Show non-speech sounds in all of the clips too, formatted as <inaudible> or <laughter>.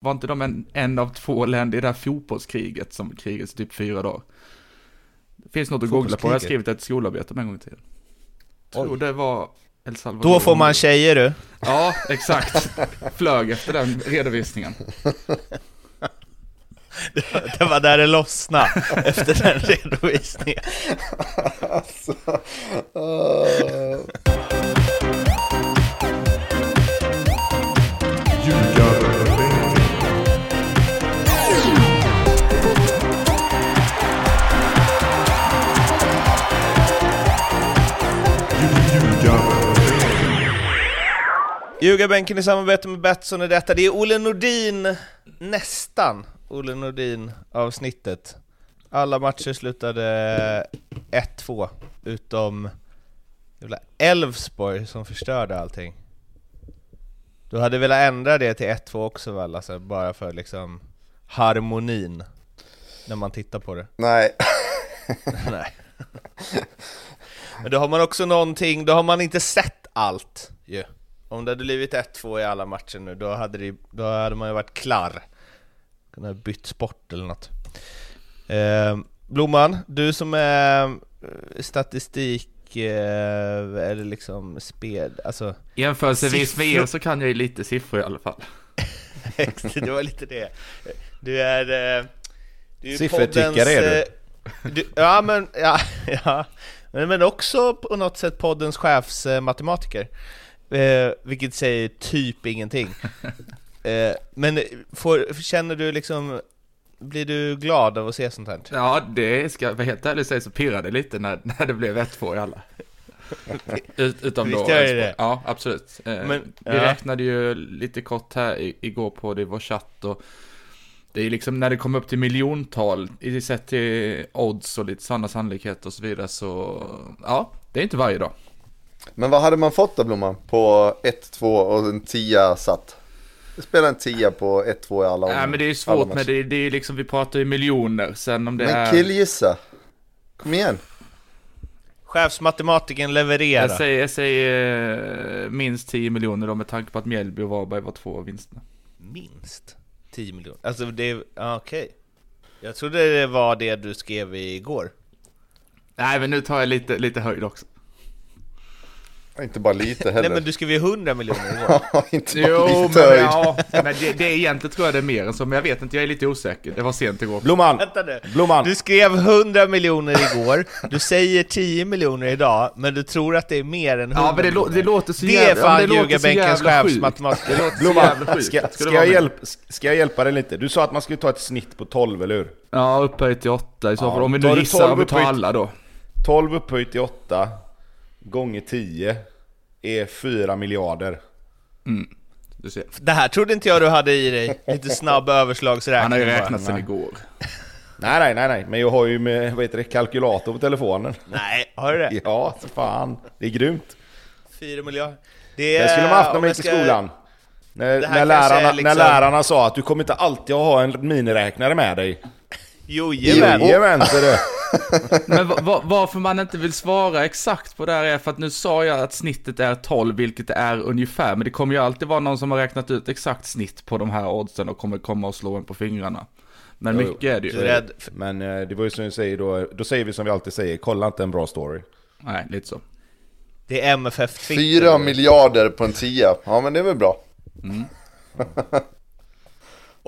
var inte de en, en av två länder i det här fotbollskriget som krigets typ fyra dagar? Det finns något att googla på, jag har skrivit ett skolarbete om en gång i tiden. Tror det var El Salvador. Då får man tjejer du. Ja, exakt. Flög efter den redovisningen. Det var där det lossnade efter den redovisningen. <laughs> alltså, uh... Ljugarbänken i samarbete med Betsson är detta. Det är Olle Nordin, nästan Olle Nordin avsnittet. Alla matcher slutade 1-2, utom Elfsborg som förstörde allting. Du hade velat ändra det till 1-2 också väl, alltså, bara för liksom harmonin när man tittar på det? Nej. <laughs> Nej. Men då har man också någonting, då har man inte sett allt ju. Yeah. Om det hade blivit 1-2 i alla matcher nu, då hade, det, då hade man ju varit klar. Kunnat bytt sport eller något. Eh, Blomman, du som är eh, statistik eh, eller liksom spel, alltså... Jämförelsevis med er så kan jag ju lite siffror i alla fall. <laughs> det var lite det. Du är... Eh, Siffertyckare är du. Eh, du. Ja men, ja, <laughs> ja. Men också på något sätt poddens chefsmatematiker. Eh, vilket säger typ ingenting. <laughs> eh, men får, känner du liksom, blir du glad av att se sånt här? Ja, det ska jag helt ärligt säga så pirrade lite när, när det blev 1-2 i alla. <laughs> Ut, utom Visst då. Gör det. Ja, absolut. Eh, men, vi ja. räknade ju lite kort här igår på det i vår chatt och det är liksom när det kommer upp till miljontal i sett till odds och lite sådana sannolikheter och så vidare så ja, det är inte varje dag. Men vad hade man fått då Blomman? På 1-2 och en 10 satt? Spela en 10 på 1-2 i alla Nej men det är svårt med det, det är liksom, vi pratar ju miljoner sen om det men är... Men killgissa! Kom igen! Chefsmatematiken levererar. Jag säger, jag säger eh, minst 10 miljoner då med tanke på att Mjällby och Varberg var två av vinsterna. Minst 10 miljoner? Alltså det, okej. Okay. Jag trodde det var det du skrev igår. Nej men nu tar jag lite, lite höjd också. Inte bara lite heller. Nej men du skrev ju 100 miljoner <laughs> inte bara jo, lite men, ja, men det, det är egentligen tror jag det är mer än så, men jag vet inte, jag är lite osäker. Det var sent igår. Blomman! Vänta nu. Blomman! Du skrev 100 miljoner igår, du säger 10 miljoner idag, men du tror att det är mer än 100 Ja, men det, lå det låter så jävla... Det är fan ja, ljugarbänkens chefsmatematiker. Blomman, ska, ska, jag hjälp, ska jag hjälpa dig lite? Du sa att man skulle ta ett snitt på 12, eller hur? Ja, upphöjt till 8 i så fall. Ja, om vi nu gissar, om vi tar alla då. 12 upphöjt till 8, gånger 10 är 4 miljarder. Mm. Det här trodde inte jag du hade i dig, lite snabb <laughs> överslagsräkning Han har ju räknat sen igår. Nej, nej, nej, nej, men jag har ju med, vad heter det, kalkylator på telefonen. Nej, har du det? <laughs> Ja, så fan. Det är grymt. 4 miljarder. Det, det skulle man haft när man gick i skolan. När, när, lärarna, liksom... när lärarna sa att du kommer inte alltid att ha en miniräknare med dig. Jojomän! Jojomän, ser du. <laughs> Men varför man inte vill svara exakt på det här är för att nu sa jag att snittet är 12, vilket det är ungefär. Men det kommer ju alltid vara någon som har räknat ut exakt snitt på de här oddsen och kommer komma och slå en på fingrarna. Men jo, mycket är det ju. Rädd. Men eh, det var ju som du säger då, då säger vi som vi alltid säger, kolla inte en bra story. Nej, lite så. Det är MFF Twitter. Fyra miljarder på en tia, ja men det är väl bra. Mm. <laughs>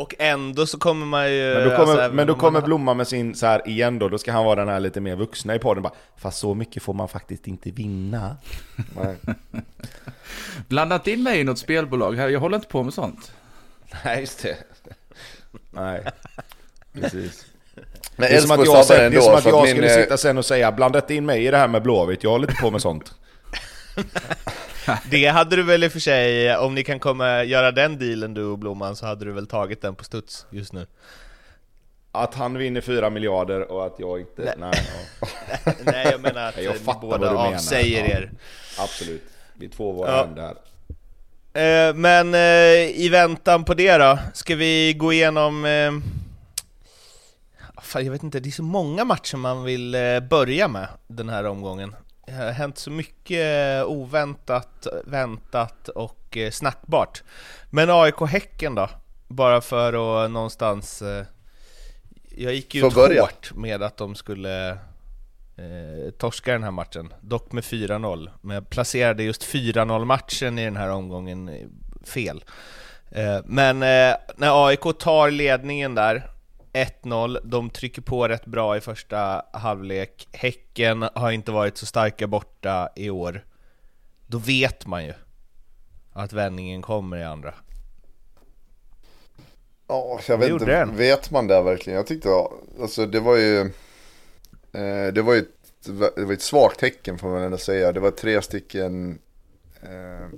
Och ändå så kommer man ju... Men då kommer, alltså, men då kommer Blomma med sin så här igen då, då ska han vara den här lite mer vuxna i podden bara Fast så mycket får man faktiskt inte vinna. <laughs> Blanda inte in mig i något spelbolag här, jag håller inte på med sånt. Nej, just det. Nej, precis. Men det är som att jag, sen, det är som att jag skulle min... sitta sen och säga blanda inte in mig i det här med Blåvitt, jag håller inte på med sånt. <laughs> <laughs> det hade du väl i och för sig, om ni kan komma göra den dealen du och Blomman så hade du väl tagit den på studs just nu? Att han vinner 4 miljarder och att jag inte... Nej, nej, ja. <laughs> nej jag menar att <laughs> jag ni båda avsäger ja, er. Absolut, vi två var ja. där. Eh, men eh, i väntan på det då, ska vi gå igenom... Eh, fan, jag vet inte, det är så många matcher man vill börja med den här omgången. Har hänt så mycket oväntat, väntat och eh, snackbart. Men AIK-Häcken då? bara för att någonstans... Eh, jag gick ju ut hårt med att de skulle eh, torska den här matchen, dock med 4-0. Men jag placerade just 4-0 matchen i den här omgången eh, fel. Eh, men eh, när AIK tar ledningen där, 1-0, de trycker på rätt bra i första halvlek. Häcken har inte varit så starka borta i år. Då vet man ju att vändningen kommer i andra. Ja, jag vet inte, den. vet man det verkligen? Jag tyckte, alltså det var ju, eh, det var ju ett, det var ett svagt tecken får man ändå säga. Det var tre stycken eh,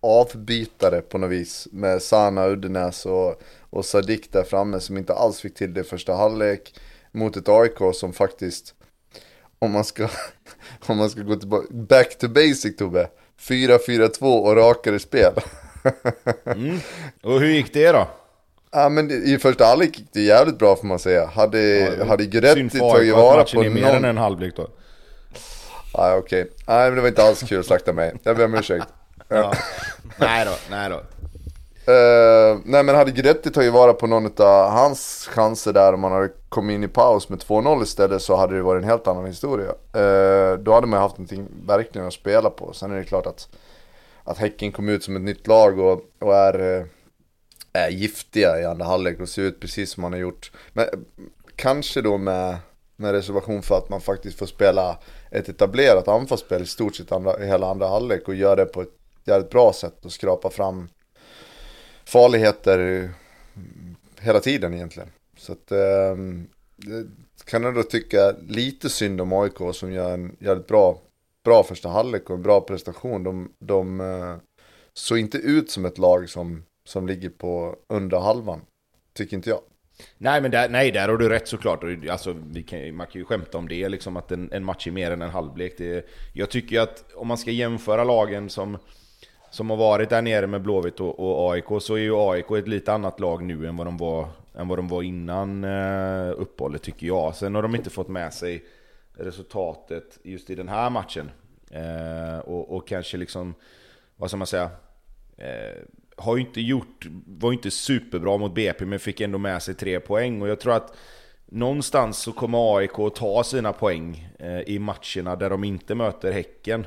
avbytare på något vis med Sana Uddenäs och, och Sadik där framme som inte alls fick till det första halvlek mot ett AIK som faktiskt, om man ska, <laughs> om man ska gå tillbaka, back to basic Tobbe, 4-4-2 och rakare spel. <laughs> mm. Och hur gick det då? Ja men i första halvlek gick det jävligt bra får man säga. Hade, ja, hade Guidetti tagit vara på någon... mer än en halvlek då. Nej okej. Okay. Nej men det var inte alls kul att slakta mig. Jag ber om ursäkt. Ja. nej då, nej då. Uh, nej men hade Guidetti tagit vara på någon av hans chanser där om man hade kommit in i paus med 2-0 istället så hade det varit en helt annan historia. Uh, då hade man haft någonting verkligen att spela på. Sen är det klart att, att Häcken kom ut som ett nytt lag och, och är, uh, är giftiga i andra halvlek och ser ut precis som man har gjort. Men kanske då med, med reservation för att man faktiskt får spela ett etablerat anfallsspel i stort sett andra, hela andra halvlek och gör det på ett jävligt bra sätt och skrapa fram farligheter hela tiden egentligen. Så att eh, kan jag då tycka lite synd om AIK som gör en jävligt bra, bra första halvlek och en bra prestation. De, de eh, såg inte ut som ett lag som, som ligger på under halvan, tycker inte jag. Nej, men där, nej, där har du rätt såklart. Alltså, vi kan, man kan ju skämta om det, liksom att en, en match är mer än en halvlek. Det, jag tycker att om man ska jämföra lagen som som har varit där nere med Blåvitt och, och, AIK så är ju AIK ett lite annat lag nu än vad de var, än vad de var innan eh, uppehållet tycker jag. Sen har de inte fått med sig resultatet just i den här matchen. Eh, och, och, kanske liksom, vad ska man säga? Eh, har ju inte gjort, var ju inte superbra mot BP men fick ändå med sig tre poäng och jag tror att någonstans så kommer AIK att ta sina poäng eh, i matcherna där de inte möter Häcken.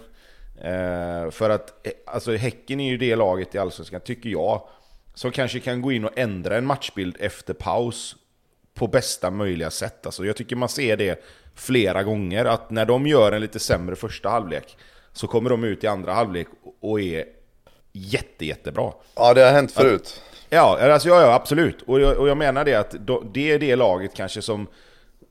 Eh, för att eh, alltså, Häcken är ju det laget i Allsvenskan, tycker jag, som kanske kan gå in och ändra en matchbild efter paus på bästa möjliga sätt. Alltså, jag tycker man ser det flera gånger, att när de gör en lite sämre första halvlek så kommer de ut i andra halvlek och är jätte, jättebra. Ja, det har hänt förut. Att, ja, alltså, ja, ja, absolut. Och jag, och jag menar det att det är det laget kanske som,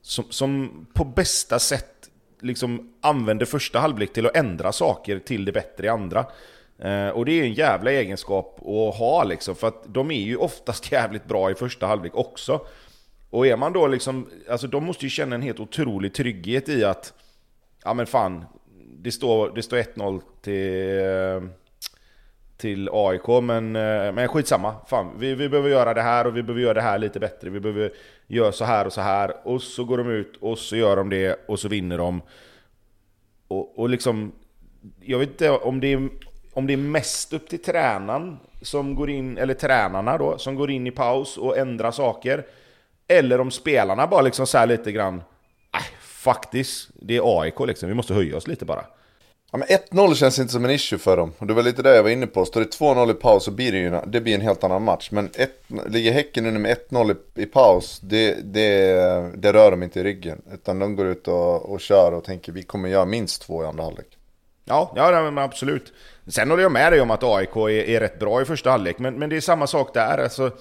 som, som på bästa sätt liksom använder första halvlek till att ändra saker till det bättre i andra. Eh, och det är en jävla egenskap att ha liksom, för att de är ju oftast <laughs> jävligt bra i första halvlek också. Och är man då liksom, alltså de måste ju känna en helt otrolig trygghet i att, ja men fan, det står, det står 1-0 till, eh, till AIK, men, eh, men skitsamma. Fan, vi, vi behöver göra det här och vi behöver göra det här lite bättre. Vi behöver göra så här och så här. Och så går de ut och så gör de det och så vinner de. Och, och liksom, jag vet inte om det, är, om det är mest upp till tränaren som går in, eller tränarna då, som går in i paus och ändrar saker. Eller om spelarna bara liksom så lite grann, äh, faktiskt, det är AIK liksom, vi måste höja oss lite bara. Ja, men 1-0 känns inte som en issue för dem. Och det var lite det jag var inne på. Står det 2-0 i paus så blir det ju det blir en helt annan match. Men ett, ligger Häcken under med 1-0 i, i, paus, det, det, det rör de inte i ryggen. Utan de går ut och, och kör och tänker vi kommer göra minst två i andra halvlek. Ja, ja men absolut. Sen håller jag med dig om att AIK är, är rätt bra i första halvlek. Men, men det är samma sak där. Alltså,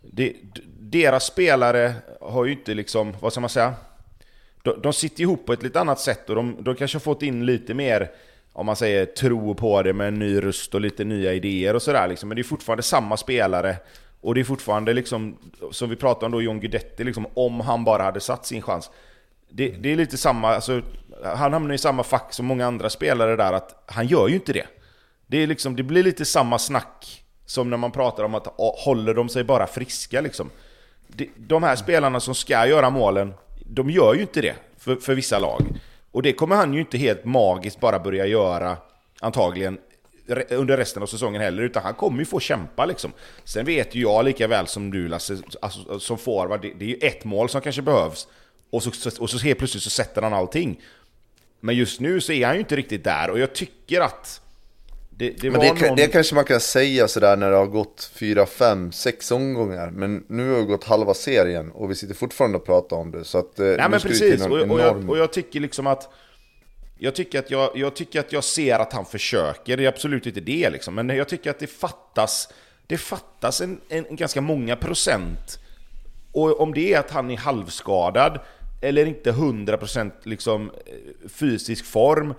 det, deras spelare har ju inte liksom, vad ska man säga? De, de sitter ihop på ett lite annat sätt och de, de kanske har fått in lite mer om man säger tro på det med en ny röst och lite nya idéer och sådär liksom. Men det är fortfarande samma spelare. Och det är fortfarande liksom, som vi pratade om då, John Guidetti, liksom, om han bara hade satt sin chans. Det, det är lite samma, alltså, han hamnar i samma fack som många andra spelare där, att han gör ju inte det. Det, är liksom, det blir lite samma snack som när man pratar om att håller de sig bara friska liksom. De här spelarna som ska göra målen, de gör ju inte det för, för vissa lag. Och det kommer han ju inte helt magiskt bara börja göra, antagligen, under resten av säsongen heller, utan han kommer ju få kämpa liksom. Sen vet ju jag lika väl som du Lasse, alltså, som forward, det, det är ju ett mål som kanske behövs. Och så, och så helt plötsligt så sätter han allting. Men just nu så är han ju inte riktigt där, och jag tycker att... Det, det, men det, någon... det kanske man kan säga sådär när det har gått 4, 5, 6 omgångar. Men nu har det gått halva serien och vi sitter fortfarande och pratar om det. Så att, eh, Nej men precis, och, och, jag, och jag tycker liksom att... Jag tycker, att jag, jag tycker att jag ser att han försöker, det är absolut inte det liksom. Men jag tycker att det fattas, det fattas en, en, ganska många procent. Och om det är att han är halvskadad, eller inte 100% liksom eh, fysisk form.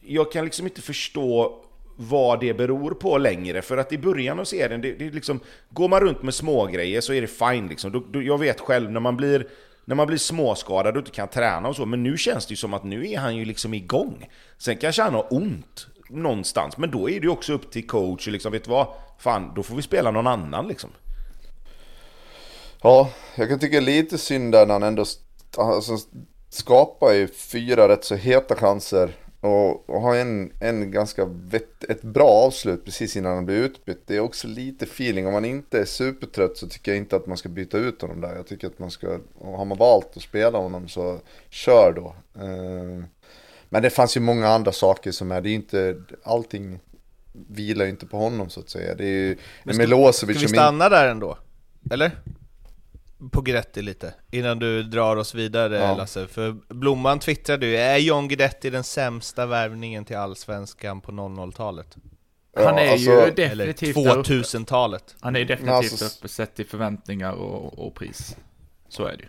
Jag kan liksom inte förstå vad det beror på längre, för att i början av serien, det, det liksom, går man runt med smågrejer så är det fine liksom. Du, du, jag vet själv när man blir när man blir småskadad och inte kan träna och så, men nu känns det ju som att nu är han ju liksom igång. Sen kanske han har ont någonstans, men då är det ju också upp till coach och liksom, vet du vad? Fan, då får vi spela någon annan liksom. Ja, jag kan tycka lite synd där när han ändå alltså, skapar ju fyra rätt så heta chanser och, och har en, en ganska vett, ett bra avslut precis innan han blir utbytt. Det är också lite feeling. Om man inte är supertrött så tycker jag inte att man ska byta ut honom där. Jag tycker att man ska, har man valt att spela honom så kör då. Eh, men det fanns ju många andra saker som är, det är inte, allting vilar ju inte på honom så att säga. Det är ju Milosevic Ska vi stanna där ändå? Eller? På Guidetti lite, innan du drar oss vidare ja. Lasse. För Blomman twittrade ju, är John Guidetti den sämsta värvningen till Allsvenskan på 00-talet? Ja, han är alltså, ju definitivt 2000-talet. Han är definitivt alltså, uppe sett i förväntningar och, och, pris. Så är det ju.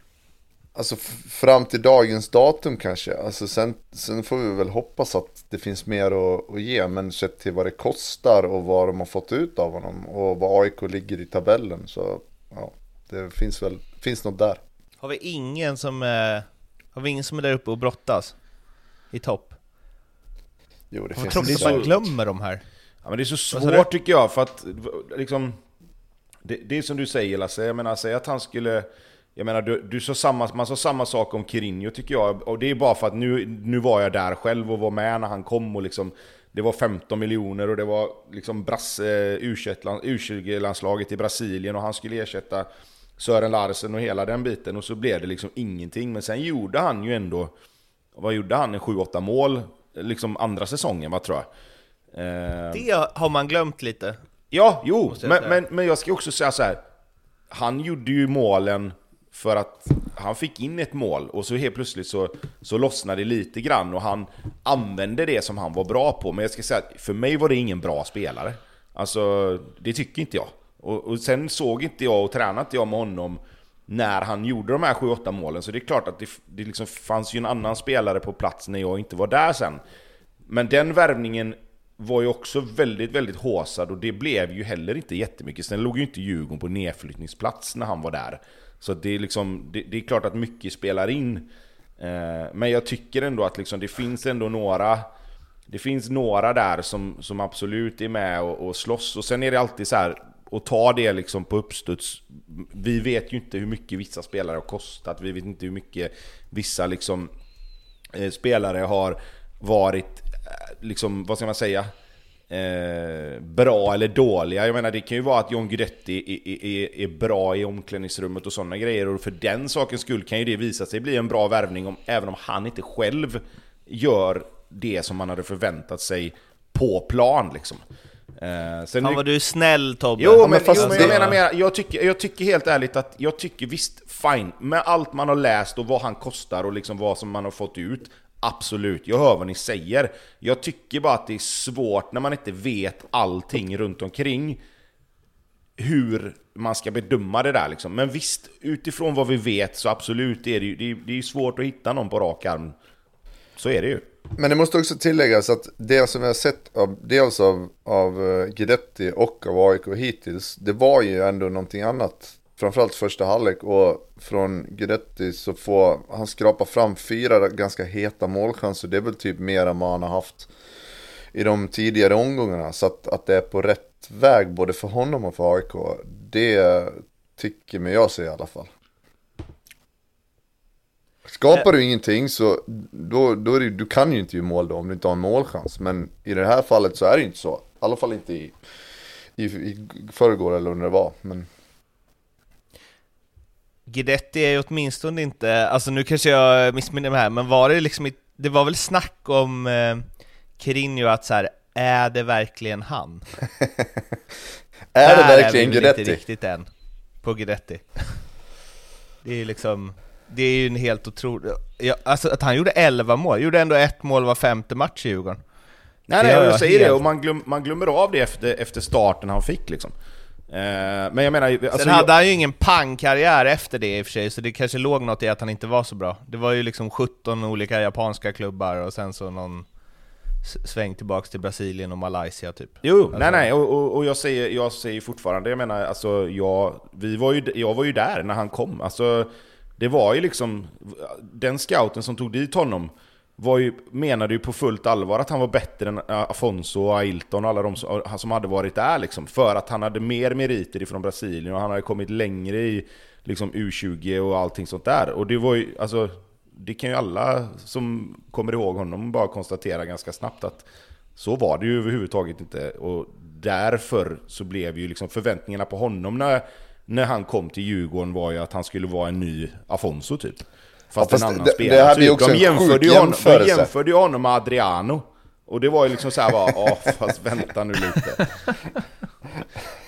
Alltså fram till dagens datum kanske. Alltså sen, sen får vi väl hoppas att det finns mer att, att ge. Men sett till vad det kostar och vad de har fått ut av honom. Och vad AIK ligger i tabellen. Så ja, det finns väl, finns något där. Har vi ingen som är, har vi ingen som är där uppe och brottas? I topp? Jo, det finns tråkigt att man glömmer de här. Ja, men det är så svårt tycker jag, för att liksom... Det, det är som du säger Lasse, jag menar, säg att han skulle... Jag menar, du, du sa samma, man sa samma sak om Kirinho tycker jag, och det är bara för att nu, nu var jag där själv och var med när han kom och liksom det var 15 miljoner och det var liksom Brasse, U20-landslaget i Brasilien och han skulle ersätta Sören Larsen och hela den biten och så blev det liksom ingenting. Men sen gjorde han ju ändå, vad gjorde han? En 7-8 mål, liksom andra säsongen vad tror jag. Eh... Det har man glömt lite. Ja, jo, men, men, men jag ska också säga så här. Han gjorde ju målen för att han fick in ett mål och så helt plötsligt så, så lossnade det lite grann och han använde det som han var bra på. Men jag ska säga att för mig var det ingen bra spelare. Alltså, det tycker inte jag. Och, och sen såg inte jag och tränade inte jag med honom när han gjorde de här 7-8 målen. Så det är klart att det, det liksom fanns ju en annan spelare på plats när jag inte var där sen. Men den värvningen var ju också väldigt, väldigt håsad och det blev ju heller inte jättemycket. Sen låg ju inte Djurgården på nedflyttningsplats när han var där. Så det är, liksom, det, det är klart att mycket spelar in. Eh, men jag tycker ändå att liksom, det finns ändå några det finns några där som, som absolut är med och, och slåss. Och sen är det alltid så här, och ta det liksom på uppstuds. Vi vet ju inte hur mycket vissa spelare har kostat, vi vet inte hur mycket vissa liksom, eh, spelare har varit, eh, liksom, vad ska man säga, eh, bra eller dåliga. Jag menar det kan ju vara att John Guidetti är, är, är, bra i omklädningsrummet och sådana grejer, och för den sakens skull kan ju det visa sig bli en bra värvning, om, även om han inte själv gör det som man hade förväntat sig på plan liksom. Eh, sen Fan vad du är snäll Tobbe! Jo, men, fast, jo, men jag menar mer, jag tycker, jag tycker helt ärligt att, jag tycker visst, fine, med allt man har läst och vad han kostar och liksom vad som man har fått ut, absolut, jag hör vad ni säger. Jag tycker bara att det är svårt när man inte vet allting runt omkring hur man ska bedöma det där liksom. Men visst, utifrån vad vi vet så absolut är det ju det är, det är svårt att hitta någon på rak arm. Så är det ju. Men det måste också tilläggas att det som vi har sett av, dels av, av eh, Guidetti och av AIK hittills, det var ju ändå någonting annat. Framförallt första halvlek och från Guidetti så får han skrapa fram fyra ganska heta målchanser. Det är väl typ mer än vad han har haft i de tidigare omgångarna. Så att, att det är på rätt väg både för honom och för AIK, det tycker mig jag se i alla fall skapar du ingenting så då, då är det, du kan ju inte göra mål då om du inte har en målchans. Men i det här fallet så är det ju inte så. I alla fall inte i, i, i förrgår eller när det var. Men... Guidetti är ju åtminstone inte, alltså nu kanske jag missminner mig här, men var det liksom, det var väl snack om eh, Kirinho att så här, är det verkligen han? <laughs> är det verkligen Guidetti? inte riktigt än, på Guidetti. det är ju liksom, det är ju en helt otrolig, ja, alltså att han gjorde 11 mål, gjorde ändå ett mål var femte match i Djurgården. Nej, nej, jag säger helt... det, och man, glöm, man glömmer av det efter, efter starten han fick liksom. Eh, men jag menar... Alltså, Sen hade jag... han ju ingen pangkarriär efter det i och för sig, så det kanske låg något i att han inte var så bra. Det var ju liksom 17 olika japanska klubbar och sen så någon sväng tillbaks till Brasilien och Malaysia typ. Jo, alltså. nej nej, och, och, och, jag, säger, jag säger fortfarande, jag menar alltså, jag, vi var ju, jag var ju där när han kom. Alltså, det var ju liksom, den scouten som tog dit honom var ju, menade ju på fullt allvar att han var bättre än Afonso och Ailton och alla de som, hade varit där liksom. För att han hade mer meriter ifrån Brasilien och han hade kommit längre i liksom U20 och allting sånt där. Och det var ju, alltså, det kan ju alla som kommer ihåg honom bara konstatera ganska snabbt att så var det ju överhuvudtaget inte. Och därför så blev ju liksom förväntningarna på honom när, när han kom till Djurgården var ju att han skulle vara en ny Afonso typ. Fast, ja, fast en annan det, spelare. Det hade ju också de jämförde, ju honom, de jämförde ju honom med Adriano. Och det var ju liksom såhär bara, åh fast vänta nu lite.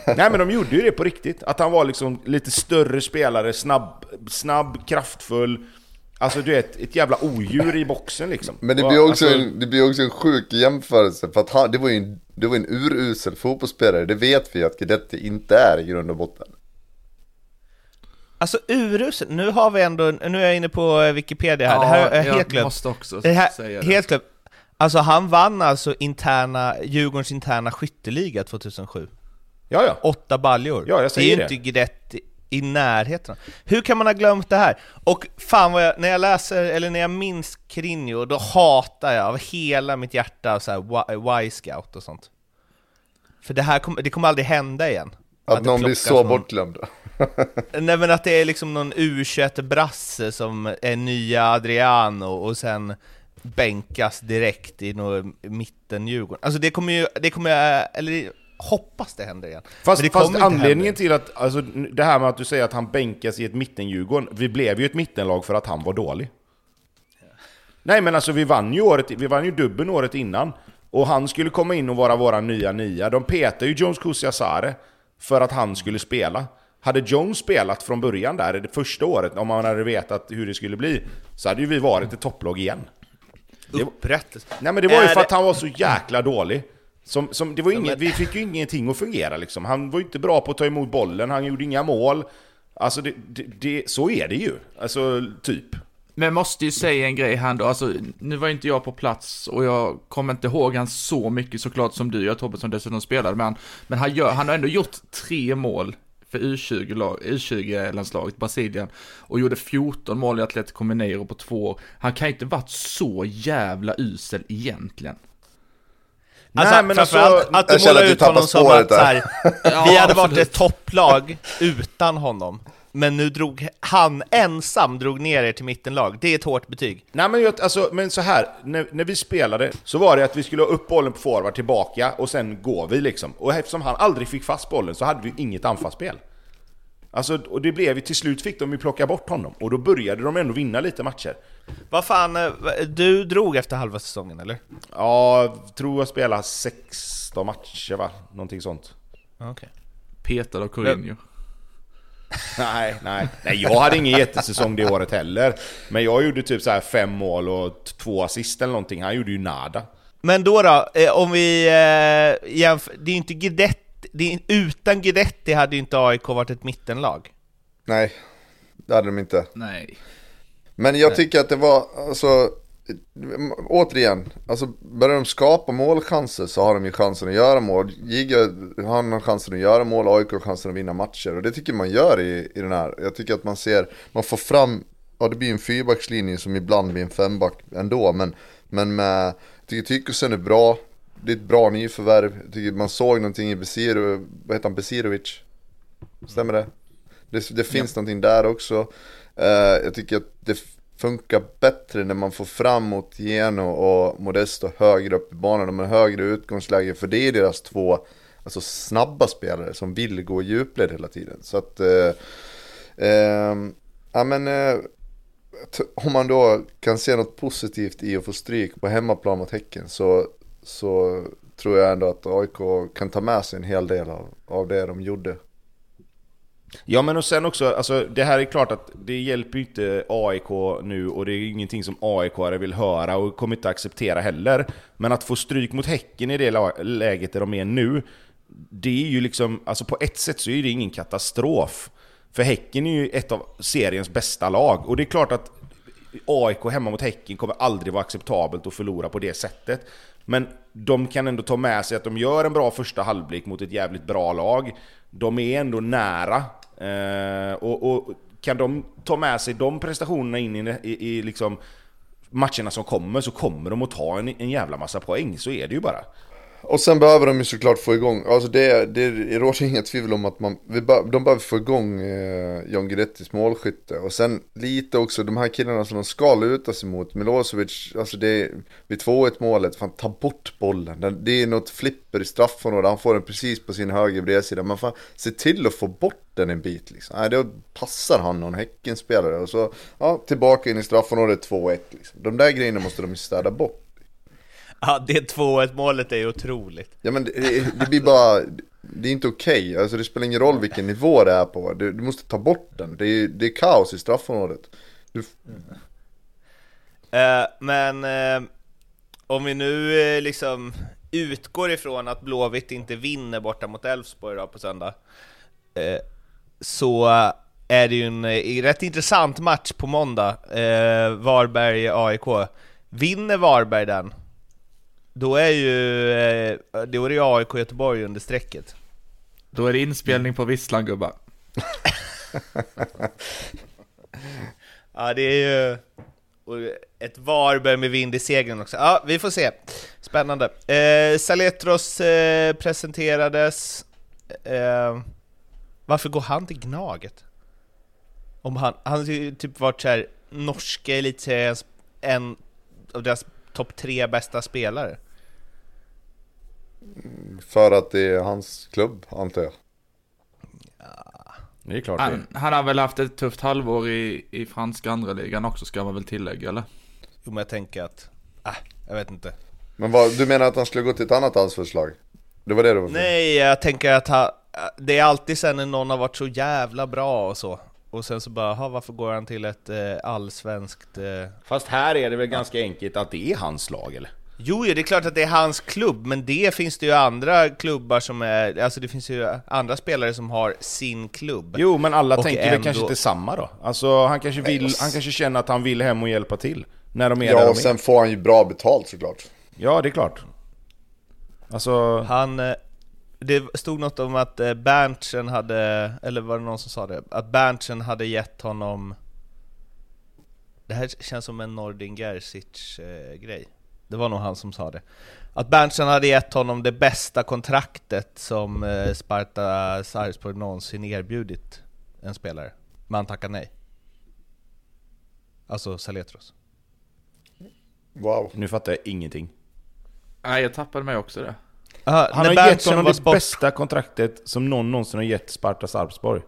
Nej men de gjorde ju det på riktigt. Att han var liksom lite större spelare, snabb, snabb kraftfull. Alltså du vet, ett jävla odjur i boxen liksom. Men det blir också, alltså... en, det blir också en sjuk jämförelse. För att han, det var ju en, det var en urusel fotbollsspelare. Det vet vi att Guidetti inte är i grund och botten. Alltså urusel, nu har vi ändå, nu är jag inne på eh, Wikipedia här, ja, det här är helt glömt. måste också det här, säga det. Helt glömt. Alltså han vann alltså interna, Djurgårdens interna skytteliga 2007. Ja, ja. Åtta baljor. Ja, jag säger det. är ju inte Guidetti i närheten. Hur kan man ha glömt det här? Och fan vad jag, när jag läser, eller när jag minns Crinio, då hatar jag av hela mitt hjärta så här Y-scout och sånt. För det här kom, det kommer aldrig hända igen. Att, att någon blir så någon... bortglömd? <laughs> Nej men att det är liksom någon u brasse som är nya Adriano och sen bänkas direkt i mitten Djurgården. Alltså det kommer ju, det kommer eller hoppas det händer igen. Fast, det fast anledningen till att, alltså det här med att du säger att han bänkas i ett mitten-Djurgården, vi blev ju ett mittenlag för att han var dålig. Nej men alltså vi vann ju året, vi vann ju dubben året innan. Och han skulle komma in och vara våra nya nia. De petade ju Jones Kusiasare för att han skulle spela. Hade Jones spelat från början där, det första året, om man hade vetat hur det skulle bli, så hade ju vi varit ett topplag igen. Upprättelse? Nej men det var ju för att han var så jäkla dålig. Som, som, det var inget, vi fick ju ingenting att fungera liksom. Han var ju inte bra på att ta emot bollen, han gjorde inga mål. Alltså det, det, det, så är det ju. Alltså, typ. Men måste ju säga en grej här då, alltså nu var inte jag på plats och jag kommer inte ihåg han så mycket såklart som du, jag Tobbe som dessutom spelade, men, men han, gör, han har ändå gjort tre mål för U20-landslaget, Brasilien, och gjorde 14 mål i Atletico Mineiro på två år. Han kan ju inte varit så jävla usel egentligen. Alltså, Nej, men alltså, att du målar ut honom som att så här, vi hade varit ett topplag utan honom. Men nu drog han ensam drog ner er till mittenlag. Det är ett hårt betyg. Nej men, alltså, men så här, när, när vi spelade så var det att vi skulle ha upp bollen på forward tillbaka och sen går vi liksom. Och eftersom han aldrig fick fast bollen så hade vi inget anfallsspel. Alltså, och det blev ju till slut fick de ju plocka bort honom och då började de ändå vinna lite matcher. Vad fan, eh, du drog efter halva säsongen eller? Ja, jag tror jag spelade 16 matcher va? Någonting sånt. Okej. Okay. Petad av Corinho. Nej, nej. Nej, jag hade ingen jättesäsong det året heller. Men jag gjorde typ så här fem mål och två assist eller någonting. Han gjorde ju nada. Men då då, eh, om vi eh, jämför, det är ju inte Guidetti, utan Guidetti hade ju inte AIK varit ett mittenlag. Nej, det hade de inte. Nej. Men jag tycker att det var, alltså, återigen, alltså börjar de skapa målchanser så har de ju chansen att göra mål. Giga har chansen att göra mål, AIK har chansen att vinna matcher. Och det tycker man gör i, i den här. Jag tycker att man ser, man får fram, ja det blir en fyrbackslinje som ibland blir en femback ändå. Men, men med, jag tycker Tykosen är bra. Det är ett bra nyförvärv. Jag tycker man såg någonting i Besiro, vad heter han, Besirovic? Stämmer det? Det, det finns ja. någonting där också. Uh, jag tycker att det funkar bättre när man får fram mot Geno och Modesto högre upp i banan. De har högre utgångsläge för det är deras två alltså, snabba spelare som vill gå i djupled hela tiden. Så att, eh, eh, ja men eh, om man då kan se något positivt i att få stryk på hemmaplan mot Häcken så, så tror jag ändå att AIK kan ta med sig en hel del av, av det de gjorde. Ja men och sen också, alltså det här är klart att det hjälper ju inte AIK nu och det är ingenting som aik vill höra och kommer inte acceptera heller. Men att få stryk mot Häcken i det läget där de är nu, det är ju liksom, alltså på ett sätt så är det ingen katastrof. För Häcken är ju ett av seriens bästa lag och det är klart att AIK hemma mot Häcken kommer aldrig vara acceptabelt att förlora på det sättet. Men de kan ändå ta med sig att de gör en bra första halvlek mot ett jävligt bra lag. De är ändå nära. Eh, och, och, kan de ta med sig de prestationerna in i, i, i liksom matcherna som kommer så kommer de att ta en, en jävla massa poäng. Så är det ju bara. Och sen behöver de ju såklart få igång, alltså det, det, råder inget tvivel om att man, vi be, de behöver få igång eh, John Guidettis målskytte. Och sen lite också de här killarna som de ska luta sig mot, Milosevic, alltså det, vid 2-1 målet, fan ta bort bollen. Det är något flipper i straffområdet, han får den precis på sin höger bredsida. Men fan, se till att få bort den en bit liksom. Nej, då passar han någon Häckenspelare och så, ja, tillbaka in i straffområdet 2-1 liksom. De där grejerna måste de ju städa bort. Ja, det 2-1 målet är ju otroligt. Ja men det, det blir bara, det är inte okej. Okay. Alltså det spelar ingen roll vilken nivå det är på. Du, du måste ta bort den. Det är, det är kaos i straffområdet. Du... Mm. Uh, men uh, om vi nu uh, liksom utgår ifrån att Blåvitt inte vinner borta mot Elfsborg på söndag, så är det ju en rätt intressant match på måndag, Varberg-AIK. Vinner Varberg den, då är ju, eh, då är det AIK Göteborg under strecket. Då är det inspelning på Visslan gubbar. <laughs> ja det är ju ett Varberg med vind i seglen också. Ja, vi får se. Spännande. Eh, Saletros eh, presenterades. Eh, varför går han till Gnaget? Om han, han har ju typ varit såhär norska elitseriens en av deras topp tre bästa spelare. För att det är hans klubb, antar jag. Ja, det är klart han, han har väl haft ett tufft halvår i, i franska andra ligan också, ska man väl tillägga, eller? Jo, men jag tänker att... Äh, jag vet inte. Men vad, du menar att han skulle gå till ett annat allsvenskt Det var det du var Nej, jag tänker att han, det är alltid sen när någon har varit så jävla bra och så. Och sen så bara, aha, varför går han till ett eh, allsvenskt... Eh... Fast här är det väl ganska enkelt att det är hans lag, eller? Jo, det är klart att det är hans klubb, men det finns det ju andra klubbar som är... Alltså det finns ju andra spelare som har sin klubb. Jo, men alla tänker ändå... väl kanske inte samma då? Alltså han kanske, vill, han kanske känner att han vill hem och hjälpa till. När de är ja, där och sen får han ju bra betalt såklart. Ja, det är klart. Alltså... Han... Eh, det stod något om att eh, Berntsen hade, eller var det någon som sa det? Att Berntsen hade gett honom... Det här känns som en Nordin Gerzic-grej. Det var nog han som sa det. Att Berntsen hade gett honom det bästa kontraktet som eh, Sparta Sarpsborg någonsin erbjudit en spelare. Men han tackade nej. Alltså Saletros. Wow. Nu fattar jag ingenting. Nej, jag tappade mig också det. Aha, han har gett honom det sport... bästa kontraktet som någon någonsin har gett Sparta Sarpsborg.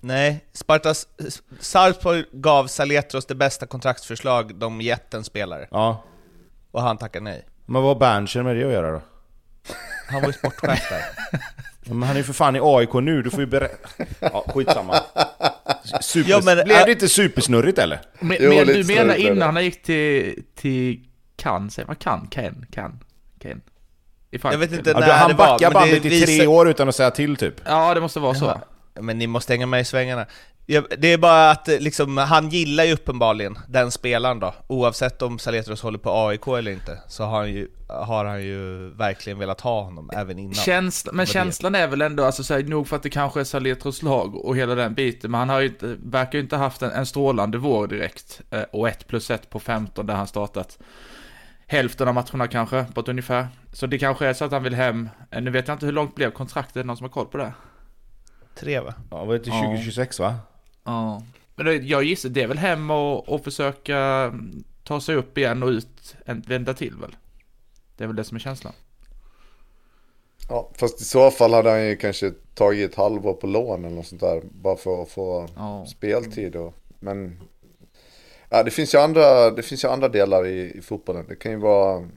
Nej, Sparta Sarpsborg gav Saletros det bästa kontraktsförslag de gett en spelare. Ja. Och han tackade nej. Men vad har Berntsen med det att göra då? Han var ju sportchef där. men han är ju för fan i AIK nu, du får ju berätta... Ja, skitsamma. Super... Ja, men, Blev det inte supersnurrigt eller? Men, jo, men du menar innan han gick till, till Cannes, säger man Cannes? Ken? Cannes? Ken? Jag vet inte när Han backar bandet i tre år utan att säga till typ. Ja, det måste vara så. Ja, men ni måste hänga med i svängarna. Det är bara att liksom, han gillar ju uppenbarligen den spelaren då, oavsett om Saletros håller på AIK eller inte, så har han ju, har han ju verkligen velat ha honom även innan. Känsla, men känslan är väl ändå, alltså så här, nog för att det kanske är Saletros lag och hela den biten, men han har ju inte, verkar ju inte haft en, en strålande vår direkt, eh, och 1 plus 1 på 15 där han startat hälften av matcherna kanske, på ett ungefär. Så det kanske är så att han vill hem, nu vet jag inte hur långt blev kontraktet, någon som har koll på det? Tre va? Ja, var det till 2026 va? Ja. Men jag gissar, det är väl hem och, och försöka ta sig upp igen och ut, vända till väl? Det är väl det som är känslan. Ja, fast i så fall hade han ju kanske tagit ett halvår på lån eller något sånt där. Bara för att få ja. speltid och, men Ja, det finns ju andra, det finns ju andra delar i, i fotbollen. Det kan ju vara,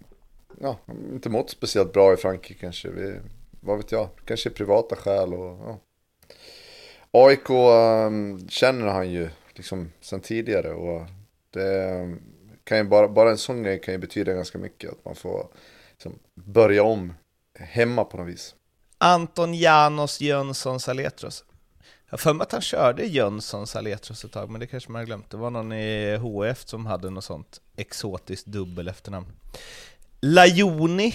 ja, inte mått speciellt bra i Frankrike kanske. Vi, vad vet jag, kanske privata skäl och ja. AIK um, ehm, känner han ju liksom sen tidigare och det kan ju bara, bara en sån grej kan ju betyda ganska mycket. Att man får liksom, börja om hemma på något vis. Anton Janos Jönsson Saletros. Jag har för mig att han körde Jönsson Saletros ett tag, men det kanske man har glömt. Det var någon i HF som hade något sånt exotiskt dubbel efternamn. Lajoni,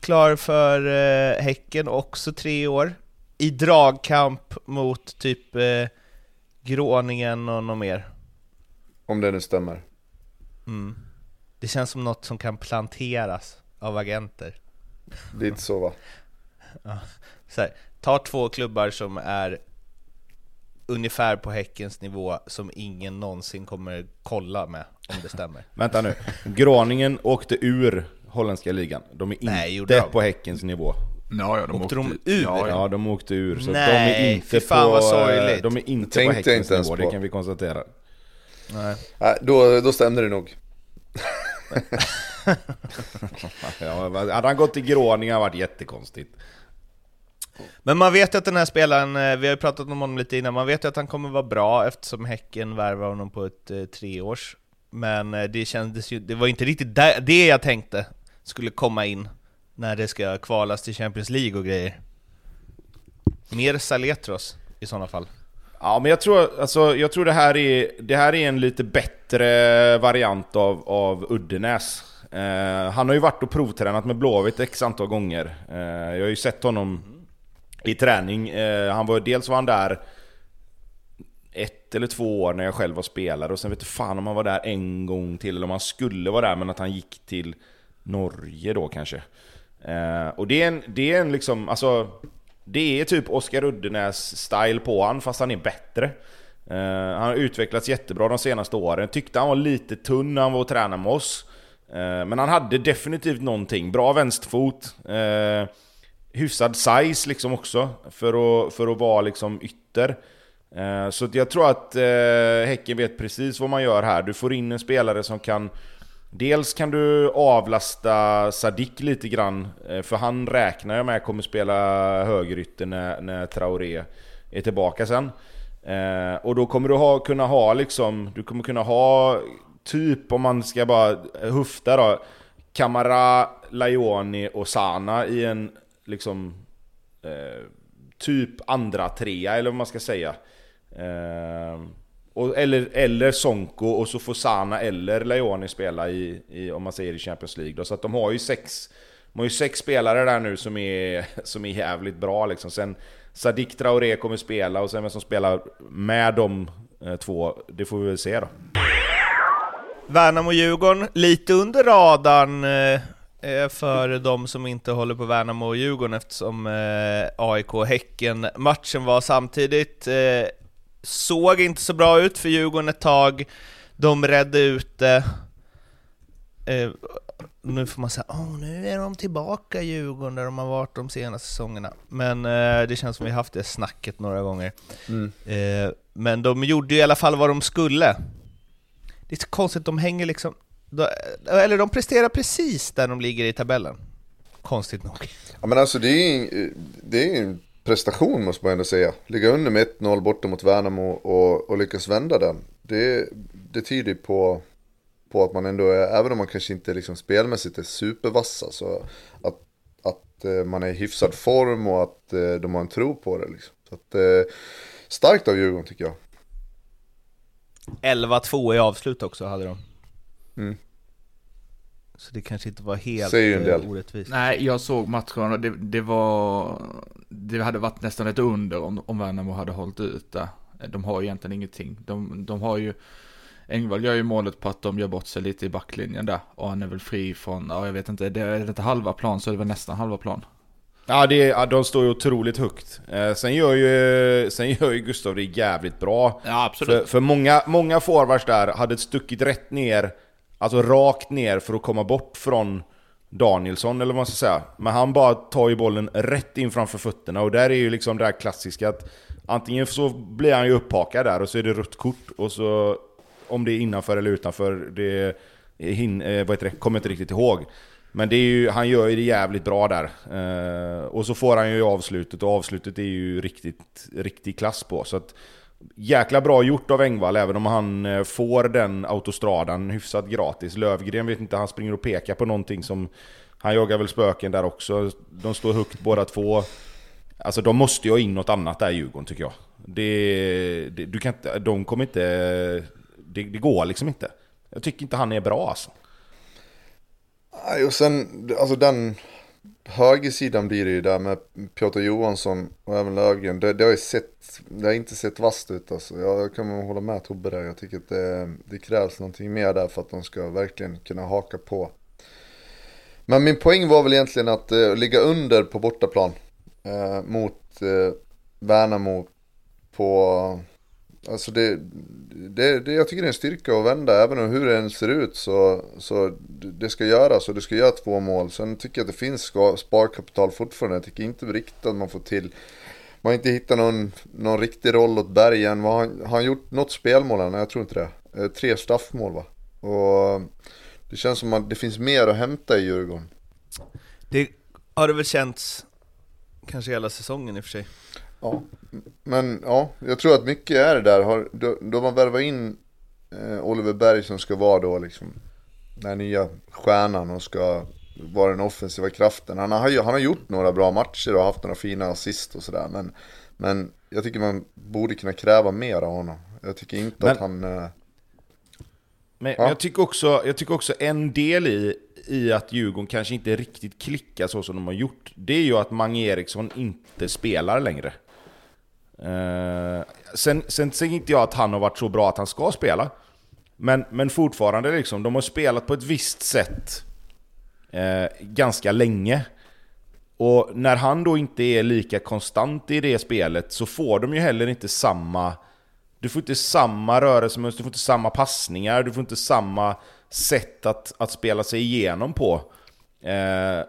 klar för eh, Häcken, också tre år. I dragkamp mot typ eh, Gråningen och något mer. Om det nu stämmer. Mm. Det känns som något som kan planteras av agenter. Lite så va? <laughs> ja. så här, ta två klubbar som är ungefär på Häckens nivå som ingen någonsin kommer kolla med, om det stämmer. <laughs> Vänta nu, Gråningen åkte ur holländska ligan. De är Nej, inte de? på Häckens nivå. Ja, ja, de åkte, åkte de ur? Ja, ja, de åkte ur. Så Nej, de är inte fan på, vad sorgligt. De är inte på Häckens inte nivå, det kan vi konstatera. Nej. Nej då, då stämde det nog. <laughs> ja, hade han gått till Gråningen hade det varit jättekonstigt. Men man vet ju att den här spelaren, eh, vi har ju pratat om honom lite innan, man vet ju att han kommer vara bra eftersom Häcken värvar honom på ett eh, treårs. Men eh, det kändes ju, det var inte riktigt där, det jag tänkte skulle komma in när det ska kvalas till Champions League och grejer. Mer Saletros i sådana fall. Ja, men jag tror, alltså, jag tror det, här är, det här är en lite bättre variant av, av Uddenäs. Eh, han har ju varit och provtränat med Blåvitt x antal gånger. Eh, jag har ju sett honom i träning. Eh, han var, dels var han där ett eller två år när jag själv var spelare och sen vet du fan om han var där en gång till eller om han skulle vara där men att han gick till Norge då kanske. Eh, och det är en, det är en liksom, alltså det är typ Oskar Uddenäs-style på han fast han är bättre. Eh, han har utvecklats jättebra de senaste åren. Tyckte han var lite tunn när han var och tränade med oss. Eh, men han hade definitivt någonting. Bra vänsterfot. Eh, hyfsad size liksom också. För att, för att vara liksom ytter. Eh, så jag tror att eh, Häcken vet precis vad man gör här. Du får in en spelare som kan Dels kan du avlasta Sadik lite grann, eh, för han räknar jag med kommer spela högerytter när, när Traoré är tillbaka sen. Eh, och då kommer du ha, kunna ha liksom, du kommer kunna ha typ om man ska bara hufta då, Kamara, Laioni och Sana i en liksom eh, typ andra trea eller vad man ska säga. Eh, och, eller, eller Sonko och så får Sana eller Leone spela i, i, om man säger i Champions League då. Så att de har ju sex, de har ju sex spelare där nu som är, <laughs> som är jävligt bra liksom. Sen Sadik Traoré kommer spela och sen vem som spelar med de eh, två, det får vi väl se då. Värnamo-Djurgården, lite under radarn eh, eh för de som inte håller på Värnamo och Djurgården eftersom eh, AIK-Häcken-matchen var samtidigt. Eh, Eh, såg inte så bra ut för Djurgården ett tag, de redde ut det. Eh, nu får man säga åh nu är de tillbaka Djurgården där de har varit de senaste säsongerna. Men eh, det känns som vi haft det snacket några gånger. Mm. Eh, men de gjorde ju i alla fall vad de skulle. Det är så konstigt, de hänger liksom... De, eller de presterar precis där de ligger i tabellen. Konstigt nog. Ja men alltså det är ju det är prestation måste man ändå säga. Ligga under med 1-0 borta mot Värnamo och, och lyckas vända den. Det, det tyder på, på att man ändå är, även om man kanske inte liksom spelmässigt är supervassa, så att, att eh, man är i hyfsad form och att eh, de har en tro på det. Liksom. Så att, eh, starkt av Djurgården tycker jag. 11-2 i avslut också hade de. Mm. Så det kanske inte var helt eh, orättvist. Nej, jag såg matchen och det, det, var... Det hade varit nästan ett under om, om Värnamo hade hållit ut där. De har egentligen ingenting. De, de har ju... Engvall gör ju målet på att de gör bort sig lite i backlinjen där. Och han är väl fri från, ja jag vet inte, det är inte halva plan så är det väl nästan halva plan. Ja, det, ja, de står ju otroligt högt. Eh, sen, gör ju, sen gör ju Gustav det jävligt bra. Ja, absolut. För, för många, många forwards där hade stuckit rätt ner, alltså rakt ner för att komma bort från Danielsson eller vad man ska säga. Men han bara tar ju bollen rätt in framför fötterna och där är ju liksom det här klassiska att antingen så blir han ju upphakad där och så är det rött kort och så om det är innanför eller utanför, det, hin, eh, vad heter det kommer jag inte riktigt ihåg. Men det är ju, han gör ju det jävligt bra där. Eh, och så får han ju avslutet och avslutet är ju riktigt, riktig klass på. Så att, jäkla bra gjort av Engvall även om han eh, får den autostradan hyfsat gratis. Lövgren vet inte, han springer och pekar på någonting som... Han jagar väl spöken där också. De står högt båda två. Alltså de måste ju ha in något annat där i Djurgården tycker jag. Det, det, du kan inte, de kommer inte... Det, det går liksom inte. Jag tycker inte han är bra alltså. Nej, och sen, alltså den högersidan blir det ju där med Piotr Johansson och även Löfgren. Det, det har ju sett, det har inte sett vasst ut alltså. Jag kan hålla med Tobbe där. Jag tycker att det, det krävs någonting mer där för att de ska verkligen kunna haka på. Men min poäng var väl egentligen att eh, ligga under på bortaplan eh, mot eh, Värnamo på Alltså det, det, det, jag tycker det är en styrka att vända, även om hur det än ser ut så, så det ska göras och det ska göra två mål. Sen tycker jag att det finns sparkapital fortfarande, jag tycker inte riktigt att man får till man har inte hittat någon, någon riktig roll åt Bergen. Har han, har han gjort något spelmål än? Jag tror inte det. Eh, tre straffmål va? Och det känns som att det finns mer att hämta i Djurgården. Det har det väl känts kanske hela säsongen i och för sig. Ja, men ja, jag tror att mycket är det där. Har, då, då man värvar in eh, Oliver Berg som ska vara då liksom den nya stjärnan och ska vara den offensiva kraften. Han har, han har gjort några bra matcher och haft några fina assist och sådär. Men, men jag tycker man borde kunna kräva mer av honom. Jag tycker inte men, att han... Eh, men ja. jag, tycker också, jag tycker också en del i, i att Djurgården kanske inte riktigt klickar så som de har gjort. Det är ju att Mange Eriksson inte spelar längre. Eh, sen, sen säger inte jag att han har varit så bra att han ska spela. Men, men fortfarande liksom, de har spelat på ett visst sätt eh, ganska länge. Och när han då inte är lika konstant i det spelet så får de ju heller inte samma... Du får inte samma rörelsemönster, du får inte samma passningar, du får inte samma sätt att, att spela sig igenom på. Eh,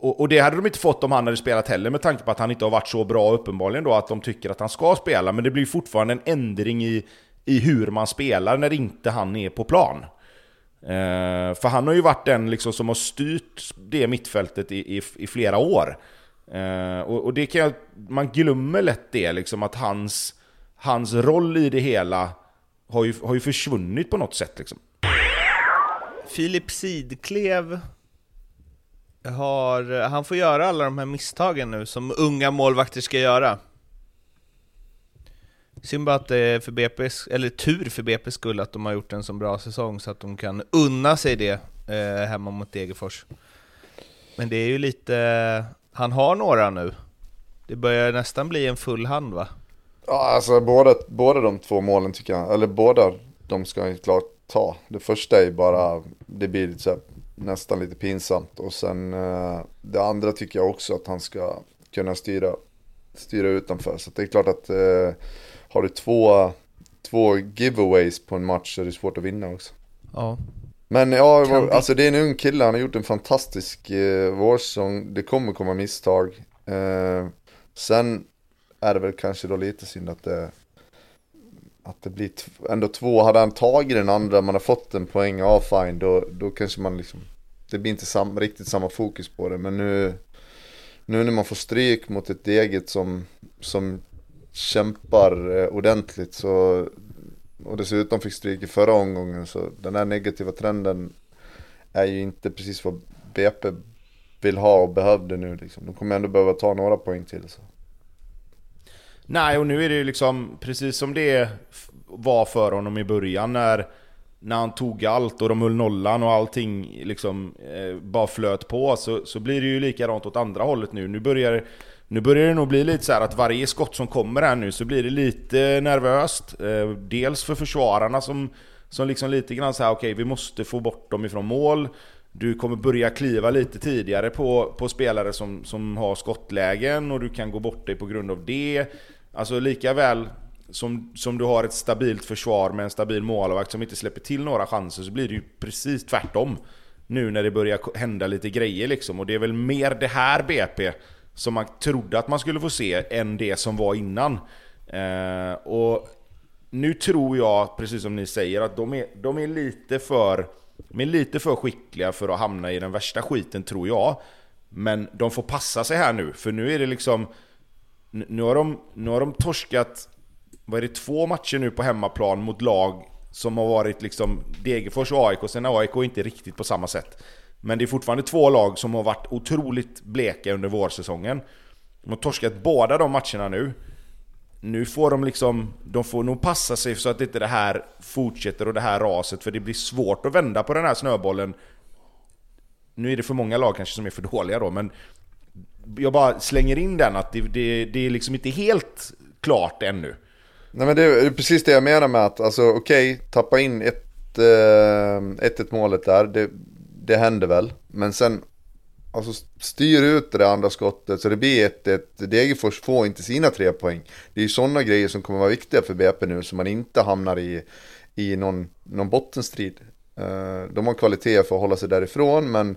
och, och, det hade de inte fått om han hade spelat heller med tanke på att han inte har varit så bra uppenbarligen då att de tycker att han ska spela. Men det blir fortfarande en ändring i, i hur man spelar när inte han är på plan. Eh, för han har ju varit den liksom som har styrt det mittfältet i, i, i flera år. Eh, och, och, det kan jag, man glömmer lätt det liksom att hans, hans roll i det hela har ju, har ju försvunnit på något sätt liksom. Filip Sidklev har, han får göra alla de här misstagen nu som unga målvakter ska göra. Synd bara att det är för BP's, eller tur för BP's skull att de har gjort en så bra säsong så att de kan unna sig det eh, hemma mot Degerfors. Men det är ju lite, han har några nu. Det börjar nästan bli en full hand va? Ja, alltså båda, båda de två målen tycker jag, eller båda de ska han klart ta. Det första är bara, det blir lite så här nästan lite pinsamt. Och sen eh, det andra tycker jag också att han ska kunna styra, styra utanför. Så det är klart att eh, har du två, två giveaways på en match så är det svårt att vinna också. Ja. Men ja, alltså det är en ung kille, han har gjort en fantastisk eh, vårsäsong. Det kommer komma misstag. Eh, sen är det väl kanske då lite synd att det att det blir ändå två, hade han tagit den andra, man har fått en poäng, ja fine, då, då kanske man liksom Det blir inte sam, riktigt samma fokus på det, men nu Nu när man får stryk mot ett eget som, som kämpar eh, ordentligt så Och dessutom fick stryk i förra omgången så den här negativa trenden Är ju inte precis vad BP vill ha och behövde nu liksom. De kommer ändå behöva ta några poäng till så. Nej, och nu är det ju liksom precis som det var för honom i början när, när han tog allt och de höll nollan och allting liksom eh, bara flöt på så, så blir det ju likadant åt andra hållet nu. Nu börjar, nu börjar det nog bli lite så att varje skott som kommer här nu så blir det lite nervöst. Eh, dels för försvararna som, som liksom lite grann såhär okej okay, vi måste få bort dem ifrån mål. Du kommer börja kliva lite tidigare på, på spelare som, som har skottlägen och du kan gå bort dig på grund av det. Alltså lika väl som, som du har ett stabilt försvar med en stabil målvakt som inte släpper till några chanser så blir det ju precis tvärtom. Nu när det börjar hända lite grejer liksom. Och det är väl mer det här BP som man trodde att man skulle få se än det som var innan. Eh, och nu tror jag, precis som ni säger, att de är, de är lite för de är lite för skickliga för att hamna i den värsta skiten tror jag. Men de får passa sig här nu, för nu är det liksom... Nu har de, nu har de torskat, vad är det, två matcher nu på hemmaplan mot lag som har varit liksom Degerfors och AIK, sen är AIK inte riktigt på samma sätt. Men det är fortfarande två lag som har varit otroligt bleka under vårsäsongen. De har torskat båda de matcherna nu. Nu får de liksom, de får nog passa sig så att inte det här fortsätter och det här raset, för det blir svårt att vända på den här snöbollen. Nu är det för många lag kanske som är för dåliga då, men jag bara slänger in den att det, det, det är liksom inte helt klart ännu. Nej men det är precis det jag menar med att, alltså okej, okay, tappa in ett, eh, 1-1 målet där, det, det händer väl. Men sen, alltså styr ut det andra skottet så det blir 1-1. Degerfors får inte sina tre poäng. Det är ju sådana grejer som kommer vara viktiga för BP nu, så man inte hamnar i, i någon, någon bottenstrid. Eh, de har kvalitet för att hålla sig därifrån, men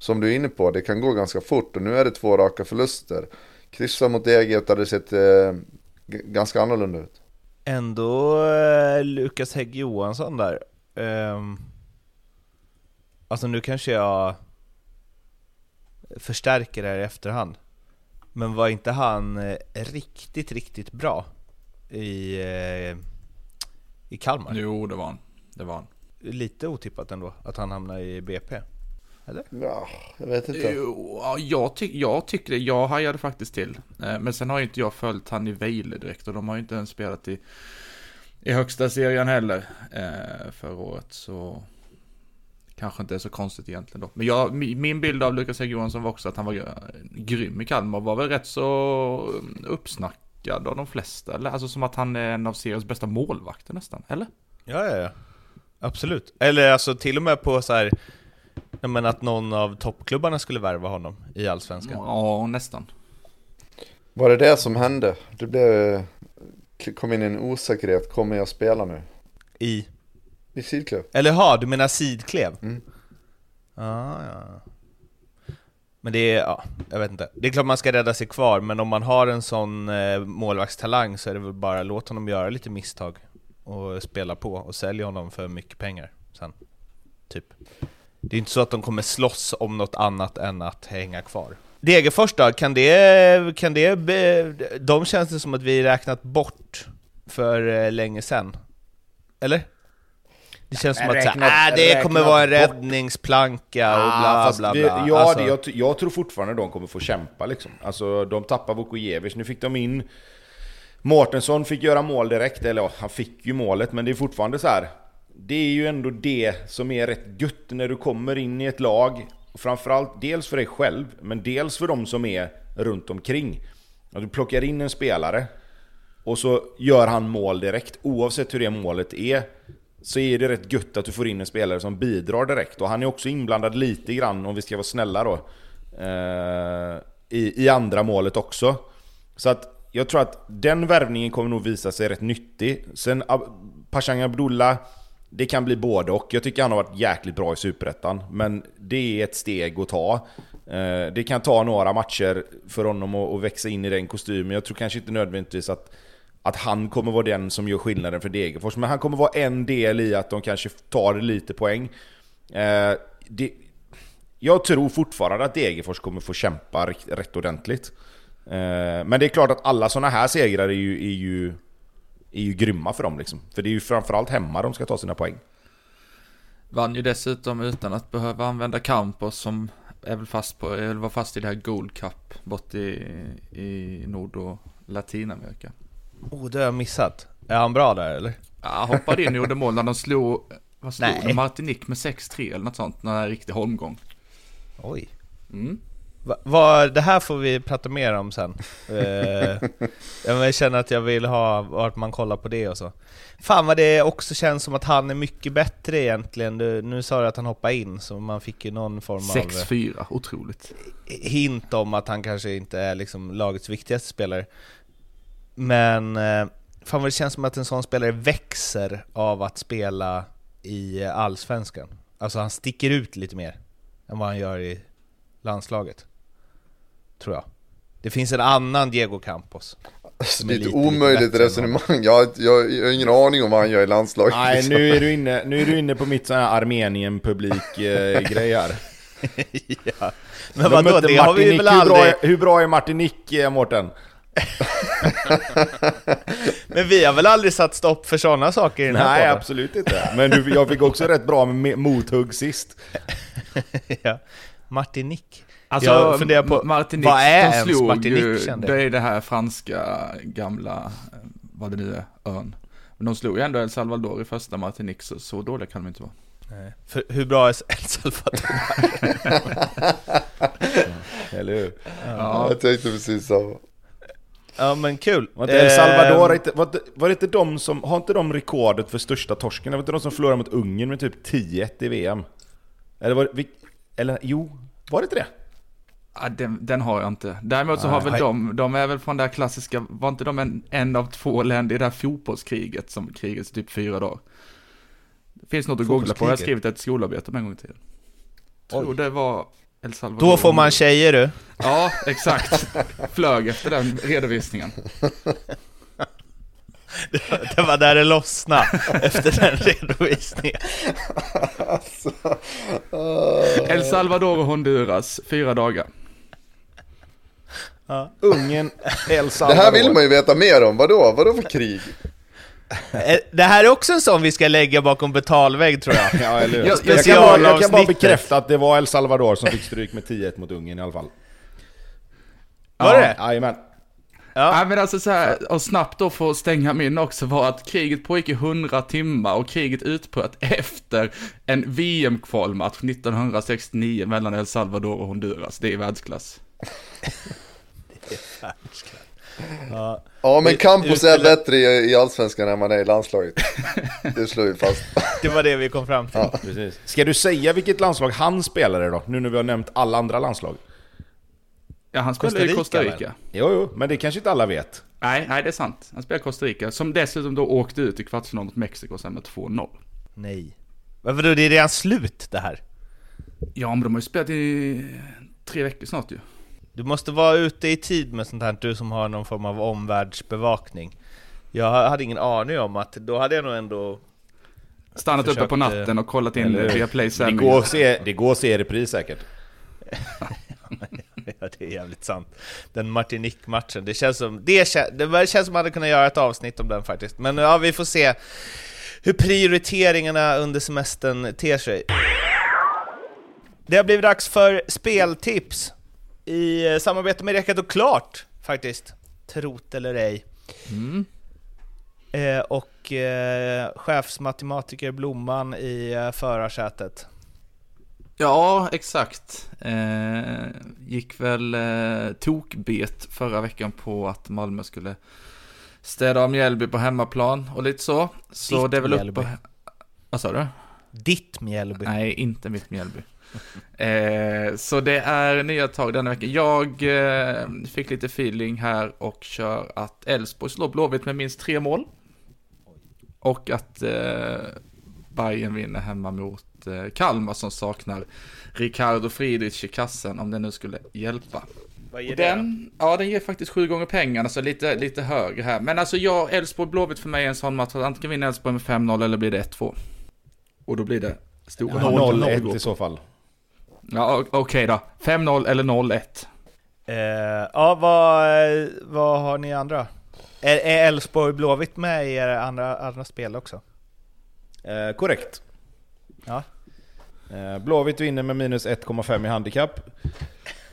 som du är inne på, det kan gå ganska fort och nu är det två raka förluster. Kryssa mot Deget hade sett eh, ganska annorlunda ut ändå eh, Lukas Hägg Johansson där. Um, alltså nu kanske jag förstärker det här i efterhand. Men var inte han eh, riktigt, riktigt bra i, eh, i Kalmar? Jo, det var han. Det var han. Lite otippat ändå att han hamnade i BP. Eller? Ja, jag vet inte. Jag, ty jag tycker det. Jag hajade faktiskt till. Eh, men sen har ju inte jag följt han i Vejle direkt och de har ju inte ens spelat i, i högsta serien heller eh, förra året. Så kanske inte är så konstigt egentligen då. Men jag, min bild av Lukas Hägg Johansson var också att han var grym i Kalmar. Var väl rätt så uppsnackad av de flesta. Eller? Alltså som att han är en av seriens bästa målvakter nästan, eller? Ja, ja, ja. Absolut. Eller alltså till och med på så här Ja, men att någon av toppklubbarna skulle värva honom i Allsvenskan? Ja, nästan. Var det det som hände? Du blev, kom in i en osäkerhet, kommer jag spela nu? I? I Sidklev. Eller ha, du menar Sidklev? Mm. Ah, ja. Men det är, ja, jag vet inte. Det är klart man ska rädda sig kvar, men om man har en sån eh, målvaktstalang så är det väl bara låt honom göra lite misstag och spela på och sälja honom för mycket pengar sen. Typ. Det är inte så att de kommer slåss om något annat än att hänga kvar. Degerfors då, kan det, kan det, de känns det som att vi räknat bort för eh, länge sedan. Eller? Det känns som att räknat, äh, det kommer vara en räddningsplanka och bla bla bla. Vi, ja, alltså. det, jag, jag, tror fortfarande de kommer få kämpa liksom. Alltså de tappar Vukojevic, nu fick de in Mårtensson fick göra mål direkt, eller ja, han fick ju målet, men det är fortfarande så här det är ju ändå det som är rätt gött när du kommer in i ett lag. Framförallt dels för dig själv, men dels för de som är runt omkring. Att du plockar in en spelare och så gör han mål direkt. Oavsett hur det målet är så är det rätt gött att du får in en spelare som bidrar direkt. Och han är också inblandad lite grann, om vi ska vara snälla då, eh, i, i andra målet också. Så att jag tror att den värvningen kommer nog visa sig rätt nyttig. Sen Pashang Abdullah det kan bli både och. Jag tycker han har varit jäkligt bra i Superettan, men det är ett steg att ta. Eh, det kan ta några matcher för honom att växa in i den kostymen. Jag tror kanske inte nödvändigtvis att, att han kommer vara den som gör skillnaden för Degerfors, men han kommer vara en del i att de kanske tar lite poäng. Eh, det, jag tror fortfarande att Degerfors kommer få kämpa rätt ordentligt. Eh, men det är klart att alla sådana här segrar är ju, är ju är ju grymma för dem liksom. För det är ju framförallt hemma de ska ta sina poäng. Vann ju dessutom utan att behöva använda Campos som är väl fast på, eller var fast i det här Gold Cup bort i, i Nord och Latinamerika. Oh, det har jag missat. Är han bra där eller? Ja, hoppade in och gjorde mål när de slog, vad slog Nej. de? Martinique med 6-3 eller något sånt, när det är riktig holmgång. Oj. Mm. Va, va, det här får vi prata mer om sen. <laughs> eh, jag känner att jag vill ha vart man kollar på det och så. Fan vad det också känns som att han är mycket bättre egentligen. Du, nu sa du att han hoppade in, så man fick ju någon form av... 6-4, otroligt. Hint om att han kanske inte är liksom lagets viktigaste spelare. Men eh, fan vad det känns som att en sån spelare växer av att spela i Allsvenskan. Alltså han sticker ut lite mer än vad han gör i landslaget. Tror jag. Det finns en annan Diego Campos. Alltså, det är ett omöjligt resonemang. Jag, jag, jag har ingen aning om vad han gör i landslaget. Nej, liksom. nu är du inne, nu är du inne på mitt sån här Armenien-publik-grej <laughs> här. ja. Men vadå, det har vi väl aldrig... Hur bra, är, hur bra är Martinique, eh, Mårten? <laughs> Men vi har väl aldrig satt stopp för sådana saker i den Nej, här podden? absolut inte. Men du, jag fick också rätt bra med mothugg sist. <laughs> ja. Martinique. Alltså, jag funderar på, Martinique, vad är ens slog, Martinique kände Det är det här franska gamla, vad det nu är, ön. Men de slog ju ändå El Salvador i första Martinique, så, så dåliga kan de inte vara. Nej. För hur bra är El Salvador? <laughs> Eller hur? Ja. Jag tänkte precis samma. Ja men kul! Var inte El Salvador, inte, var, det, var det inte de som, har inte de rekordet för största torsken? Var det inte de som förlorade mot Ungern med typ 10-1 i VM? Eller var det, eller jo, var det inte det? Ja, den, den, har jag inte. Däremot så har väl de, de är väl från det här klassiska, var inte de en, en av två länder i det här fotbollskriget som krigets typ fyra dagar? Det finns något att googla på, jag har skrivit ett skolarbete om en gång i tiden. Tror det var El Salvador. Då får man tjejer du. Ja, exakt. Flög efter den redovisningen. <laughs> Det var där det lossnade <laughs> efter den redovisningen. Alltså. <laughs> El Salvador och Honduras, fyra dagar. Ja. Ungern, <laughs> El Salvador. Det här vill man ju veta mer om, vadå? Vadå för krig? Eh, det här är också en sån vi ska lägga bakom betalvägg tror jag. <laughs> ja, eller jag, jag, kan bara, jag kan bara bekräfta att det var El Salvador som fick stryk med 10-1 mot Ungern i alla fall. Var det? Jajamän. Ja. ja men alltså så här, och snabbt då för att stänga min också var att kriget pågick i 100 timmar och kriget utbröt efter en VM-kvalmatch 1969 mellan El Salvador och Honduras. Det är världsklass. Ja, <laughs> ja men Campos är bättre i, i Allsvenskan än man är i landslaget. <laughs> Det slår vi fast. Det var det vi kom fram till. Ja. Precis. Ska du säga vilket landslag han spelade då? Nu när vi har nämnt alla andra landslag. Ja, han spelar i Costa Rica. Jo, jo, men det kanske inte alla vet. Nej, nej, det är sant. Han spelar i Costa Rica, som dessutom då åkte ut i kvartsfinal mot Mexiko sen med 2-0. Nej. Varför då? Det är redan slut det här. Ja, men de har ju spelat i tre veckor snart ju. Du måste vara ute i tid med sånt här, du som har någon form av omvärldsbevakning. Jag hade ingen aning om att, då hade jag nog ändå Stannat försökt, uppe på natten och kollat in via Play det går, att se, det går att se repris säkert. <laughs> ja, det är jävligt sant. Den Martinique-matchen, det känns som det, kän, det känns som man hade kunnat göra ett avsnitt om den faktiskt. Men ja, vi får se hur prioriteringarna under semestern ter sig. Det har blivit dags för speltips i eh, samarbete med Rekat och Klart faktiskt. Trot eller ej. Mm. Eh, och eh, chefsmatematiker Blomman i eh, förarsätet. Ja, exakt. Eh, gick väl eh, tokbet förra veckan på att Malmö skulle städa av Mjällby på hemmaplan och lite så. Så Ditt det är väl uppe... Vad sa du? Ditt Mjällby. Nej, inte mitt Mjällby. <laughs> eh, så det är nya tag denna vecka. Jag eh, fick lite feeling här och kör att Elfsborg slår Blåvitt med minst tre mål. Och att eh, Bayern vinner hemma mot eh, Kalmar som saknar Ricardo Friedrich i kassen om det nu skulle hjälpa. Vad ger den, Ja, den ger faktiskt sju gånger pengarna, så lite, lite högre här. Men alltså jag, Elfsborg Blåvitt för mig är en sån match att antingen vinner Elfsborg med 5-0 eller blir det 1-2. Och då blir det stora 0-1 i så fall. Ja, okej okay då. 5-0 eller 0-1. Eh, ja, vad, vad har ni andra? Är Elfsborg Blåvitt med i era andra, andra spel också? Eh, korrekt. Ja. Eh, Blåvitt vinner med minus 1,5 i handikapp.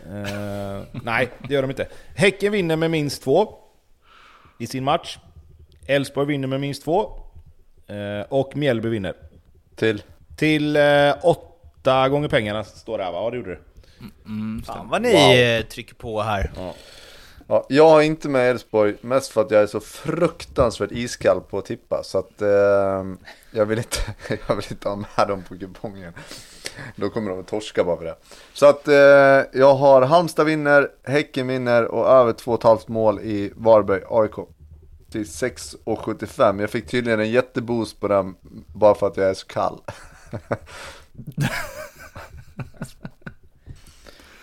Eh, nej, det gör de inte. Häcken vinner med minst 2 i sin match. Elfsborg vinner med minst 2. Eh, och Mjällby vinner. Till? Till 8 gånger pengarna står det här va? Ja det gjorde det. Mm, Fan vad ni wow. Eh, trycker på här. Ja. Ja, jag har inte med Elfsborg, mest för att jag är så fruktansvärt iskall på att tippa. Så att eh, jag, vill inte, <laughs> jag vill inte ha med dem på kupongen. Då kommer de att torska bara för det. Så att eh, jag har Halmstad vinner, Häcken vinner och över 2,5 mål i Varberg AIK. Till 6,75. Jag fick tydligen en jätteboost på den bara för att jag är så kall. <laughs>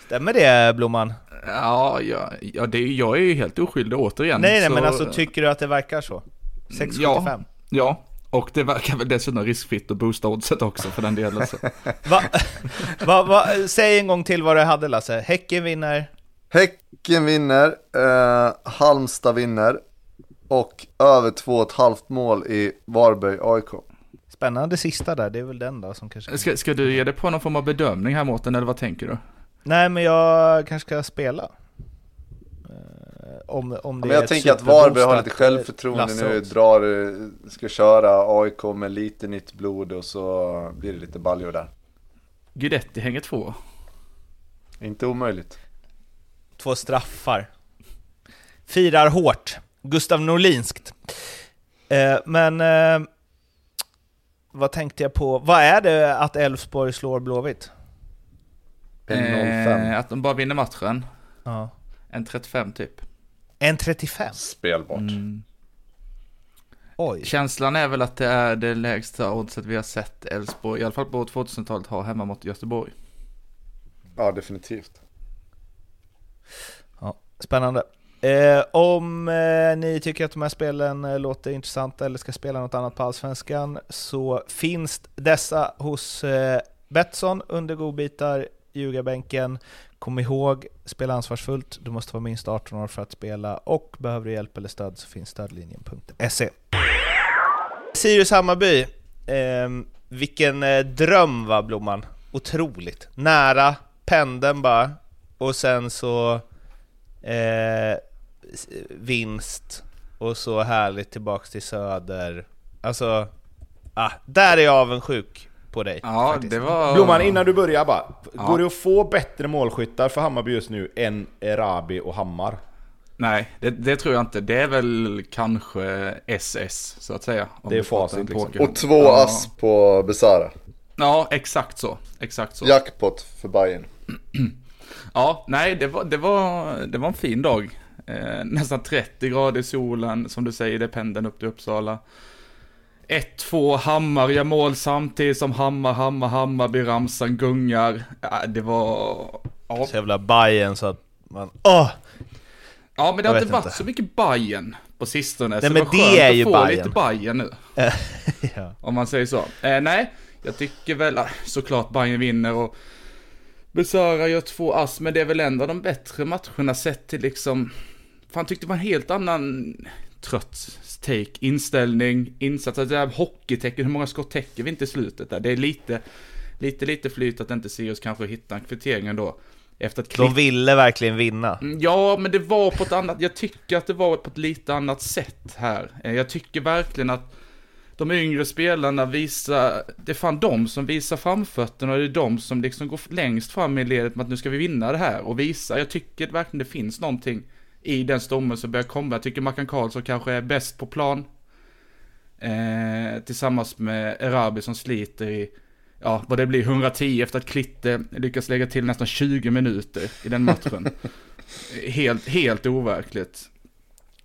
Stämmer det Blomman? Ja, ja, ja det, jag är ju helt oskyldig återigen. Nej, nej, så... men alltså tycker du att det verkar så? 6,75? Ja, ja, och det verkar väl dessutom riskfritt att boosta oddset också för den delen. <laughs> va, va, va, säg en gång till vad du hade Lasse. Häcken vinner? Häcken vinner, eh, Halmstad vinner och över 2,5 mål i Varberg AIK. Spännande sista där, det är väl den då som kanske... Ska, ska du ge dig på någon form av bedömning här Mårten, eller vad tänker du? Nej, men jag kanske ska spela. Eh, om, om det men jag tänker att Varberg har lite självförtroende nu, drar, ska köra AIK med lite nytt blod och så blir det lite baljor där. Guidetti hänger två. Inte omöjligt. Två straffar. Firar hårt. Gustav Norlinskt. Eh, men eh, vad tänkte jag på? Vad är det att Elfsborg slår Blåvitt? Eh, att de bara vinner matchen. Ja. En 35 typ. En 35? Spelbart. Mm. Oj. Känslan är väl att det är det lägsta oddset vi har sett Elfsborg, i alla fall på 2000-talet, ha hemma mot Göteborg. Ja, definitivt. Ja, spännande. Eh, om eh, ni tycker att de här spelen eh, låter intressanta eller ska spela något annat på Allsvenskan så finns dessa hos eh, Betsson under godbitar ljugarbänken. Kom ihåg, spela ansvarsfullt, du måste vara minst 18 år för att spela och behöver du hjälp eller stöd så finns stödlinjen.se. Sirius Hammarby, eh, vilken eh, dröm va Blomman? Otroligt! Nära, pendeln bara, och sen så eh, vinst, och så härligt tillbaks till Söder. Alltså, ah, där är jag avundsjuk på dig. Ja, faktiskt. det var... Blomman, innan du börjar bara. Ja. Går det att få bättre målskyttar för Hammarby just nu än Erabi och Hammar? Nej, det, det, tror jag inte. Det är väl kanske SS, så att säga. Det är facit liksom. Och två ja. ass på Besara. Ja, exakt så. Exakt så. Jackpot för Bayern. Ja, nej, det var, det var, det var en fin dag. Eh, nästan 30 grader i solen, som du säger, det är pendeln upp till Uppsala. 1-2 Hammar gör mål samtidigt som Hammar, Hammar, Hammarby, ramsan gungar. Ja, det var... Ja. Så jävla Bajen så att man... Åh! Ja, men det har inte varit inte. så mycket Bajen på sistone. Nej, så men det, var det är ju att få Bayern. lite Bajen nu. <laughs> ja. Om man säger så. Eh, nej, jag tycker väl ah, såklart Bajen vinner och Besara gör två ass, men det är väl ändå de bättre matcherna sett till liksom... Fan, tyckte det var en helt annan trött take, inställning, insats, alltså det här hockeytecken, hur många skott täcker vi inte i slutet där? Det är lite, lite, lite flyt att inte Sirius kanske hittar en kvittering ändå. Efter att De ville verkligen vinna. Mm, ja, men det var på ett annat, jag tycker att det var på ett lite annat sätt här. Eh, jag tycker verkligen att de yngre spelarna visar, det är fan de som visar framfötterna och det är de som liksom går längst fram i ledet med att nu ska vi vinna det här och visa. Jag tycker verkligen det finns någonting i den stommen som börjar komma. Jag tycker Mackan Karlsson kanske är bäst på plan. Eh, tillsammans med Erabi som sliter i, ja vad det blir, 110 efter att Klitte lyckas lägga till nästan 20 minuter i den matchen. <laughs> helt, helt overkligt.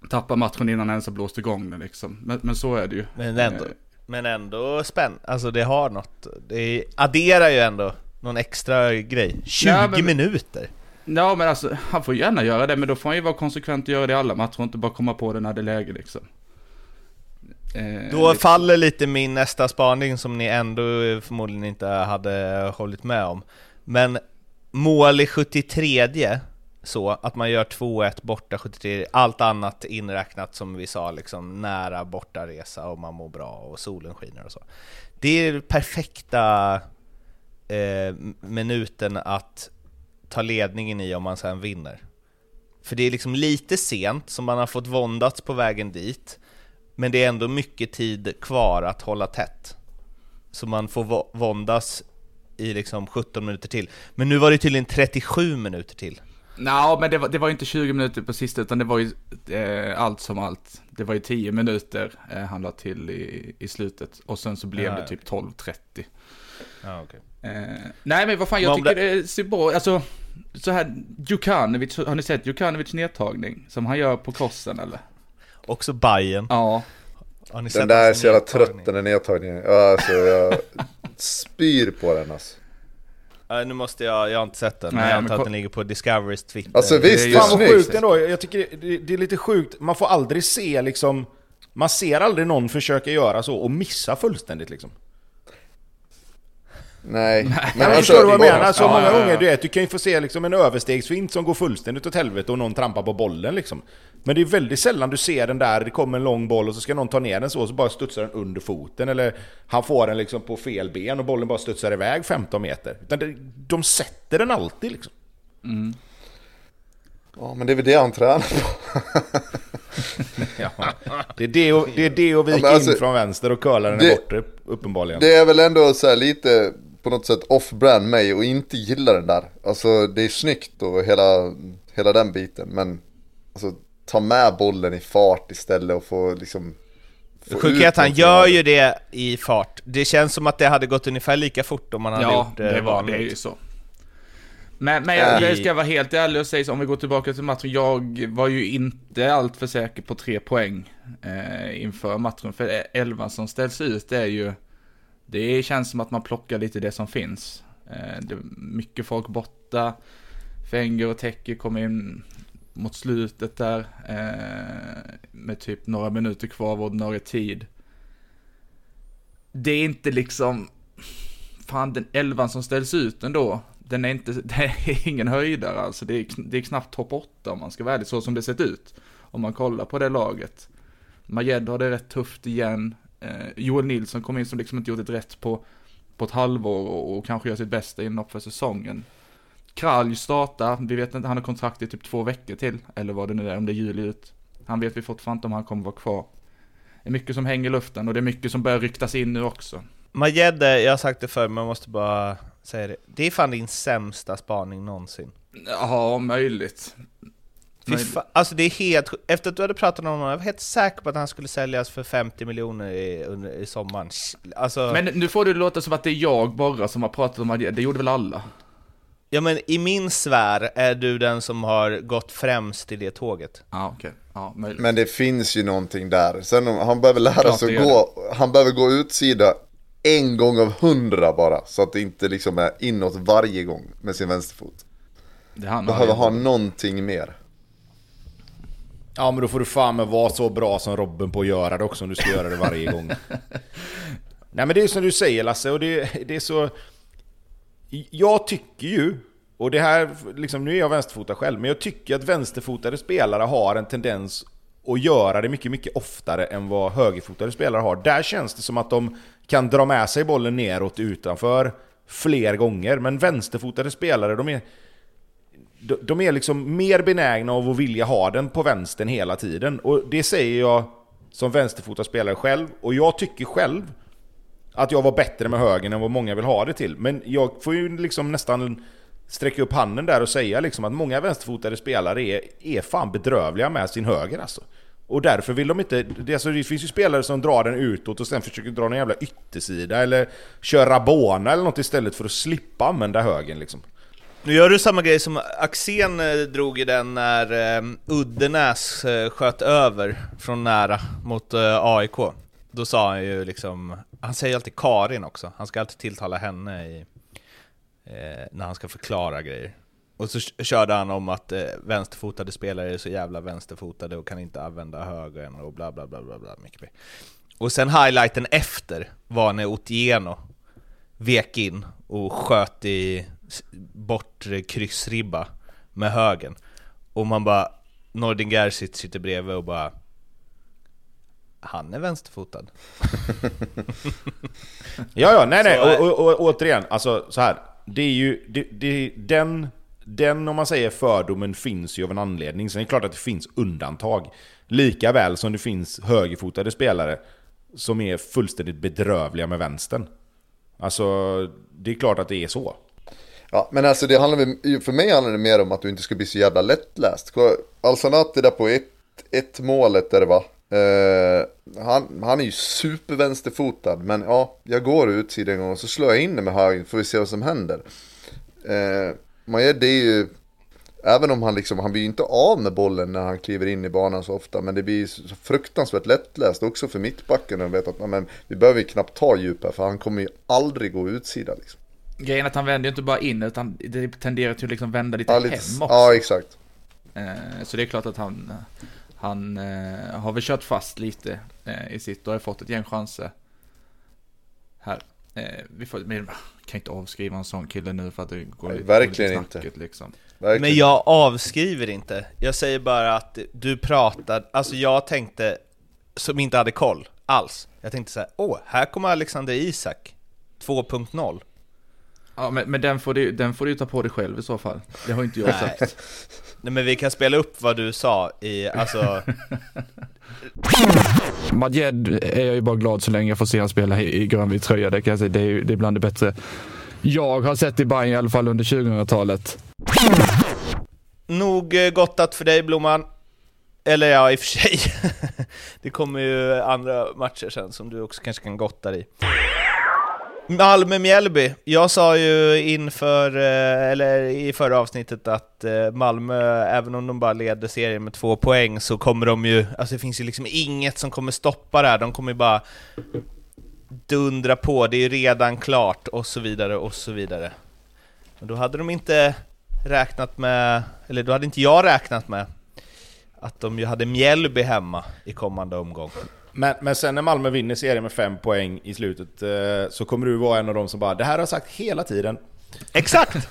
Tappar matchen innan han ens har blåst igång den liksom. Men, men så är det ju. Men ändå, eh. men ändå spännande. Alltså det har något, det adderar ju ändå någon extra grej. 20 ja, men, minuter! Ja men alltså, han får gärna göra det, men då får han ju vara konsekvent och göra det i alla matcher och inte bara komma på det när det är läge liksom. Eh, då liksom. faller lite min nästa spaning som ni ändå förmodligen inte hade hållit med om. Men mål i 73 så att man gör 2-1 borta 73, allt annat inräknat som vi sa, liksom nära bortaresa och man mår bra och solen skiner och så. Det är perfekta eh, minuten att ta ledningen i om man sen vinner. För det är liksom lite sent, som man har fått våndats på vägen dit, men det är ändå mycket tid kvar att hålla tätt. Så man får våndas i liksom 17 minuter till. Men nu var det tydligen 37 minuter till. Nej, men det var, det var inte 20 minuter på sista, utan det var ju eh, allt som allt. Det var ju 10 minuter eh, han la till i, i slutet. Och sen så blev ja, det typ 12.30. Ja, okay. eh, nej, men vad fan, jag tycker det... det ser bra Alltså, så här, Djukanovic, har ni sett Djukanovic nedtagning? Som han gör på krossen, eller? Också Bajen. Ja. den där är så jävla trött, den där nedtagningen. Alltså, jag <laughs> spyr på den alltså. Uh, nu måste jag, jag har inte sett den, Nej, men jag antar att den ligger på Discoverys Twitter. Alltså visst, Fan vad sjukt ändå, jag tycker det, det, är lite sjukt, man får aldrig se liksom Man ser aldrig någon försöka göra så och missa fullständigt liksom Nej. Men, men alltså, förstår du vad jag menar? Så ja, många ja, ja. gånger, du vet, du kan ju få se liksom en överstegsfint som går fullständigt åt helvete och någon trampar på bollen liksom. Men det är väldigt sällan du ser den där, det kommer en lång boll och så ska någon ta ner den så, och så bara studsar den under foten. Eller han får den liksom på fel ben och bollen bara studsar iväg 15 meter. Utan det, de sätter den alltid liksom. Mm. Ja, men det är väl det han tränar på. <laughs> ja, det, är det, och, det är det och vika ja, alltså, in från vänster och curla den det, borta uppenbarligen. Det är väl ändå så lite på något sätt off-brand mig och inte gilla den där. Alltså det är snyggt och hela, hela den biten. Men alltså, ta med bollen i fart istället och få liksom Sjukt att han gör ju det i fart. Det känns som att det hade gått ungefär lika fort om man hade ja, gjort det, det var, det är ju så. Men, men jag, jag ska vara helt ärlig och säga så, om vi går tillbaka till matchen. Jag var ju inte alltför säker på tre poäng eh, inför matchen. För elvan som ställs ut det är ju, det känns som att man plockar lite det som finns. Eh, det är mycket folk borta. Fenger och Tecke kom in mot slutet där. Eh, med typ några minuter kvar av ordinarie tid. Det är inte liksom, fan den elvan som ställs ut ändå den är inte, <laughs> det är ingen höjdare alltså. Det är, det är knappt topp 8 om man ska vara ärlig, så som det sett ut. Om man kollar på det laget. Majed har det rätt tufft igen. Eh, Joel Nilsson kom in som liksom inte gjort ett rätt på, på ett halvår och, och kanske gör sitt bästa inhopp för säsongen. Kralj startar, vi vet inte, han har kontrakt i typ två veckor till, eller vad det nu är, om det är juli ut. Han vet vi fortfarande inte om han kommer vara kvar. Det är mycket som hänger i luften och det är mycket som börjar ryktas in nu också. Majed, jag har sagt det förr, men man måste bara säger det. Det är fan din sämsta spaning någonsin. Ja, möjligt. Fa- alltså det är helt Efter att du hade pratat om honom, jag var helt säker på att han skulle säljas för 50 miljoner i, under, i sommaren. Alltså... Men nu får det låta som att det är jag bara som har pratat om det, det gjorde väl alla? Ja men i min sfär är du den som har gått främst i det tåget. Ja okej, okay. möjligt. Men det finns ju någonting där. Sen han behöver lära sig att gå, han behöver gå utsida en gång av hundra bara. Så att det inte liksom är inåt varje gång med sin vänsterfot. Det han Behöver ha någonting mer. Ja men då får du fan med vara så bra som Robin på att göra det också om du ska göra det varje gång. <laughs> Nej men det är som du säger Lasse och det, det är så... Jag tycker ju, och det här, liksom, nu är jag vänsterfotad själv, men jag tycker att vänsterfotade spelare har en tendens att göra det mycket, mycket oftare än vad högerfotade spelare har. Där känns det som att de kan dra med sig bollen neråt utanför fler gånger. Men vänsterfotade spelare, de är, de är liksom mer benägna av att vilja ha den på vänstern hela tiden. Och det säger jag som vänsterfotad spelare själv. Och jag tycker själv att jag var bättre med högern än vad många vill ha det till. Men jag får ju liksom nästan sträcka upp handen där och säga liksom att många vänsterfotade spelare är, är fan bedrövliga med sin höger alltså. Och därför vill de inte... Det, alltså, det finns ju spelare som drar den utåt och sen försöker dra en jävla yttersida eller köra bona eller något istället för att slippa använda högen liksom. Nu gör du samma grej som Axén eh, drog i den när eh, Uddenäs eh, sköt över från nära mot eh, AIK. Då sa han ju liksom, han säger alltid Karin också, han ska alltid tilltala henne i, eh, när han ska förklara grejer. Och så körde han om att eh, vänsterfotade spelare är så jävla vänsterfotade och kan inte använda högern och bla bla bla bla bla mycket Och sen highlighten efter var när Otieno vek in och sköt i bortre kryssribba med högen. Och man bara, Nordin Gerzic sitter bredvid och bara Han är vänsterfotad. <laughs> ja, ja, nej, nej, och, och, och, återigen, alltså så här. Det är ju, det, det, den den, om man säger fördomen, finns ju av en anledning. Sen är det klart att det finns undantag. Lika väl som det finns högerfotade spelare som är fullständigt bedrövliga med vänstern. Alltså, det är klart att det är så. Ja, men alltså det handlar för mig handlar det mer om att du inte ska bli så jävla lättläst. Alsanati där på ett, ett målet där det var. Uh, eh, han, han är ju supervänsterfotad, men ja, jag går utsidan en gång och så slår jag in det med höger, får vi se vad som händer. Eh, uh, Majer, det är ju, även om han liksom, han blir ju inte av med bollen när han kliver in i banan så ofta, men det blir så fruktansvärt lättläst också för mittbacken och vet att men, vi behöver ju knappt ta djup här, för han kommer ju aldrig gå utsida liksom. Grejen är att han vänder ju inte bara in, utan det tenderar till att liksom vända lite, ja, lite hem också. Ja, exakt. Uh, så det är klart att han han eh, har väl kört fast lite eh, i sitt och har fått ett gäng chanser. Här. Eh, vi får, men kan inte avskriva en sån kille nu för att det går, Nej, verkligen går lite snacket, inte. Liksom. Verkligen. Men jag avskriver inte. Jag säger bara att du pratar, alltså jag tänkte, som inte hade koll alls. Jag tänkte så här, åh, här kommer Alexander Isak 2.0. Ja, men, men den, får du, den får du ta på dig själv i så fall. Det har inte jag sagt. Nej men vi kan spela upp vad du sa i, alltså... <laughs> Madjed är jag ju bara glad så länge jag får se honom spela i, grönvit tröja. Det kan jag säga, det är, det är bland det bättre jag har sett i Bayern i alla fall under 2000-talet. Nog eh, gottat för dig Blomman. Eller ja, i och för sig. <laughs> det kommer ju andra matcher sen som du också kanske kan gotta dig i. Malmö-Mjällby. Jag sa ju inför, eh, eller i förra avsnittet att eh, Malmö, även om de bara leder serien med två poäng, så kommer de ju, alltså det finns ju liksom inget som kommer stoppa det här, de kommer ju bara dundra på, det är ju redan klart, och så vidare, och så vidare. Men då hade de inte räknat med, eller då hade inte jag räknat med, att de ju hade Mjällby hemma i kommande omgång. Men, men sen när Malmö vinner serien med fem poäng i slutet eh, så kommer du vara en av dem som bara Det här har jag sagt hela tiden. Exakt! <laughs>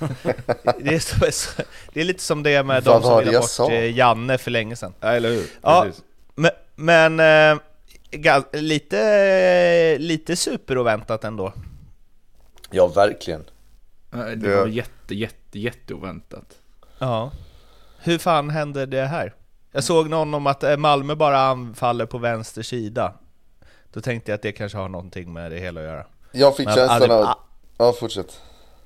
det, är så, det är lite som det med de som ville bort sa? Eh, Janne för länge sedan. Ja, eller hur? Ja, men, men äh, lite, lite superoväntat ändå. Ja, verkligen. Det var jätte, jätte, jätteoväntat. Ja. Hur fan hände det här? Jag såg någon om att eh, Malmö bara anfaller på vänster sida. Då tänkte jag att det kanske har någonting med det hela att göra. Jag fick känslan av... Ja, fortsätt.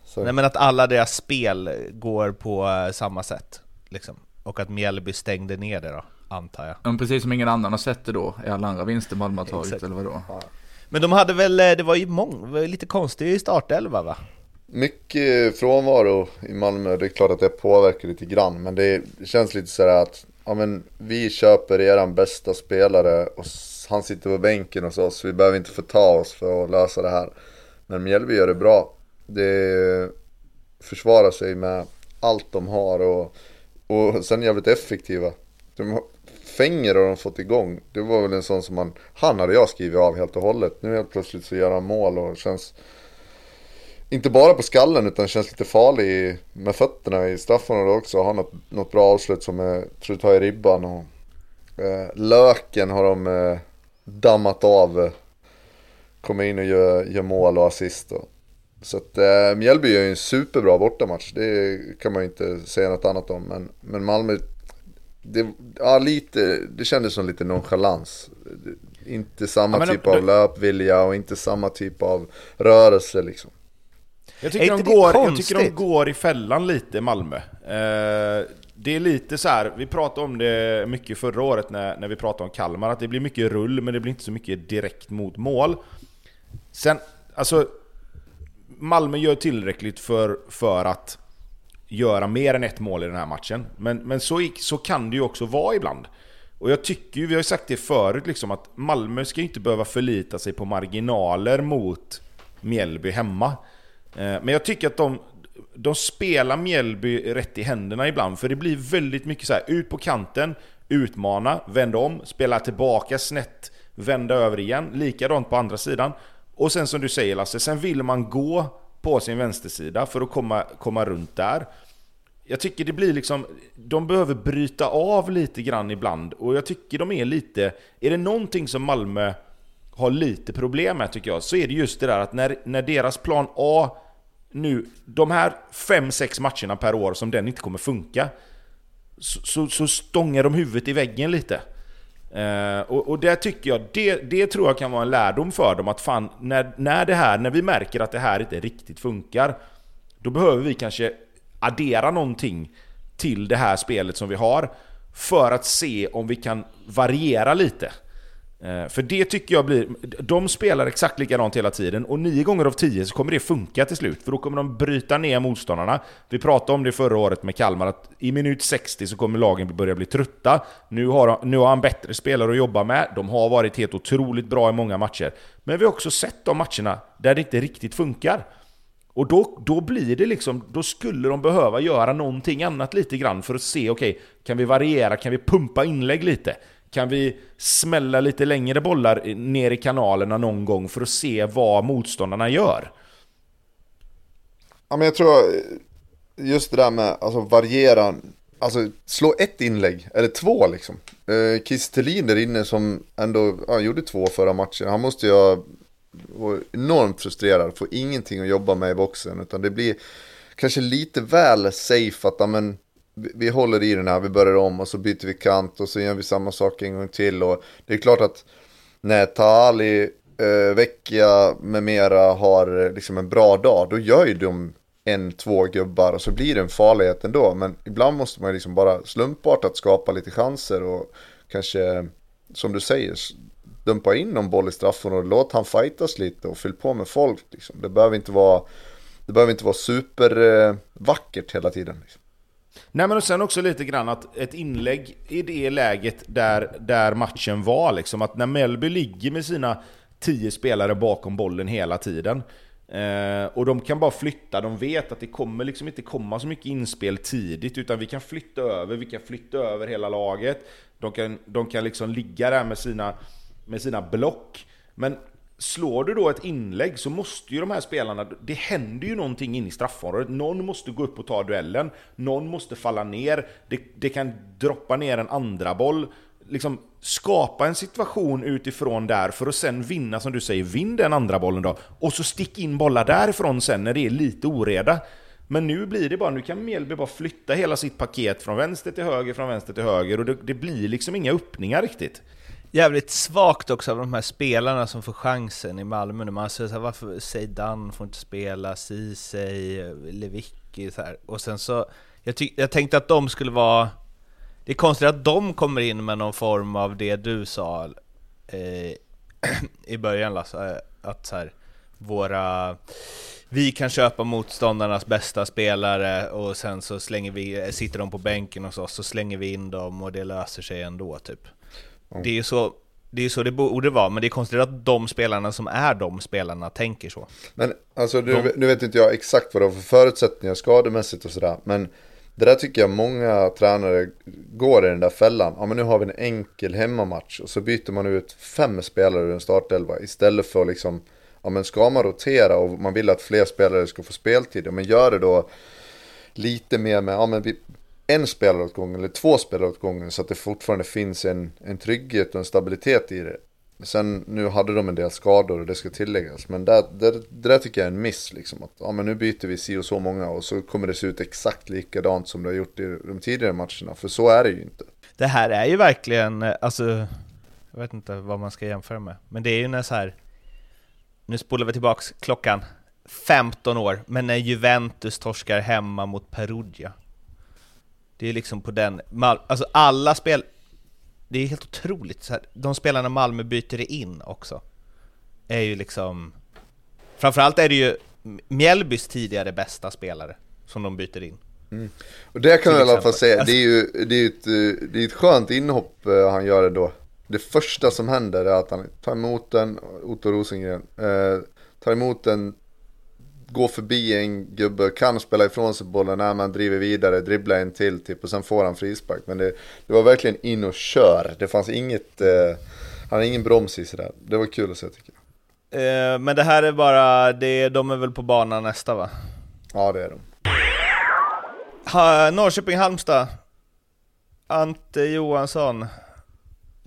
Sorry. Nej men att alla deras spel går på eh, samma sätt. Liksom. Och att Mjällby stängde ner det då, antar jag. Men precis som ingen annan har sett det då, i alla andra vinster Malmö har tagit, eller vadå? Ja. Men de hade väl, eh, det var ju mång, var lite konstigt i startelva va? Mycket frånvaro i Malmö, det är klart att det påverkar lite grann, men det, det känns lite sådär att ja men vi köper eran bästa spelare och han sitter på bänken hos oss. Vi behöver inte förta oss för att lösa det här. Men Mjällby gör det bra. Det försvarar sig med allt de har och, och sen jävligt effektiva. De, Fänger har de fått igång. Det var väl en sån som man, han hade jag skrivit av helt och hållet. Nu helt plötsligt så gör han mål och känns inte bara på skallen utan känns lite farlig med fötterna i straffområdet också. Har något, något bra avslut som jag tror tar i ribban. Och, eh, löken har de eh, dammat av. kommer in och gör, gör mål och assist. Och. Så att eh, Mjällby gör ju en superbra bortamatch. Det kan man ju inte säga något annat om. Men, men Malmö, det, ja, lite, det kändes som lite nonchalans. Inte samma ja, typ av löpvilja och inte samma typ av rörelse liksom. Jag tycker, de går, jag tycker de går i fällan lite, Malmö. Eh, det är lite så här, vi pratade om det mycket förra året när, när vi pratade om Kalmar, att det blir mycket rull men det blir inte så mycket direkt mot mål. Sen, alltså... Malmö gör tillräckligt för, för att göra mer än ett mål i den här matchen. Men, men så, så kan det ju också vara ibland. Och jag tycker ju, vi har ju sagt det förut, liksom, att Malmö ska inte behöva förlita sig på marginaler mot Mjällby hemma. Eh, men jag tycker att de, de spelar Mjällby rätt i händerna ibland, för det blir väldigt mycket så här, ut på kanten, utmana, vända om, spela tillbaka snett, vända över igen, likadant på andra sidan. Och sen som du säger Lasse, sen vill man gå på sin vänstersida för att komma, komma runt där. Jag tycker det blir liksom, de behöver bryta av lite grann ibland och jag tycker de är lite, är det någonting som Malmö har lite problem med tycker jag, så är det just det där att när, när deras plan A nu, de här 5-6 matcherna per år som den inte kommer funka, så, så, så stångar de huvudet i väggen lite. Eh, och, och det tycker jag, det, det tror jag kan vara en lärdom för dem att fan, när, när det här, när vi märker att det här inte riktigt funkar, då behöver vi kanske addera någonting till det här spelet som vi har för att se om vi kan variera lite. Eh, för det tycker jag blir... De spelar exakt likadant hela tiden och nio gånger av tio så kommer det funka till slut. För då kommer de bryta ner motståndarna. Vi pratade om det förra året med Kalmar, att i minut 60 så kommer lagen börja bli trötta. Nu har, nu har han bättre spelare att jobba med. De har varit helt otroligt bra i många matcher. Men vi har också sett de matcherna där det inte riktigt funkar. Och då, då blir det liksom, då skulle de behöva göra någonting annat lite grann för att se, okej, okay, kan vi variera, kan vi pumpa inlägg lite? Kan vi smälla lite längre bollar ner i kanalerna någon gång för att se vad motståndarna gör? Ja men jag tror just det där med alltså variera, alltså slå ett inlägg, eller två liksom. Eh, Kistelin där inne som ändå ja, gjorde två förra matchen, han måste ju ha enormt frustrerad, får ingenting att jobba med i boxen, utan det blir kanske lite väl safe att, ja, men, vi håller i den här, vi börjar om och så byter vi kant och så gör vi samma sak en gång till. Och det är klart att när Tali, eh, Vecchia med mera har eh, liksom en bra dag, då gör ju de en, två gubbar och så blir det en farlighet ändå. Men ibland måste man liksom bara slumpartat skapa lite chanser och kanske, som du säger, dumpa in någon boll i straffen och låt han fightas lite och fyll på med folk. Liksom. Det behöver inte vara, det behöver inte vara supervackert eh, hela tiden. Liksom. Nej men och sen också lite grann att ett inlägg i det läget där, där matchen var liksom, att när Melby ligger med sina tio spelare bakom bollen hela tiden, eh, och de kan bara flytta, de vet att det kommer liksom inte komma så mycket inspel tidigt, utan vi kan flytta över, vi kan flytta över hela laget, de kan, de kan liksom ligga där med sina, med sina block, men Slår du då ett inlägg så måste ju de här spelarna, det händer ju någonting in i straffområdet. Någon måste gå upp och ta duellen, någon måste falla ner, det, det kan droppa ner en andra boll. Liksom skapa en situation utifrån där för att sen vinna, som du säger, vinn den andra bollen då. Och så stick in bollar därifrån sen när det är lite oreda. Men nu blir det bara, nu kan Mjällby bara flytta hela sitt paket från vänster till höger, från vänster till höger och det, det blir liksom inga öppningar riktigt jävligt svagt också av de här spelarna som får chansen i Malmö nu. Man säger såhär, varför Zeidan får inte spela, Ceesay, Lewicki så här. Och sen så, jag, tyck, jag tänkte att de skulle vara... Det är konstigt att de kommer in med någon form av det du sa eh, <clears throat> i början Lasse, att så här, våra... Vi kan köpa motståndarnas bästa spelare och sen så slänger vi, sitter de på bänken hos oss, så slänger vi in dem och det löser sig ändå typ. Det är så det är så det borde vara, men det är konstigt att de spelarna som är de spelarna tänker så. Men alltså, nu, de... nu vet inte jag exakt vad de har för förutsättningar skademässigt och sådär, men det där tycker jag många tränare går i den där fällan. Ja men nu har vi en enkel hemmamatch och så byter man ut fem spelare ur en startelva istället för liksom, ja men ska man rotera och man vill att fler spelare ska få speltid, ja men gör det då lite mer med, ja men vi, en spelare åt gången eller två spelare åt gången så att det fortfarande finns en, en trygghet och en stabilitet i det. Sen nu hade de en del skador och det ska tilläggas. Men det, där, där tycker jag är en miss liksom. Att, ja, men nu byter vi si och så många och så kommer det se ut exakt likadant som det har gjort i de tidigare matcherna. För så är det ju inte. Det här är ju verkligen, eh, alltså, jag vet inte vad man ska jämföra med. Men det är ju när så här, nu spolar vi tillbaks klockan, 15 år, men när Juventus torskar hemma mot Perugia. Det är liksom på den, alltså alla spel, det är helt otroligt, så här, de spelarna Malmö byter in också, är ju liksom, framförallt är det ju Mjällbys tidigare bästa spelare som de byter in. Mm. Och det kan jag i alla fall säga, det är ju det är ett, det är ett skönt inhopp uh, han gör då. Det första som händer är att han tar emot den, Otto Rosengren, uh, tar emot den gå förbi en gubbe, kan spela ifrån sig bollen när man driver vidare, dribbla en till typ och sen får han frispark. Men det, det var verkligen in och kör. Det fanns inget, eh, han hade ingen broms i sig där. Det var kul att se tycker jag. Eh, men det här är bara, det, de är väl på banan nästa va? Ja det är de. Ha, Norrköping-Halmstad. Ante Johansson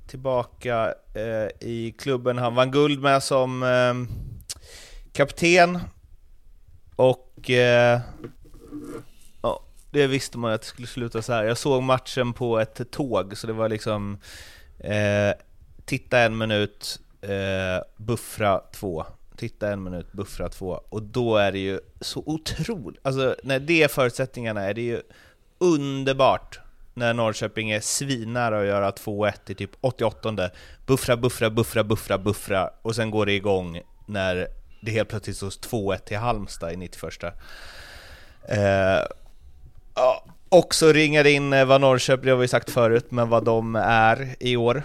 tillbaka eh, i klubben han vann guld med som eh, kapten och... Eh, ja, det visste man att det skulle sluta så här. Jag såg matchen på ett tåg, så det var liksom Eh, titta en minut, eh, buffra två. Titta en minut, buffra två. Och då är det ju så otroligt, alltså när det är förutsättningarna är det ju underbart när Norrköping är svinare att göra 2-1 i typ 88 Buffra, buffra, buffra, buffra, buffra och sen går det igång när det helt plötsligt står 2-1 till Halmstad i 91 eh, ja, Också ringar in eh, vad Norrköping, det har vi sagt förut, men vad de är i år.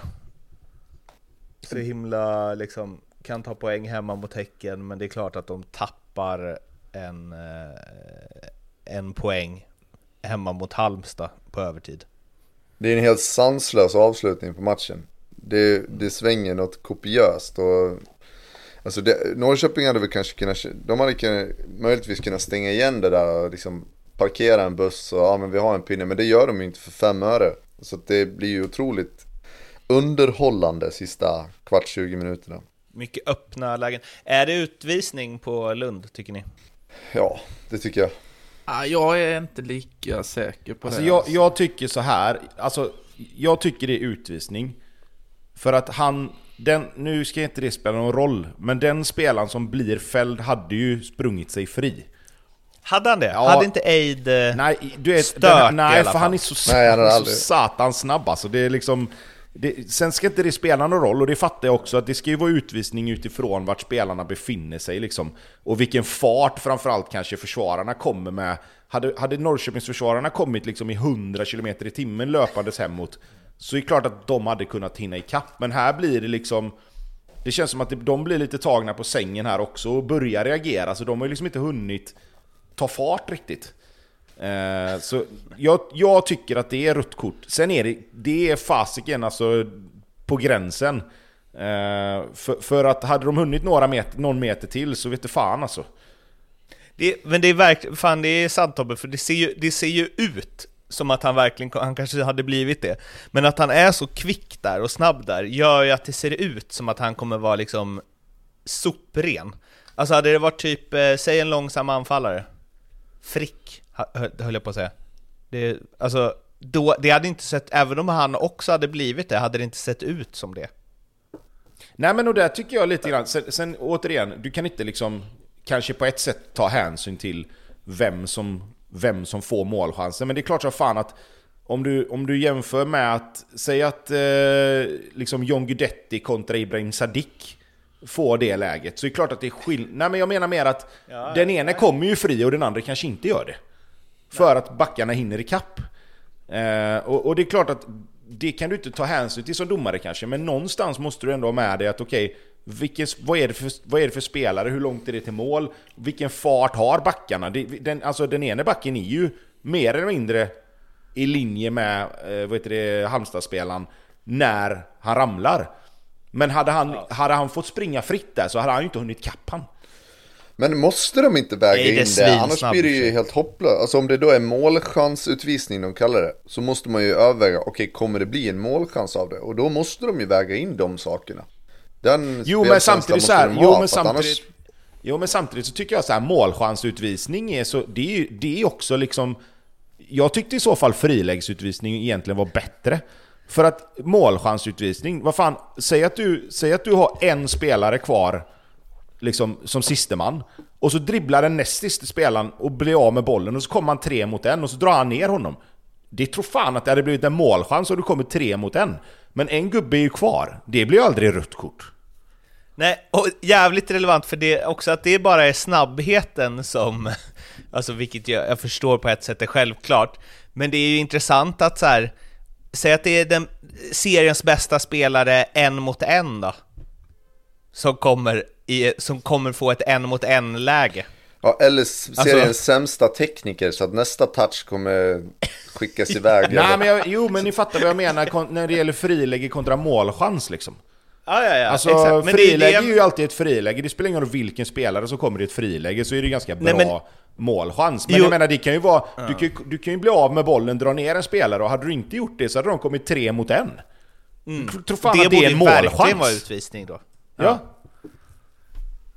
Så himla liksom, kan ta poäng hemma mot Häcken, men det är klart att de tappar en, eh, en poäng hemma mot Halmstad på övertid. Det är en helt sanslös avslutning på matchen. Det, det svänger något kopiöst och Alltså det, Norrköping hade väl kanske kunnat, de hade kunnat, möjligtvis kunnat stänga igen det där och liksom parkera en buss och ja men vi har en pinne, men det gör de ju inte för fem öre. Så det blir ju otroligt underhållande sista kvart 20 minuterna. Mycket öppna lägen. Är det utvisning på Lund, tycker ni? Ja, det tycker jag. Jag är inte lika säker på alltså det. Jag, jag tycker så här, alltså jag tycker det är utvisning. För att han, den, nu ska inte det spela någon roll, men den spelaren som blir fälld hade ju sprungit sig fri. Hade han det? Ja. Hade inte Aid eh, nej, du vet, stört den, Nej, för han är så, nej, han är så satans snabb alltså. Det är liksom... Det, sen ska inte det spela någon roll, och det fattar jag också, att det ska ju vara utvisning utifrån vart spelarna befinner sig liksom. Och vilken fart framförallt kanske försvararna kommer med. Hade, hade Norrköpingsförsvararna kommit liksom i 100 km i timmen löpandes hemåt, så är det klart att de hade kunnat hinna ikapp. Men här blir det liksom... Det känns som att de blir lite tagna på sängen här också och börjar reagera, så de har ju liksom inte hunnit ta fart riktigt. Eh, så jag, jag, tycker att det är rött kort. Sen är det, det är fasiken alltså på gränsen. Eh, för, för, att hade de hunnit några meter, någon meter till så vet du fan alltså. Det, men det är verkligen, fan det är sant Tobbe, för det ser, ju, det ser ju ut som att han verkligen, han kanske hade blivit det. Men att han är så kvick där och snabb där gör ju att det ser ut som att han kommer vara liksom sopren. Alltså hade det varit typ, eh, säg en långsam anfallare, Frick, höll jag på att säga. Det, alltså, då, det hade inte sett, även om han också hade blivit det, hade det inte sett ut som det. Nej men och där tycker jag lite grann, sen, sen återigen, du kan inte liksom kanske på ett sätt ta hänsyn till vem som, vem som får målchansen. Men det är klart som fan att om du, om du jämför med att, säg att eh, liksom John Guidetti kontra Ibrahim Sadiq får det läget. Så det är klart att det är skillnad. Nej men jag menar mer att ja, den ene kommer ju fri och den andra kanske inte gör det. För att backarna hinner ikapp. Eh, och, och det är klart att det kan du inte ta hänsyn till som domare kanske, men någonstans måste du ändå ha med dig att okej, okay, vad, är det för, vad är det för spelare? Hur långt är det till mål? Vilken fart har backarna? Det, den, alltså den ene backen är ju mer eller mindre i linje med eh, vad heter det, Halmstad-spelaren när han ramlar. Men hade han, ja. hade han fått springa fritt där så hade han ju inte hunnit kapp han. Men måste de inte väga Nej, in det? Annars blir det ju helt hopplöst. Alltså om det då är målchansutvisning de kallar det. Så måste man ju överväga, okej okay, kommer det bli en målchans av det? Och då måste de ju väga in de sakerna. Den jo men samtidigt så här, jo men samtidigt, annars... jo men samtidigt så tycker jag så här målchansutvisning är så, det är ju det är också liksom Jag tyckte i så fall friläggsutvisning egentligen var bättre. För att målchansutvisning, vad fan, säg att du, säg att du har en spelare kvar liksom som sisteman. Och så dribblar den näst sista spelaren och blir av med bollen och så kommer han tre mot en och så drar han ner honom. Det tror fan att det hade blivit en målchans om du kommer tre mot en. Men en gubbe är ju kvar. Det blir ju aldrig rött kort. Nej, och jävligt relevant för det också att det bara är snabbheten som, <laughs> alltså vilket jag, jag förstår på ett sätt är självklart, men det är ju intressant att så här, säg att det är den seriens bästa spelare en mot en då, som kommer, i, som kommer få ett en mot en läge. Ja, eller seriens alltså, sämsta tekniker så att nästa touch kommer skickas iväg. Nej, men jag, jo, men ni fattar vad jag menar när det gäller friläge kontra målchans liksom. Ja, ja, ja. Alltså, exakt. Men friläge det, det... är ju alltid ett friläge. Det spelar ingen roll vilken spelare som kommer i ett friläge så är det ganska bra Nej, men... målchans. Men jo. jag menar, det kan ju vara... Ja. Du, kan, du kan ju bli av med bollen, dra ner en spelare och hade du inte gjort det så hade de kommit tre mot en. Mm. Tror fan det att det är en målchans. Det borde vara utvisning då. Ja. ja.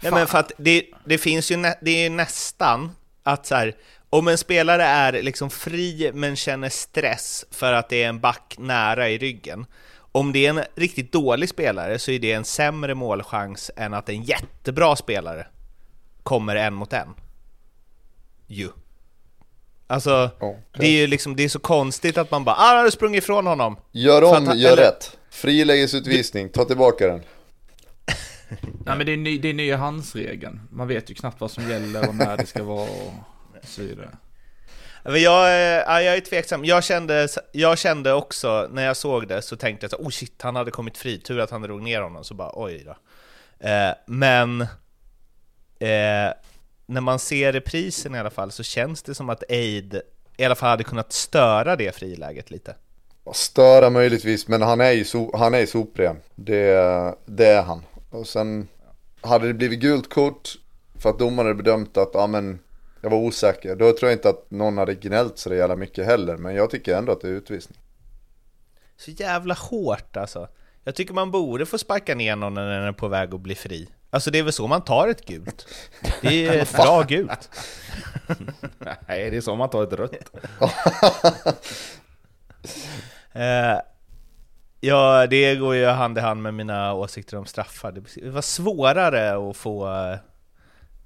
Nej men för att det, det finns ju, nä, det är nästan att så här, om en spelare är liksom fri men känner stress för att det är en back nära i ryggen, om det är en riktigt dålig spelare så är det en sämre målchans än att en jättebra spelare kommer en mot en. Ju. Alltså, oh, det är ju liksom, det är så konstigt att man bara ah, du sprungit ifrån honom. Gör om, han, gör eller... rätt. Frilägesutvisning, ta tillbaka den. <laughs> Nej men det är, ny, det är nya handsregeln. Man vet ju knappt vad som gäller och när det ska vara och så vidare. Men jag, ja, jag är tveksam. Jag kände, jag kände också, när jag såg det, så tänkte jag så oh shit, han hade kommit fri. Tur att han drog ner honom, så bara oj då. Eh, men eh, när man ser reprisen i alla fall så känns det som att Aid i alla fall hade kunnat störa det friläget lite. Störa möjligtvis, men han är ju so han är sopren. Det, det är han. Och sen hade det blivit gult kort för att domaren bedömt att ja, men, jag var osäker. Då tror jag inte att någon hade gnällt så jävla mycket heller. Men jag tycker ändå att det är utvisning. Så jävla hårt alltså. Jag tycker man borde få sparka ner någon när den är på väg att bli fri. Alltså det är väl så man tar ett gult? Det är <laughs> ett bra gult. <laughs> Nej, det är så man tar ett rött. uh, <laughs> ja, det går ju hand i hand med mina åsikter om straffar. Det var svårare att få...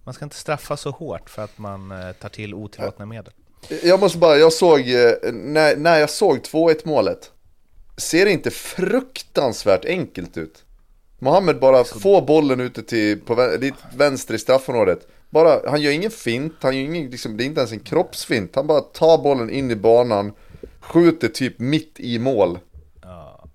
Man ska inte straffa så hårt för att man eh, tar till otillåtna medel. Jag måste bara, jag såg, eh, när, när jag såg 2-1 målet, ser det inte fruktansvärt enkelt ut? Mohammed bara får bollen ute till på dit vänster i straffområdet. Bara, han gör ingen fint, han gör ingen, liksom, det är inte ens en kroppsfint. Han bara tar bollen in i banan, skjuter typ mitt i mål.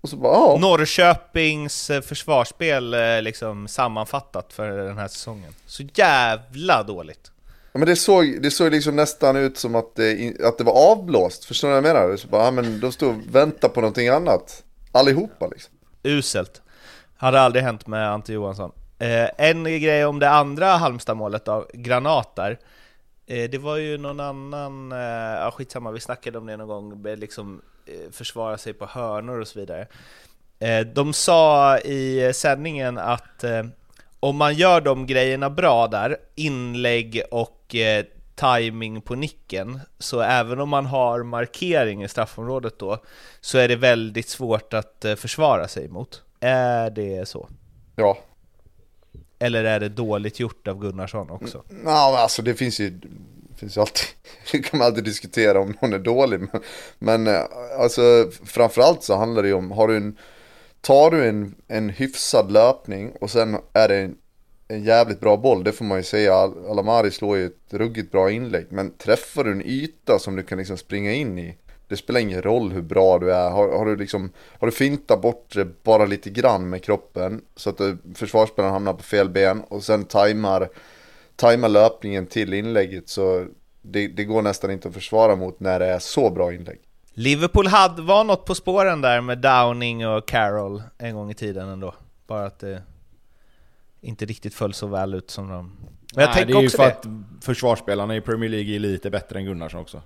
Och så bara, ja. Norrköpings eh, försvarsspel eh, liksom sammanfattat för den här säsongen. Så jävla dåligt. Ja, men det såg, det såg liksom nästan ut som att det, att det var avblåst. Förstår du vad jag menar? Så bara, ja, men de stod och väntade på någonting annat. Allihopa liksom. Uselt. Hade aldrig hänt med Ante Johansson. Eh, en grej om det andra Halmstad-målet då, Granat där. Eh, det var ju någon annan, eh, ja skitsamma, vi snackade om det någon gång, liksom försvara sig på hörnor och så vidare. Eh, de sa i sändningen att eh, om man gör de grejerna bra där, inlägg och eh, timing på nicken, så även om man har markering i straffområdet då, så är det väldigt svårt att eh, försvara sig mot. Är det så? Ja. Eller är det dåligt gjort av Gunnarsson också? Ja, alltså det finns ju, finns ju alltid, <laughs> det kan man alltid diskutera om någon är dålig. Men, men eh, alltså framförallt så handlar det ju om, har du en, tar du en, en hyfsad löpning och sen är det en, en jävligt bra boll, det får man ju säga. Alamari slår ju ett ruggigt bra inlägg. Men träffar du en yta som du kan liksom springa in i det spelar ingen roll hur bra du är. Har, har du liksom, har du fintat bort det bara lite grann med kroppen så att försvarsspelaren hamnar på fel ben och sen tajmar, tajmar löpningen till inlägget så det, det, går nästan inte att försvara mot när det är så bra inlägg. Liverpool hade, var något på spåren där med Downing och Carroll en gång i tiden ändå. Bara att det inte riktigt föll så väl ut som de... Men jag Nej, det är ju för det. att försvarsspelarna i Premier League är lite bättre än Gunnarsson också.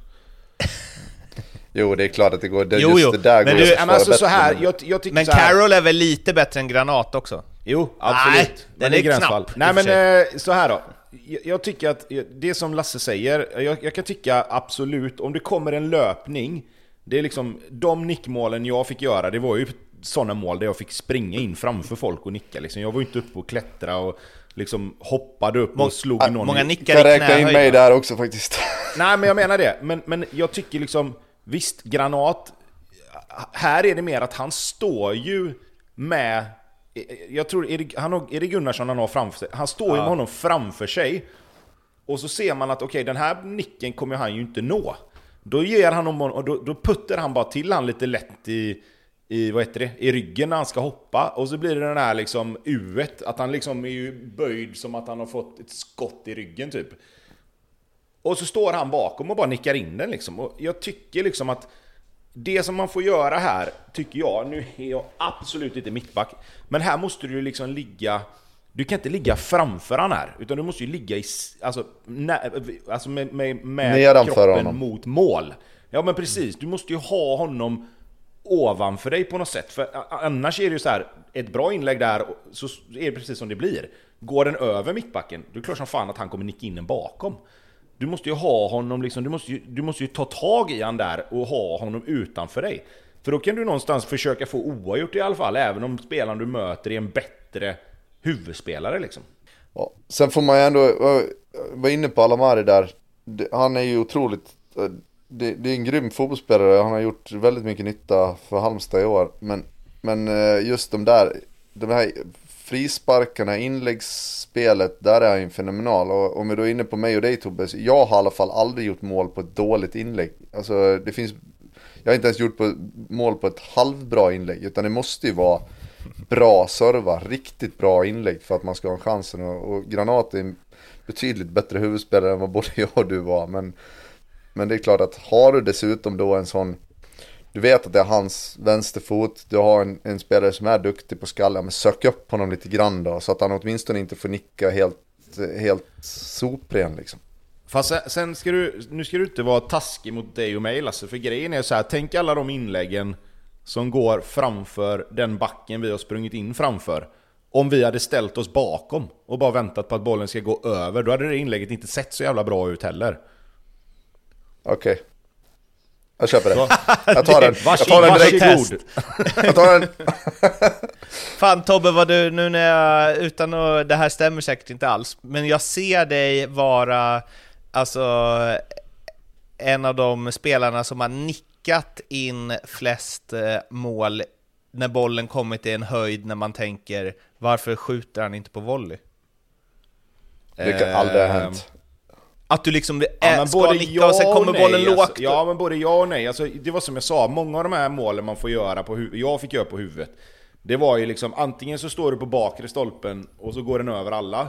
<laughs> Jo, det är klart att det går. Det, jo, jo. det där men går du, men alltså, så här, jag, jag tycker Men så här. Carroll är väl lite bättre än Granat också? Jo, absolut. Nej, den är, är knapp. Nej, men eh, så här då. Jag, jag, tycker att det som Lasse säger, jag, jag kan tycka absolut, om det kommer en löpning, det är liksom, de nickmålen jag fick göra, det var ju sådana mål där jag fick springa in framför folk och nicka liksom. Jag var ju inte uppe och klättra och liksom hoppade upp och slog Må, någon Många nickar. Kan räkna in mig där också faktiskt. <laughs> Nej men jag menar det, men, men jag tycker liksom Visst, Granat, här är det mer att han står ju med jag tror, är det, han har, är det Gunnarsson han har framför sig? Han står ju ja. med honom framför sig. Och så ser man att okej, okay, den här nicken kommer han ju inte nå. Då ger han honom, och då, då puttar han bara till han lite lätt i, i, vad heter det, i ryggen när han ska hoppa. Och så blir det den här liksom uet, att han liksom är ju böjd som att han har fått ett skott i ryggen typ. Och så står han bakom och bara nickar in den liksom. Och jag tycker liksom att det som man får göra här, tycker jag, nu är jag absolut inte mittback, men här måste du liksom ligga du kan inte ligga framför han här, utan du måste ju ligga i, alltså, nä, alltså med, med, med kroppen honom. mot mål. Ja men precis, du måste ju ha honom ovanför dig på något sätt. För annars är det ju så här, ett bra inlägg där, så är det precis som det blir. Går den över mittbacken, då är det klart som fan att han kommer nicka in den bakom. Du måste ju ha honom liksom, du måste ju, du måste ju ta tag i han där och ha honom utanför dig. För då kan du någonstans försöka få oavgjort i alla fall, även om spelaren du möter är en bättre huvudspelare liksom. Ja. Sen får man ju ändå vara inne på Alamari där. Han är ju otroligt, eh, det, det, är en grym fotbollsspelare, han har gjort väldigt mycket nytta för Halmstad i år. Men, men eh, just de där, de här frisparkarna, inläggsspelet, där är han ju fenomenal. Och om vi då är inne på mig och dig Tobbe, jag har i alla fall aldrig gjort mål på ett dåligt inlägg. Alltså det finns, jag har inte ens gjort på, mål på ett halvbra inlägg, utan det måste ju vara bra serva, riktigt bra inlägg för att man ska ha chansen. Och, och Granat är en betydligt bättre huvudspelare än vad både <laughs> jag och du var. Men, men det är klart att har du dessutom då en sån du vet att det är hans vänsterfot, du har en, en spelare som är duktig på skallen, men sök upp honom lite grann då, så att han åtminstone inte får nicka helt, helt sopren liksom. Fast sen ska du, nu ska du inte vara taskig mot dig och mig Lasse, för grejen är så här, tänk alla de inläggen som går framför den backen vi har sprungit in framför. Om vi hade ställt oss bakom och bara väntat på att bollen ska gå över, då hade det inlägget inte sett så jävla bra ut heller. Okej. Okay. Jag köper det. Jag tar den. Jag tar den direkt. Jag tar den. Fan Tobbe, vad du, nu när jag, utan att, det här stämmer säkert inte alls, men jag ser dig vara, alltså, en av de spelarna som har nickat in flest eh, mål när bollen kommit i en höjd när man tänker varför skjuter han inte på volley? Det kan aldrig ha hänt. Att du liksom ja, men ska nicka ja och sen kommer bollen alltså, lågt? Ja, men både ja och nej. Alltså, det var som jag sa, många av de här målen man får göra på jag fick göra på huvudet. Det var ju liksom, antingen så står du på bakre stolpen och så går den över alla.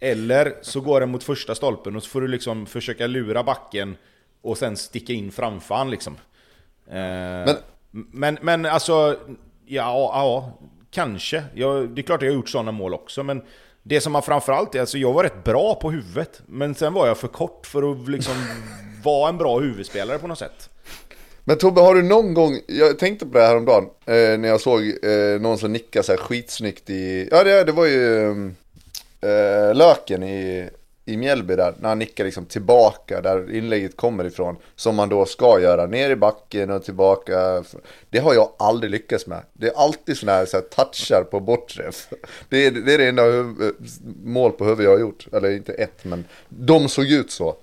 Eller så går den mot första stolpen och så får du liksom försöka lura backen och sen sticka in framför han liksom. Eh, men, men, men alltså, ja, ja, kanske. Jag, det är klart jag har gjort sådana mål också, men det som man framförallt är, alltså jag var rätt bra på huvudet, men sen var jag för kort för att liksom <laughs> vara en bra huvudspelare på något sätt. Men Tobbe, har du någon gång, jag tänkte på det här häromdagen, eh, när jag såg eh, någon som nickade så här skitsnyggt i, ja det, det var ju eh, Löken i, i Mjällby där, när han nickar liksom tillbaka där inlägget kommer ifrån. Som man då ska göra, ner i backen och tillbaka. Det har jag aldrig lyckats med. Det är alltid sådana här, så här touchar på bortre. Det är, det är det enda mål på huvud jag har gjort. Eller inte ett, men de såg ut så.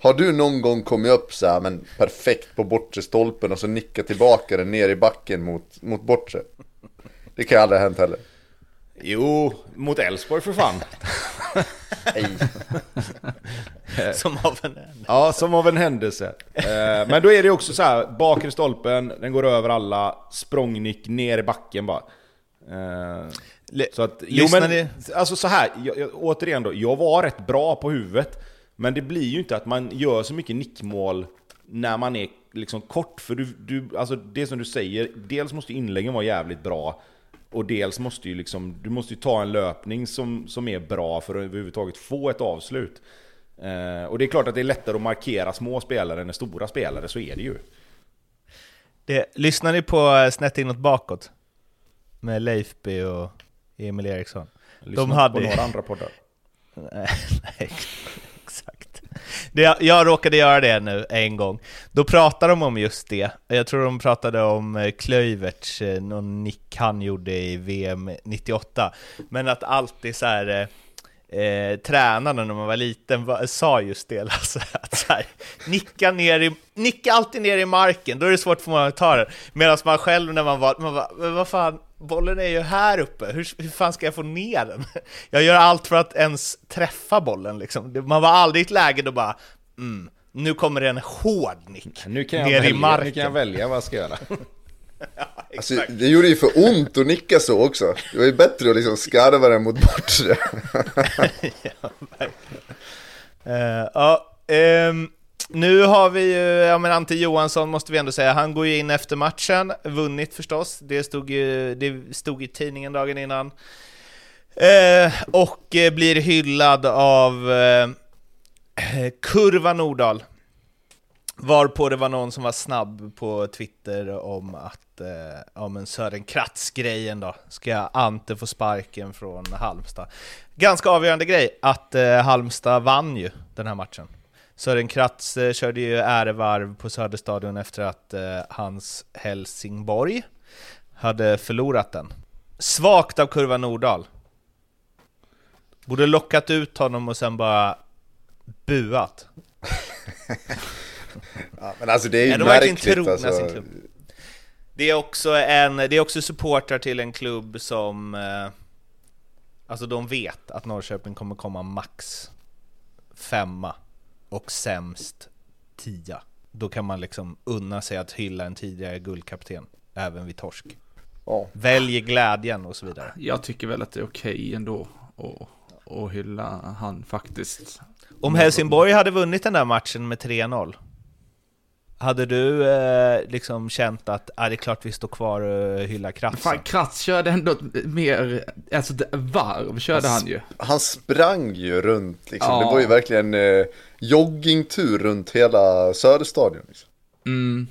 Har du någon gång kommit upp så här, men perfekt på bortre stolpen och så nickat tillbaka den ner i backen mot, mot bortre? Det kan aldrig ha hänt heller. Jo, mot Elfsborg för fan. <laughs> som av en händelse. Ja, som av en händelse. Eh, men då är det också så här, bakre stolpen, den går över alla, språngnick ner i backen bara. Eh, så att, jo men, alltså så här, jag, jag, återigen då, jag var rätt bra på huvudet. Men det blir ju inte att man gör så mycket nickmål när man är liksom kort, för du, du, alltså det som du säger, dels måste inläggen vara jävligt bra, och dels måste ju liksom, du måste ju ta en löpning som, som är bra för att överhuvudtaget få ett avslut. Eh, och det är klart att det är lättare att markera små spelare än stora spelare, så är det ju. Det, lyssnar ni på eh, Snett inåt bakåt? Med Leifby och Emil Eriksson? Lyssnar De hade... på några andra poddar? <laughs> nej, det, jag råkade göra det nu en gång. Då pratade de om just det. Jag tror de pratade om eh, Klöiverts, eh, någon nick han gjorde i VM 98. Men att alltid så här, eh, eh tränarna när man var liten var, sa just det, <laughs> alltså, att så här, nicka, ner i, nicka alltid ner i marken, då är det svårt för många att ta den. Medan man själv när man var, man var vad fan, bollen är ju här uppe, hur, hur fan ska jag få ner den? <laughs> Jag gör allt för att ens träffa bollen liksom. Man var aldrig i ett läge då bara, mm, nu kommer det en hård nick nu kan jag ner välja, i marken. Nu kan jag välja vad jag ska göra. <laughs> ja, alltså, det gjorde ju för ont att nicka så också. Det var ju bättre att liksom skarva den mot bortre. <laughs> ja, verkligen. Uh, ja, um, nu har vi ju, ja men Ante Johansson måste vi ändå säga, han går ju in efter matchen, vunnit förstås, det stod ju det stod i tidningen dagen innan. Eh, och eh, blir hyllad av eh, Kurva Nordahl. Varpå det var någon som var snabb på Twitter om att, eh, ja men Sören Kratz-grejen då, ska Ante få sparken från Halmstad? Ganska avgörande grej att eh, Halmstad vann ju den här matchen. Sören Kratz eh, körde ju ärevarv på Söderstadion efter att eh, hans Helsingborg hade förlorat den. Svagt av Kurva Nordahl. Borde lockat ut honom och sen bara buat. <laughs> ja, men alltså det är ju ja, de märkligt alltså. Sin klubb. Det är också en, det är också supportrar till en klubb som eh, Alltså de vet att Norrköping kommer komma max femma och sämst tia. Då kan man liksom unna sig att hylla en tidigare guldkapten, även vid torsk. Oh. Välj glädjen och så vidare. Jag tycker väl att det är okej okay ändå att, att hylla han faktiskt. Om Helsingborg hade vunnit den där matchen med 3-0, hade du eh, liksom känt att ah, det är klart vi står kvar och hyllar Kratz? Fan, Kratz körde ändå mer, alltså varv körde han, han ju. Han sprang ju runt liksom. Ja. Det var ju verkligen eh, joggingtur runt hela Söderstadion. Liksom. Mm.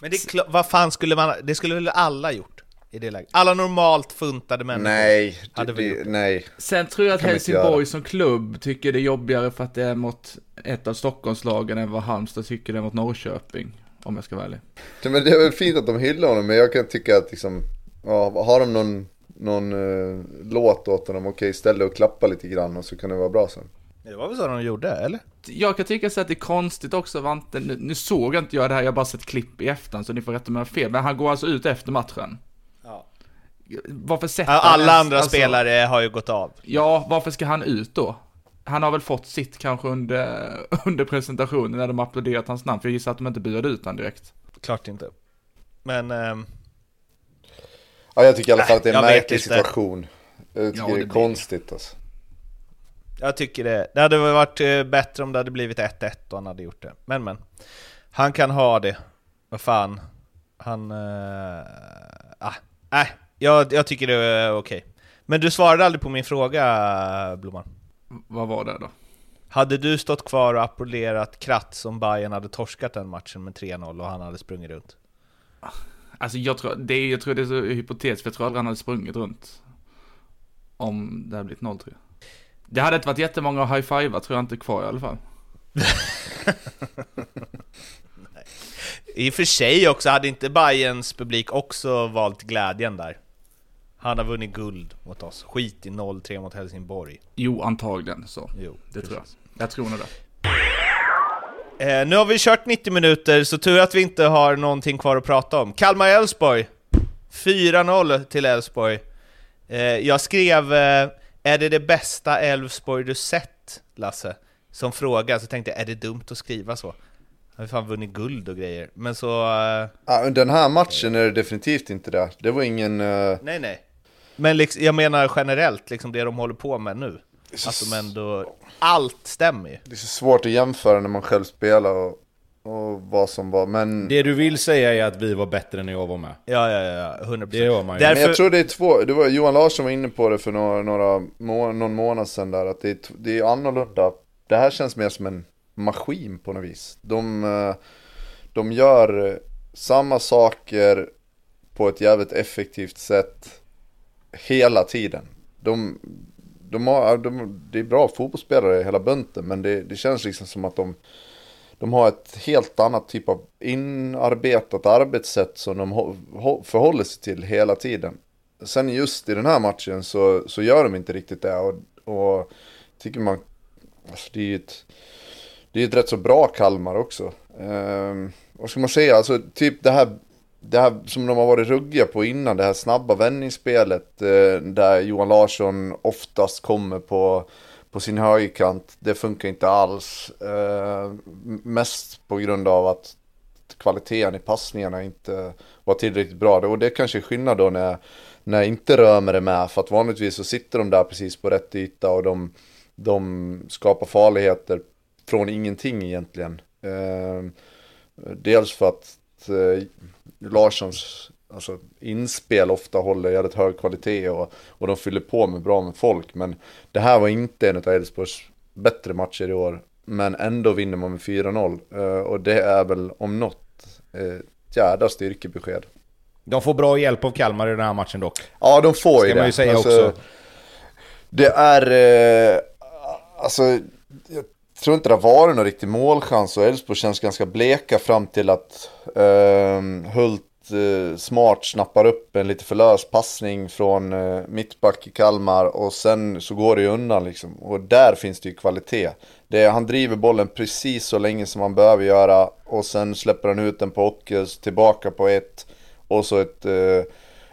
Men det är klart, vad fan skulle man, det skulle väl alla gjort? i det läget. Alla normalt funtade människor nej, hade det, det, nej. Sen tror jag att Helsingborg som klubb tycker det är jobbigare för att det är mot ett av Stockholmslagen än vad Halmstad tycker det är mot Norrköping. Om jag ska vara ärlig. men det är väl fint att de hyllar honom, men jag kan tycka att liksom, ja, har de någon, någon uh, låt åt honom, okej, okay, ställ dig och klappa lite grann och så kan det vara bra sen. Det var väl så de gjorde, eller? Jag kan tycka så att det är konstigt också, Vante, nu, nu såg inte jag det här, jag har bara sett klipp i efterhand, så ni får rätta mig fel, men han går alltså ut efter matchen varför sätter Alla andra alltså, spelare har ju gått av. Ja, varför ska han ut då? Han har väl fått sitt kanske under, <laughs> under presentationen när de applåderat hans namn, för jag gissar att de inte buade ut honom direkt. Klart inte. Men... Ähm... Ja, jag tycker i alla fall att det är en märklig situation. Jag tycker ja, det, det är konstigt alltså. Jag tycker det. Det hade varit eh, bättre om det hade blivit 1-1 och han hade gjort det. Men men. Han kan ha det. Vad fan. Han... Äh, äh, jag, jag tycker det är okej. Men du svarade aldrig på min fråga, Blomman. Vad var det då? Hade du stått kvar och applåderat Kratz om Bayern hade torskat den matchen med 3-0 och han hade sprungit runt? Alltså jag tror, det är, jag tror det är så hypotetiskt, för jag tror aldrig han hade sprungit runt. Om det hade blivit 0 tror jag. Det hade inte varit jättemånga att high-fivea tror jag inte kvar i alla fall. I och för sig också, hade inte Bayerns publik också valt glädjen där? Han har vunnit guld mot oss. Skit i 0-3 mot Helsingborg. Jo, antagligen så. Jo, det precis. tror jag. Jag tror nog det. Eh, nu har vi kört 90 minuter, så tur att vi inte har någonting kvar att prata om. Kalmar-Elfsborg. 4-0 till Elfsborg. Eh, jag skrev eh, “Är det det bästa Elfsborg du sett?” Lasse. Som fråga, så tänkte jag “Är det dumt att skriva så?” Han har fan vunnit guld och grejer, men så... Uh... Ja, den här matchen är det definitivt inte det. Det var ingen... Uh... Nej, nej. Men liksom, jag menar generellt, liksom det de håller på med nu. Att de ändå... Allt stämmer ju. Det är så svårt att jämföra när man själv spelar och, och vad som var, men... Det du vill säga är att vi var bättre när jag var med. Ja, ja, ja, 100%. Det gör man ju. Därför... Men jag tror det är två, det var Johan Larsson var inne på det för några, några må, någon månad sedan där, att det är, det är annorlunda. Det här känns mer som en maskin på något vis. De, eh, de gör samma saker på ett jävligt effektivt sätt hela tiden. De, de har, de, det är bra fotbollsspelare hela bunten men det, det känns liksom som att de, de har ett helt annat typ av inarbetat arbetssätt som de förhåller sig till hela tiden. Sen just i den här matchen så, så gör de inte riktigt det och, och tycker man, alltså det är ju ett, det är ett rätt så bra Kalmar också. Ehm, vad ska man säga, alltså typ det här det här som de har varit ruggiga på innan, det här snabba vändningsspelet eh, där Johan Larsson oftast kommer på, på sin högerkant, det funkar inte alls. Eh, mest på grund av att kvaliteten i passningarna inte var tillräckligt bra. Och det kanske är skillnad då när, när inte Römer är med, för att vanligtvis så sitter de där precis på rätt yta och de, de skapar farligheter från ingenting egentligen. Eh, dels för att eh, Larssons alltså, inspel ofta håller jävligt hög kvalitet och, och de fyller på med bra med folk. Men det här var inte en av Elfsborgs bättre matcher i år. Men ändå vinner man med 4-0. Eh, och det är väl om något eh, ett jädra styrkebesked. De får bra hjälp av Kalmar i den här matchen dock. Ja, de får Ska ju det. man ju säga alltså, också. Det är... Eh, alltså, jag tror inte det har varit någon riktig målchans och Elfsborg känns ganska bleka fram till att eh, Hult eh, smart snappar upp en lite för lös passning från eh, mittback i Kalmar och sen så går det ju undan liksom. Och där finns det ju kvalitet. Det han driver bollen precis så länge som han behöver göra och sen släpper han ut den på Ockels, tillbaka på ett och så ett, eh,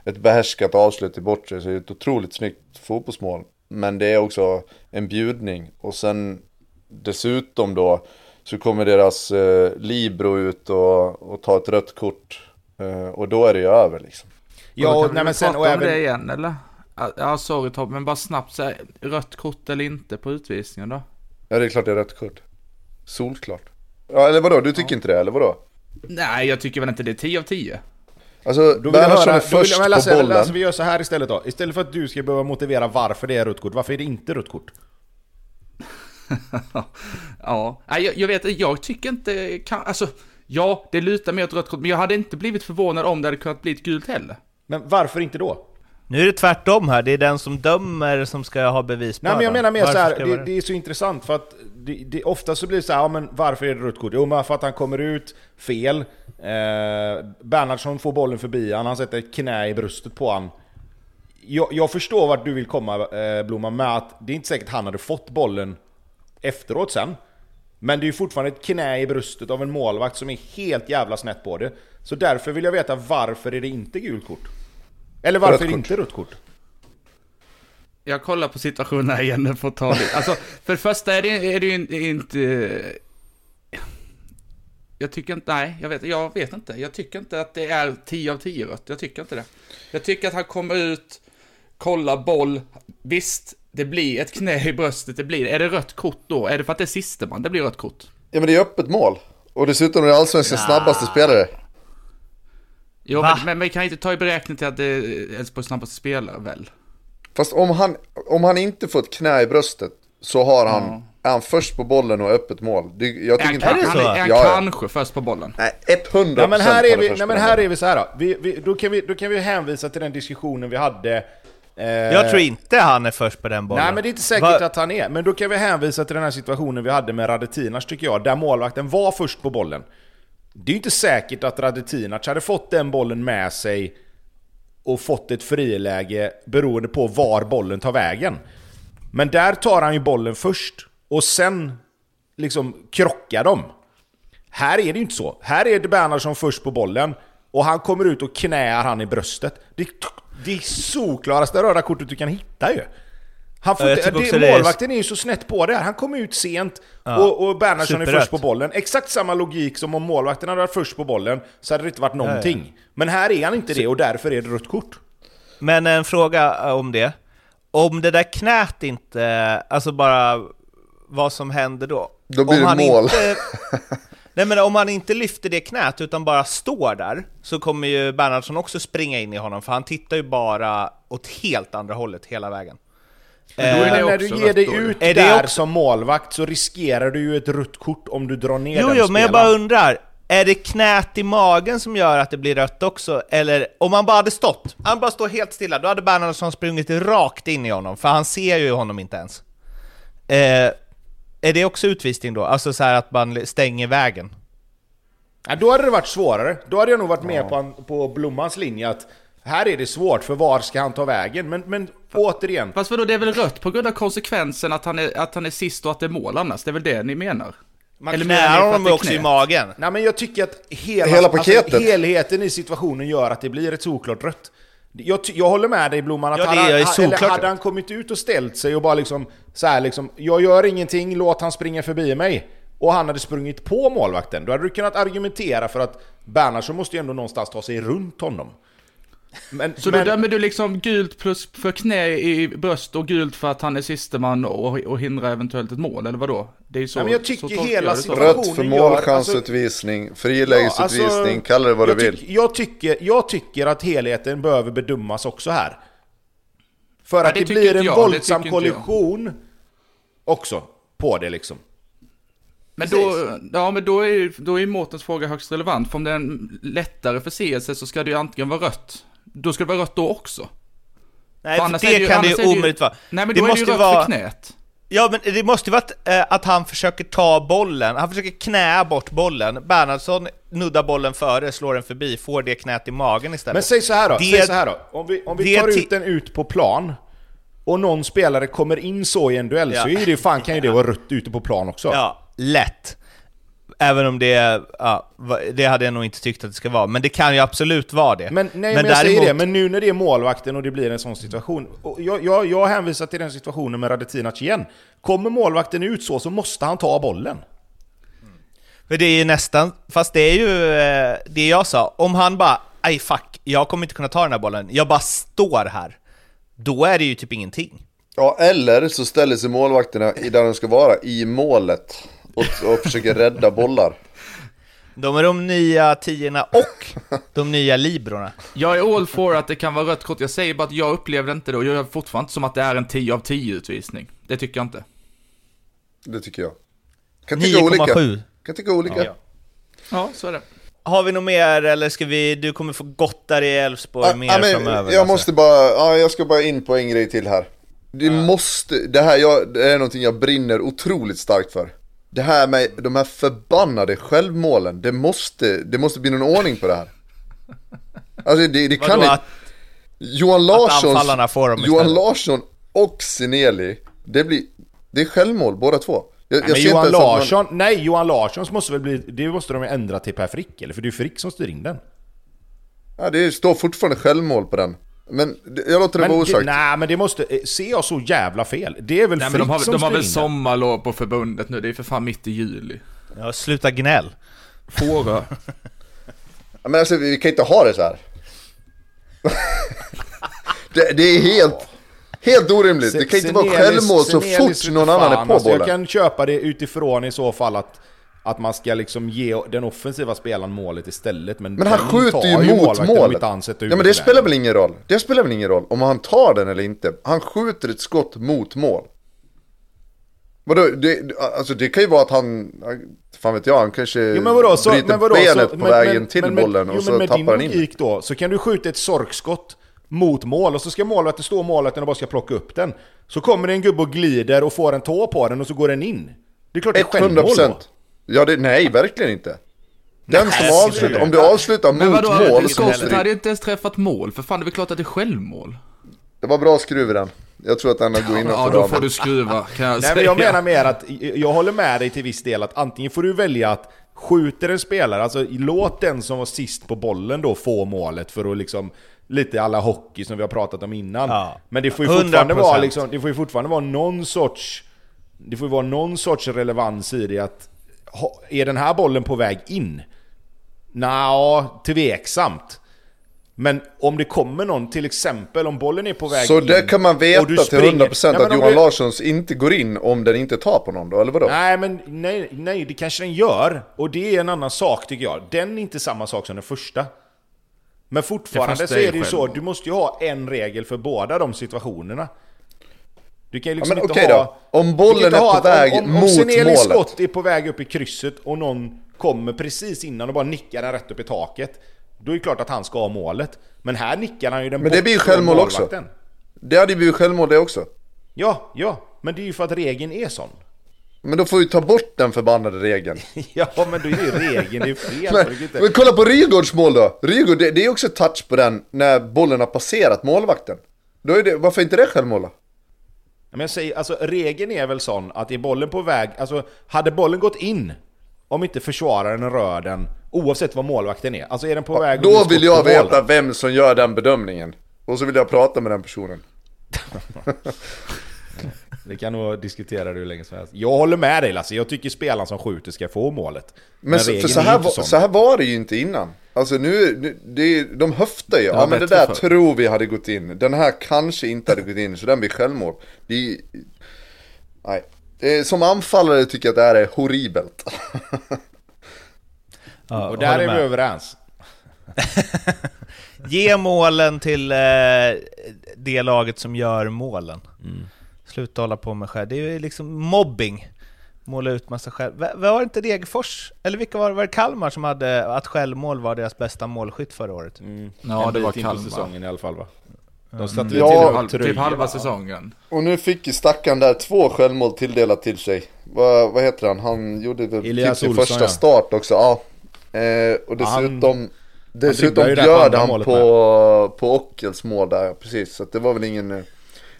ett behärskat avslut i bortre. Så det är ett otroligt snyggt fotbollsmål. Men det är också en bjudning och sen dessutom då så kommer deras eh, Libro ut och, och tar ett rött kort. Eh, och då är det ju över liksom. Ja, och, nej, men sen... Och även... det igen eller? Ja, sorry Tobbe, men bara snabbt så rött kort eller inte på utvisningen då? Ja, det är klart det är rött kort. Solklart. Ja, eller vadå? Du tycker ja. inte det, eller vadå? Nej, jag tycker väl inte det är 10 av 10. Alltså, Bernhardsson är först jag, läsa, på bollen. Alltså, vi gör så här istället då. Istället för att du ska behöva motivera varför det är rött kort, varför är det inte rött kort? <laughs> ja, jag, jag vet jag tycker inte, kan, alltså, ja, det lutar mer åt rött kort, men jag hade inte blivit förvånad om det hade kunnat bli ett gult heller. Men varför inte då? Nu är det tvärtom här, det är den som dömer som ska ha bevis Nej men jag menar mer så här, det, det, är så intressant för att det, det, ofta så blir det så här, ja men varför är det rött kort? Jo men för att han kommer ut fel, eh, Bernhardsson får bollen förbi han, han sätter ett knä i bröstet på han. Jag, jag förstår vart du vill komma eh, Blomman med att det är inte säkert han hade fått bollen efteråt sen. Men det är ju fortfarande ett knä i bröstet av en målvakt som är helt jävla snett på det. Så därför vill jag veta varför är det inte gult kort? Eller varför är det inte rött kort? Jag kollar på situationen igen för att ta det. Alltså, för det första är det, är det ju inte... Jag tycker inte, nej, jag vet, jag vet inte. Jag tycker inte att det är 10 av 10 rött. Jag tycker inte det. Jag tycker att han kommer ut, kollar boll. Visst, det blir ett knä i bröstet, det blir Är det rött kort då? Är det för att det är sista man det blir rött kort? Ja men det är öppet mål. Och dessutom är det allsvenskans snabbaste spelare. Jo, men, men, vi kan inte ta i beräkning till att det är Elfsborgs snabbaste spelare väl? Fast om han, om han inte får ett knä i bröstet så har han, mm. är han först på bollen och öppet mål. Det, jag tycker är, inte är det så? Han, är han ja, kanske först på bollen? Nej, 100% ja, men här är vi, nej, men här är vi så här då. Vi, vi, då, kan vi, då kan vi hänvisa till den diskussionen vi hade jag tror inte han är först på den bollen. Nej men det är inte säkert Va? att han är. Men då kan vi hänvisa till den här situationen vi hade med Radetinas tycker jag, där målvakten var först på bollen. Det är ju inte säkert att Radetinac hade fått den bollen med sig och fått ett friläge beroende på var bollen tar vägen. Men där tar han ju bollen först och sen liksom krockar de. Här är det ju inte så. Här är det Bernhardsson först på bollen och han kommer ut och knäar han i bröstet. Det, det är såklaraste röda kortet du kan hitta ju. Han får, det, det, målvakten är ju så snett på det här. Han kom ut sent ja. och, och Bernhardsson är först på bollen. Exakt samma logik som om målvakten hade varit först på bollen så hade det inte varit någonting. Ja, ja. Men här är han inte så... det och därför är det rött kort. Men en fråga eh, om det. Om det där knät inte, alltså bara vad som händer då? Då blir om det mål. Inte, <laughs> nej men om han inte lyfter det knät utan bara står där så kommer ju Bernhardsson också springa in i honom för han tittar ju bara åt helt andra hållet hela vägen. Men eh, när du ger dig ut är där som målvakt så riskerar du ju ett rött kort om du drar ner jo, den Jo, men jag bara undrar. Är det knät i magen som gör att det blir rött också? Eller om han bara hade stått, han bara står helt stilla, då hade Bernhardsson sprungit rakt in i honom, för han ser ju honom inte ens. Eh, är det också utvisning då? Alltså så att man stänger vägen? Ja, då hade det varit svårare. Då hade jag nog varit med ja. på, på Blommans linje att här är det svårt, för var ska han ta vägen? Men, men återigen... Fast vadå, det är väl rött på grund av konsekvensen att han är, att han är sist och att det är mål annars? Det är väl det ni menar? Man Eller knäar honom också i magen. Nej men jag tycker att hela, hela alltså, paketet. Alltså, helheten i situationen gör att det blir ett såklart rött. Jag, jag håller med dig Blomman, att ja, hade, eller hade han kommit ut och ställt sig och bara liksom så här liksom, jag gör ingenting, låt han springa förbi mig. Och han hade sprungit på målvakten, då hade du kunnat argumentera för att Bernhardsson måste ju ändå någonstans ta sig runt honom. Men, så men... då dömer du liksom gult plus för knä i bröst och gult för att han är sisteman och, och hindrar eventuellt ett mål, eller vadå? Det är så, Nej, men jag tycker hela situationen Rött för målchansutvisning, alltså, frilägesutvisning, ja, alltså, kalla det vad du vill. jag, tycker, jag tycker att helheten behöver bedömas också här. För ja, att det, det blir en jag, våldsam kollision också på det liksom. Men då, ja, men då är, då är Mårtens fråga högst relevant. För om det är en lättare förseelse så ska det ju antingen vara rött då ska det vara rött då också. Nej, för, för det, det kan det ju omöjligt vara. Nej, men då det är det ju rött vara... för knät. Ja, men det måste ju vara att, eh, att han försöker ta bollen, han försöker knä bort bollen. Bernhardsson nuddar bollen före, slår den förbi, får det knät i magen istället. Men säg så här då, Det- säg så här då. Om vi, om vi det tar ut den ut på plan och någon spelare kommer in så i en duell Ja. så är det ju fan kan ju det vara rött ute på plan också. Ja, lätt. Även om det, ja, det hade jag nog inte tyckt att det ska vara, men det kan ju absolut vara det. Men, nej, men, jag säger däremot- det, men nu när det är målvakten och det blir en sån situation. Och jag, jag, jag hänvisar till den situationen med Radetinac igen. Kommer målvakten ut så, så måste han ta bollen. För det är ju nästan, fast det är ju eh, det jag sa, om han bara aj fuck, jag kommer inte kunna ta den här bollen, jag bara står här. Då är det ju typ ingenting. Ja, eller så ställer sig målvakterna i där de ska vara, i målet. Och, och försöker rädda bollar. De är de nya tiorna och de nya librorna. Jag är all for att det kan vara rött kort, jag säger bara att jag upplevde inte det och jag gör fortfarande inte som att det är en 10 av 10 utvisning. Det tycker jag inte. Det tycker jag. Kan tycka olika. 9,7. Kan tycka olika. Ja. Ja, så är det. Har vi något mer eller ska vi, du kommer få gotta dig i Elfsborg Ja, mer ja, men framöver? jag alltså. måste bara, ja, jag ska bara in på en grej till här. Det måste, det här jag, det är någonting jag brinner otroligt starkt för. Det här med de här förbannade självmålen, det måste, det måste bli någon ordning på det här. Alltså det, det kan inte... Johan Larssons, Johan? Larsson och Sineli, det blir, det är självmål båda två. Jag, Nej, jag men Johan att man- Larsson, nej Johan Larssons måste väl bli, det måste de ändra till Per Frick eller? För det är ju Frick som styr in den. Ja, det står fortfarande självmål på den. Men jag låter det Men vara osagt. nej men det måste, eh, ser jag så jävla fel? Det är väl Nej, men de har, som de har väl sommarlov på förbundet nu, det är för fan mitt i juli. ja, sluta gnäll. Fårö. Men alltså vi kan inte ha det så här. <laughs> det, det är helt, helt orimligt. Det kan inte vara självmål så fort någon annan är på alltså, bollen. Jag kan köpa det utifrån i så fall att, att man ska liksom ge den offensiva spelaren målet istället. Men, Men han skjuter ju mot målet. Ja men det spelar väl ingen roll. Det spelar väl ingen roll om han tar den eller inte. Han skjuter ett skott mot mål. Vadå, det, alltså det kan ju vara att han, fan vet jag, han kanske Jo, men vadå, så, bryter men vadå, benet så, på men, vägen men, till men, bollen men, och jo, så men med tappar han din in. logik då, så kan du skjuta ett sorkskott mot mål och så ska målvakten stå målvakten och bara ska plocka upp den. Så kommer det en gubbe och glider och får en tå på den och så går den in. Det är klart det är självmål 100%. då. Ja det, nej verkligen inte. Den som Nej, avslutar, om du avslutar Men mot vadå, mål så måste det, hade ju inte ens träffat mål, för fan det är väl klart att det är självmål. det var bra skruv i den. Jag tror att den går innanför Ja, då får du skruva, kan jag Nej säga. men jag menar mer att, jag håller med dig till viss del att antingen får du välja att skjuter en spelare, alltså låt den som var sist på bollen då få målet för att liksom Lite alla hockey som vi har pratat om innan. Ja. Men det får ju fortfarande 100%. vara liksom, det får ju fortfarande vara någon sorts Det får ju vara någon sorts relevans i det att Är den här bollen på väg in? Nja, tveksamt. Men om det kommer någon, till exempel om bollen är på väg Så in det kan man veta till springer- 100% Ja, men att Johan du- Larssons inte går in om den inte tar på någon då, eller vadå? Nej, men nej, nej, det kanske den gör. Och det är en annan sak tycker jag. Den är inte samma sak som den första. Men fortfarande så är det ju så, du måste ju ha en regel för båda de situationerna. Du kan ju Ja, liksom men inte okej ha... då. Om bollen är på väg om, om, mot om målet. skott är på väg upp i krysset och någon kommer precis innan och bara nickar den rätt upp i taket. Då är det klart att han ska ha målet. Men här nickar han ju den Men det blir ju självmål också. Det hade ju blivit självmål det också. Ja, ja. Men det är ju för att regeln är sån. Men då får vi ta bort den förbannade regeln. <laughs> Ja, men då är ju regeln, det är fel. <laughs> Men, men kolla på Rygaards mål då! Rygaard, det, det är också touch på den när bollen har passerat målvakten. Då är det, varför inte det självmål då? Men jag säger, alltså regeln är väl sån att är bollen på väg, alltså hade bollen gått in om inte försvararen rör den, oavsett vad målvakten är. Alltså är den på väg att bli Då vill jag mål? veta vem som gör den bedömningen. Och så vill jag prata med den personen. <laughs> Det kan nog diskutera hur länge som helst. Jag håller med dig Lasse, jag tycker spelaren som skjuter ska få målet. Men, så, för så är här, var, så här var det ju inte innan. Alltså nu, nu det, de höftar ju. Ja, men det där förr. tror vi hade gått in. Den här kanske inte hade gått in, så den blir självmål. Det är, nej. Eh, Som anfallare tycker jag att det här är horribelt. Ja, Och där är vi med. överens. <laughs> Ge målen till eh, det laget som gör målen. Sluta hålla på med själv. Det är ju liksom mobbing. Måla ut massa själv. Va- Var det inte Degerfors? Eller vilka var det? Var det Kalmar som hade att självmål var deras bästa målskytt förra året? Ja, en det var på Kalmar. säsongen i alla fall va? De satte Ja, till halv, typ halva säsongen. Och nu fick ju stackaren där två självmål tilldelat till sig. Vad, vad heter han? Han gjorde väl typ sin Olsson, första ja. start också. Ja. Eh, och dessutom, Han- dessutom på bjöd han målet på, på Ockels mål där, precis. Så att det var väl ingen, eh,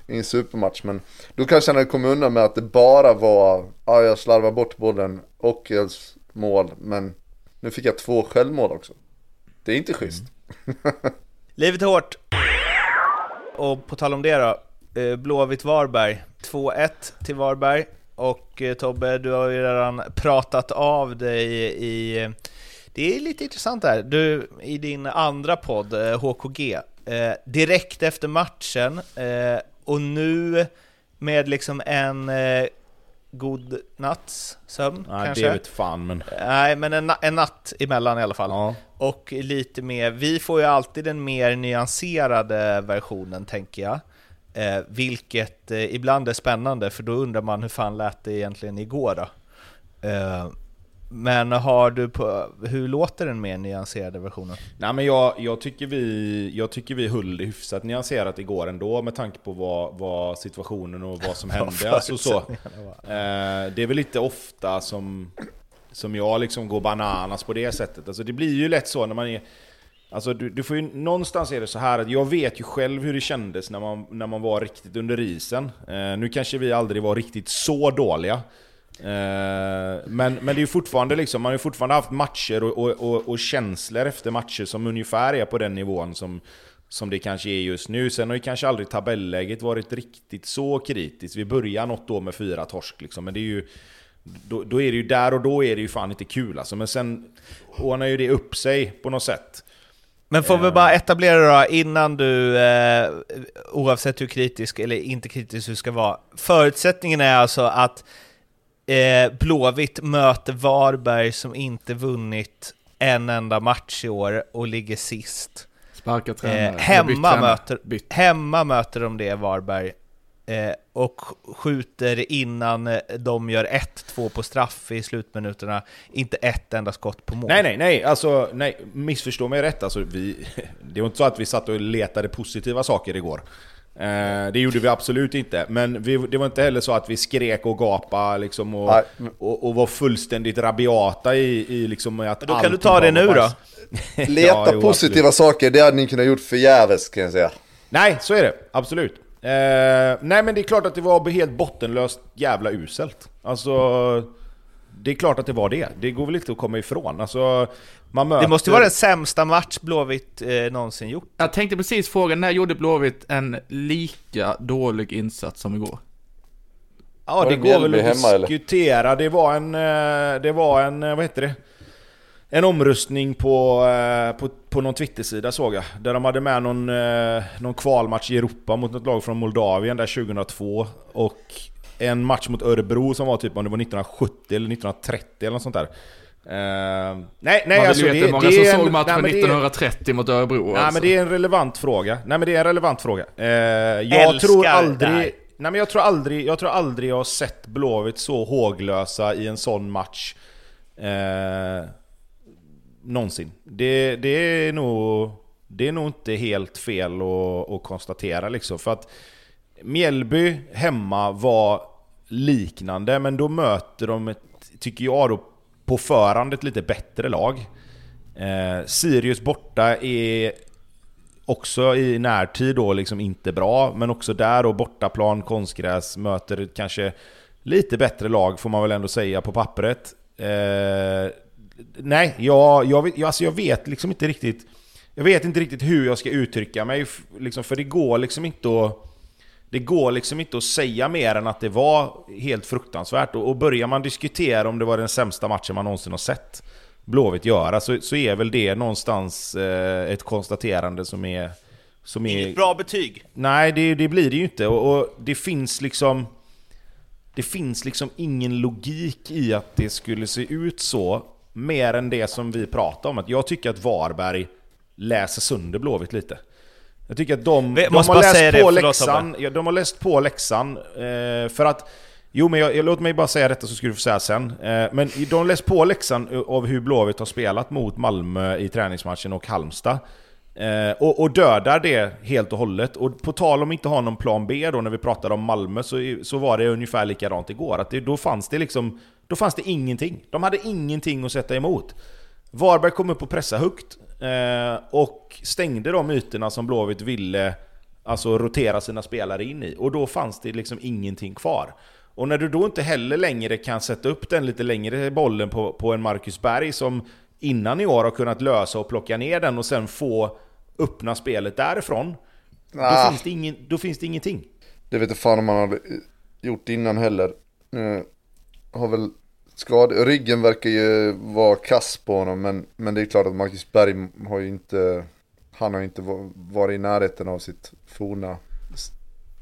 ingen supermatch. Men då kanske han hade kommit undan med att det bara var, ja jag slarvar bort bollen, Ockels mål. Men nu fick jag två självmål också. Det är inte schysst. Mm. <laughs> Livet är hårt. Och på tal om det då, eh, Blåvitt-Varberg. 2-1 till Varberg. Och eh, Tobbe, du har ju redan pratat av dig i... Det är lite intressant här. Du, i din andra podd, eh, HKG, direkt efter matchen, och nu med liksom en eh, god natts sömn Nej, kanske? det vet fan men... Nej, men en, en natt emellan i alla fall. Ja. Och lite mer, vi får ju alltid den mer nyanserade versionen tänker jag. Eh, vilket eh, ibland är spännande för då undrar man hur fan lät det egentligen igår då? Men har du på, hur låter den mer nyanserade versionen? Nej men jag, jag, tycker vi, jag tycker vi höll det hyfsat nyanserat igår ändå med tanke på vad, vad situationen och vad som <laughs> hände. alltså, så. Eh, det är väl lite ofta som, som jag liksom går bananas på det sättet. Alltså, det blir ju lätt så när man är... Alltså, du, du får ju, någonstans är det så här att jag vet ju själv hur det kändes när man, när man var riktigt under isen. Eh, nu kanske vi aldrig var riktigt så dåliga. Eh, men, men det är ju fortfarande liksom, man har ju fortfarande haft matcher och, och, och, och känslor efter matcher som ungefär är på den nivån som, som det kanske är just nu. Sen har ju kanske aldrig tabelläget varit riktigt så kritiskt. Vi börjar något år med fyra torsk liksom, men det är ju... Då, då är det ju där och då är det ju fan inte kul alltså. Men sen ordnar ju det upp sig på något sätt. Men får vi bara etablera då, innan du, eh, oavsett hur kritisk eller inte kritisk du ska vara, förutsättningen är alltså att eh, Blåvitt möter Varberg som inte vunnit en enda match i år och ligger sist. Sparka tränare. Eh, hemma, möter, Bytt. hemma möter de det, Varberg, eh, och skjuter innan eh, de gör 1-2 på straff i slutminuterna, inte ett enda skott på mål. Nej, nej, nej, alltså nej, missförstå mig rätt. Alltså, vi, <laughs> det var inte så att vi satt och letade positiva saker igår. Eh, det gjorde vi absolut inte. Men vi, det var inte heller så att vi skrek och gapade liksom, och, och, och var fullständigt rabiata i, i liksom att då kan du ta det nu då. <laughs> Leta Ja, jo, positiva saker, det hade ni kunnat gjort förgäves kan jag säga. Nej, så är det. Absolut. Eh, nej men det är klart att det var helt bottenlöst jävla uselt. Alltså... Det är klart att det var det. Det går väl inte att komma ifrån. Alltså, man möter... Det måste ju vara den sämsta match Blåvitt eh, någonsin gjort. Jag tänkte precis fråga, när gjorde Blåvitt en lika dålig insats som igår? Ja, det det går väl att hemma, diskutera. Det var en... eh, Det var en... eh, Vad heter det? En omröstning på, eh, på, på någon Twittersida såg jag. Där de hade med någon, någon kvalmatch i Europa mot något lag från Moldavien där 2002. Och en match mot Örebro som var typ om det var 1970 eller 1930 eller något sånt där. Eh, nej, nej Man alltså det, hur många det är som såg matchen nej, men det är- 1930 mot Örebro Nej alltså. men det är en relevant fråga. Nej men det är en relevant fråga. Eh, jag Älskar tror det aldrig... här. Nej men jag tror aldrig, jag tror aldrig jag har sett Blåvitt så håglösa i en sån match. Eh, någonsin. Det, det är nog... Det är nog inte helt fel att, att konstatera liksom. För att Mjällby hemma var liknande, men då möter de, ett, tycker jag då, på förhand ett lite bättre lag. Eh, Sirius borta är också i närtid då liksom inte bra, men också där då bortaplan, konstgräs, möter kanske lite bättre lag får man väl ändå säga på pappret. Eh, nej, jag, jag, vet, jag, alltså jag vet liksom inte riktigt Jag vet inte riktigt hur jag ska uttrycka mig, liksom, för det går liksom inte att det går liksom inte att säga mer än att det var helt fruktansvärt. Och, och börjar man diskutera om det var den sämsta matchen man någonsin har sett Blåvitt göra så, så är väl det någonstans eh, ett konstaterande som är... Som är Inget bra betyg. Nej, det, det blir det ju inte. Och, och det finns liksom... Det finns liksom ingen logik i att det skulle se ut så, mer än det som vi pratar om. Att jag tycker att Varberg läser sönder Blåvitt lite. Jag tycker att de, de har läst det, på läxan. Ja, de har läst på läxan. Eh, för att... Jo, men jag, jag, låt mig bara säga detta så ska du få säga sen. Eh, men de har läst på läxan av hur Blåvitt har spelat mot Malmö i träningsmatchen och Halmstad. Eh, och, och, dödar det helt och hållet. Och på tal om inte ha någon plan B då när vi pratade om Malmö så, så var det ungefär likadant igår. Att det, då fanns det liksom, då fanns det ingenting. De hade ingenting att sätta emot. Varberg kom upp och pressade högt eh, och stängde de ytorna som Blåvitt ville alltså rotera sina spelare in i. Och då fanns det liksom ingenting kvar. Och när du då inte heller längre kan sätta upp den lite längre bollen på, på en Marcus Berg som innan i år har kunnat lösa och plocka ner den och sen få öppna spelet därifrån. Ah. Då, finns det ingen, då finns det ingenting. Det vet inte fan om man hade gjort innan heller. Uh, har väl skad... Ryggen verkar ju vara kass på honom men, men det är klart att Marcus Berg har ju inte... Han har ju inte varit i närheten av sitt forna,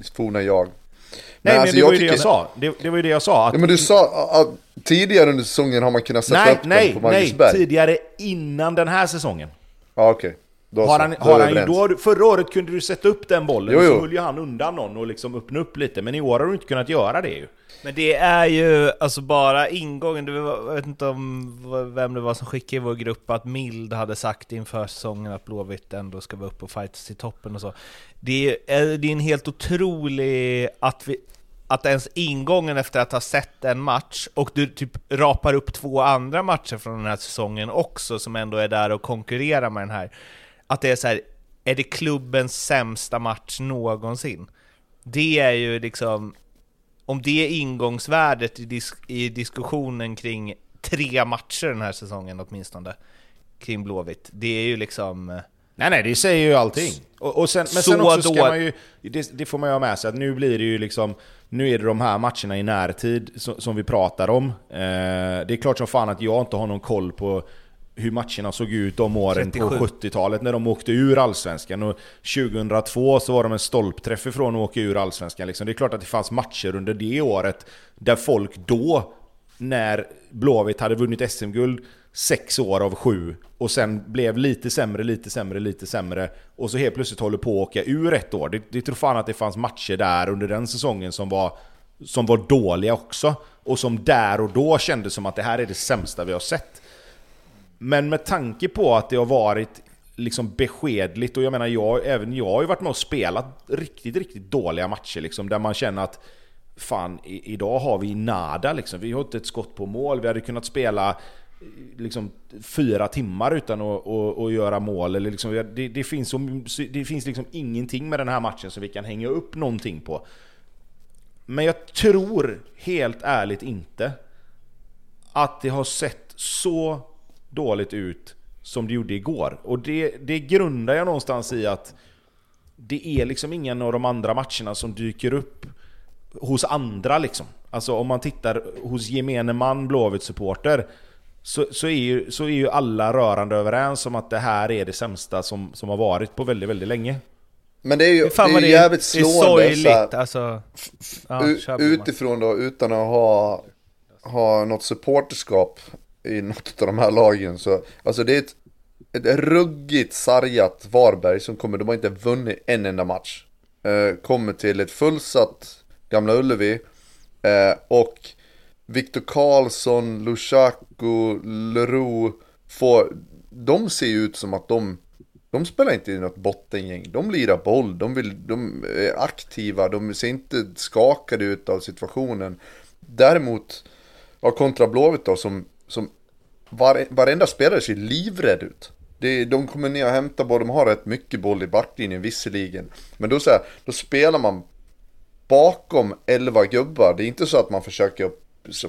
sitt forna jag. Nej men, alltså, det var ju tycker... det jag sa. Det, det, var ju det jag sa. Att... Ja, men du sa att tidigare under säsongen har man kunnat sätta nej, upp nej, den på Marcus nej, Berg. Nej, tidigare innan den här säsongen. Ja okej. Okay. Då har han, har han, då, förra året kunde du sätta upp den bollen, jo, jo. så höll ju han undan någon och liksom öppna upp lite. Men i år har du inte kunnat göra det ju. Men det är ju alltså bara ingången, det var, jag vet inte om vem det var som skickade i vår grupp att Mild hade sagt inför säsongen att Blåvitt ändå ska vara uppe och fightas i toppen och så. Det är, eh, det är en helt otrolig att vi, att ens ingången efter att ha sett en match, och du typ rapar upp två andra matcher från den här säsongen också, som ändå är där och konkurrerar med den här, att det är så här, är det klubbens sämsta match någonsin? Det är ju liksom, om det är ingångsvärdet i, disk i diskussionen kring tre matcher den här säsongen åtminstone, kring Blåvitt, det är ju liksom... Eh, nej, nej, det säger ju allting. Och, och sen, men sen också ska man ju, det, det, får man ju ha med sig, att nu blir det ju liksom, nu är det de här matcherna i närtid som, som vi pratar om. Eh, det är klart som fan att jag inte har någon koll på hur matcherna såg ut de åren 37. på 70-talet när de åkte ur Allsvenskan. Och 2002 så var de en stolpträff ifrån att åka ur Allsvenskan. Liksom. Det är klart att det fanns matcher under det året där folk då, när Blåvitt hade vunnit SM-guld sex år av sju och sen blev lite sämre, lite sämre, lite sämre och så helt plötsligt håller på att åka ur ett år. Det, det tror fan att det fanns matcher där under den säsongen som var, som var dåliga också och som där och då kändes som att det här är det sämsta vi har sett. Men med tanke på att det har varit liksom beskedligt och jag menar, jag, även jag har ju varit med och spelat riktigt, riktigt dåliga matcher liksom, där man känner att fan, i, idag har vi nada liksom. Vi har inte ett skott på mål, vi hade kunnat spela liksom fyra timmar utan att, att, att göra mål. Eller liksom, det, det, finns, så, det finns liksom ingenting med den här matchen som vi kan hänga upp någonting på. Men jag tror helt ärligt inte att det har sett så dåligt ut som det gjorde igår. Och det, det grundar jag någonstans i att det är liksom ingen av de andra matcherna som dyker upp hos andra liksom. Alltså om man tittar hos gemene man Blåvitt-supporter så, så, är ju, så är ju alla rörande överens om att det här är det sämsta som, som har varit på väldigt, väldigt länge. Men det är ju, det är ju jävligt slående det är sorgligt, alltså, ja, Utifrån då, utan att ha, ha något supporterskap i något av de här lagen så, alltså det är ett, ett ruggigt sargat Varberg som kommer, de har inte vunnit en enda match. Eh, kommer till ett fullsatt Gamla Ullevi eh, och Viktor Karlsson, Lushaku, Leroux får, de ser ju ut som att de, de spelar inte i något bottengäng. De lirar boll, de, vill, de är aktiva, de ser inte skakade ut av situationen. Däremot, ja, kontra Blåvitt då, som, som var, varenda spelare ser livrädd ut. Det, de kommer ner och hämtar boll, de har rätt mycket boll i backlinjen visserligen. Men då, så här, då spelar man bakom 11 gubbar. Det är inte så att man försöker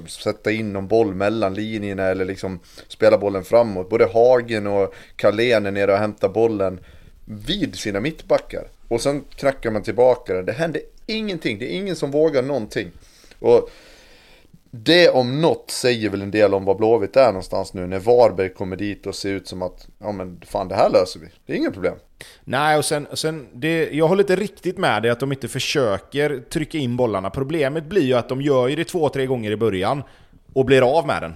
sätta in någon boll mellan linjerna eller liksom spela bollen framåt. Både Hagen och Carlén är nere och hämtar bollen vid sina mittbackar. Och sen knackar man tillbaka den. Det händer ingenting. Det är ingen som vågar någonting. Och det om något säger väl en del om vad Blåvitt är någonstans nu när Varberg kommer dit och ser ut som att ja men fan det här löser vi. Det är inga problem. Nej, och sen, sen det, jag håller inte riktigt med dig att de inte försöker trycka in bollarna. Problemet blir ju att de gör ju det två, tre gånger i början och blir av med den.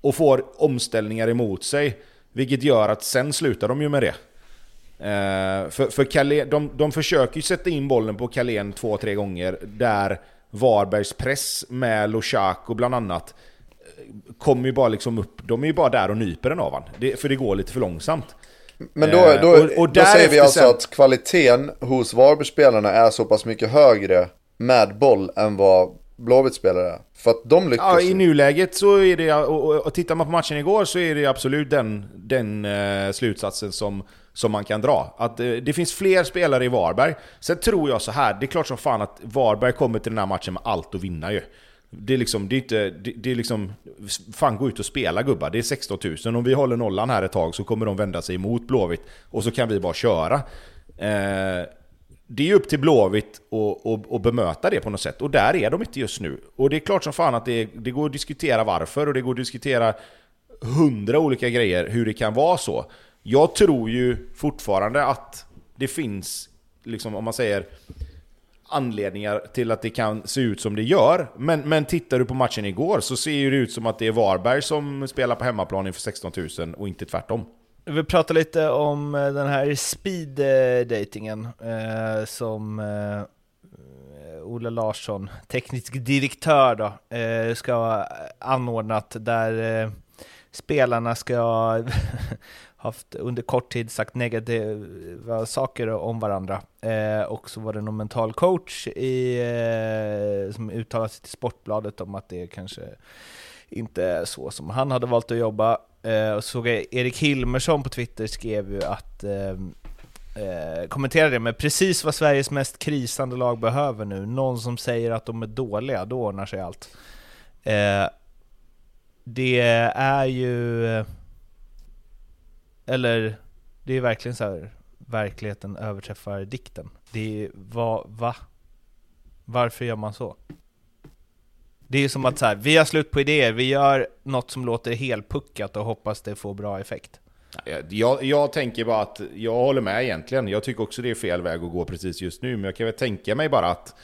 Och får omställningar emot sig, vilket gör att sen slutar de ju med det. Eh, för för Calais, de, de försöker ju sätta in bollen på Kalén två, tre gånger där Varbergs press med Lushaku bland annat kommer ju bara liksom upp, de är ju bara där och nyper den av han. Det, för det går lite för långsamt. Men då, då, och, och då säger vi alltså sen... att kvaliteten hos Varbergsspelarna är så pass mycket högre med boll än vad Blåvitt-spelare är. För att de lyckas Ja, i nuläget så är det, och, och tittar man på matchen igår så är det absolut den, den eh, slutsatsen som, som man kan dra. Att eh, det finns fler spelare i Varberg. Sen tror jag så här, det är klart som fan att Varberg kommer till den här matchen med allt att vinna ju. Det är liksom, det är inte, det, det, är liksom, fan gå ut och spela gubbar, det är 16 000. Om vi håller nollan här ett tag så kommer de vända sig emot Blåvitt och så kan vi bara köra. Eh, det är ju upp till Blåvitt att bemöta det på något sätt, och där är de inte just nu. Och det är klart som fan att det, det går att diskutera varför, och det går att diskutera hundra olika grejer hur det kan vara så. Jag tror ju fortfarande att det finns, liksom om man säger, anledningar till att det kan se ut som det gör. Men, men tittar du på matchen igår så ser det ut som att det är Varberg som spelar på hemmaplan inför 16 000 och inte tvärtom. Vi pratar lite om eh, den här speed-datingen eh, eh, som eh, Ola Larsson, teknisk direktör då, eh, ska ha anordnat där eh, spelarna ska <laughs> haft under kort tid sagt negativa saker om varandra. Eh, och så var det någon mental coach i, eh, som uttalade sig till Sportbladet om att det kanske inte är så som han hade valt att jobba. Eh, och såg jag Erik Hilmersson på Twitter skrev ju att eh, eh, kommenterade det med precis vad Sveriges mest krisande lag behöver nu. Någon som säger att de är dåliga, då ordnar sig allt. Eh, det är ju eh, eller, det är verkligen så här, verkligheten överträffar dikten. Det är, vad, va? Varför gör man så? Det är som att så här, vi har slut på idéer, vi gör något som låter helpuckat och hoppas det får bra effekt. Jag, jag tänker bara att, jag håller med egentligen. Jag tycker också det är fel väg att gå precis just nu, men jag kan väl tänka mig bara att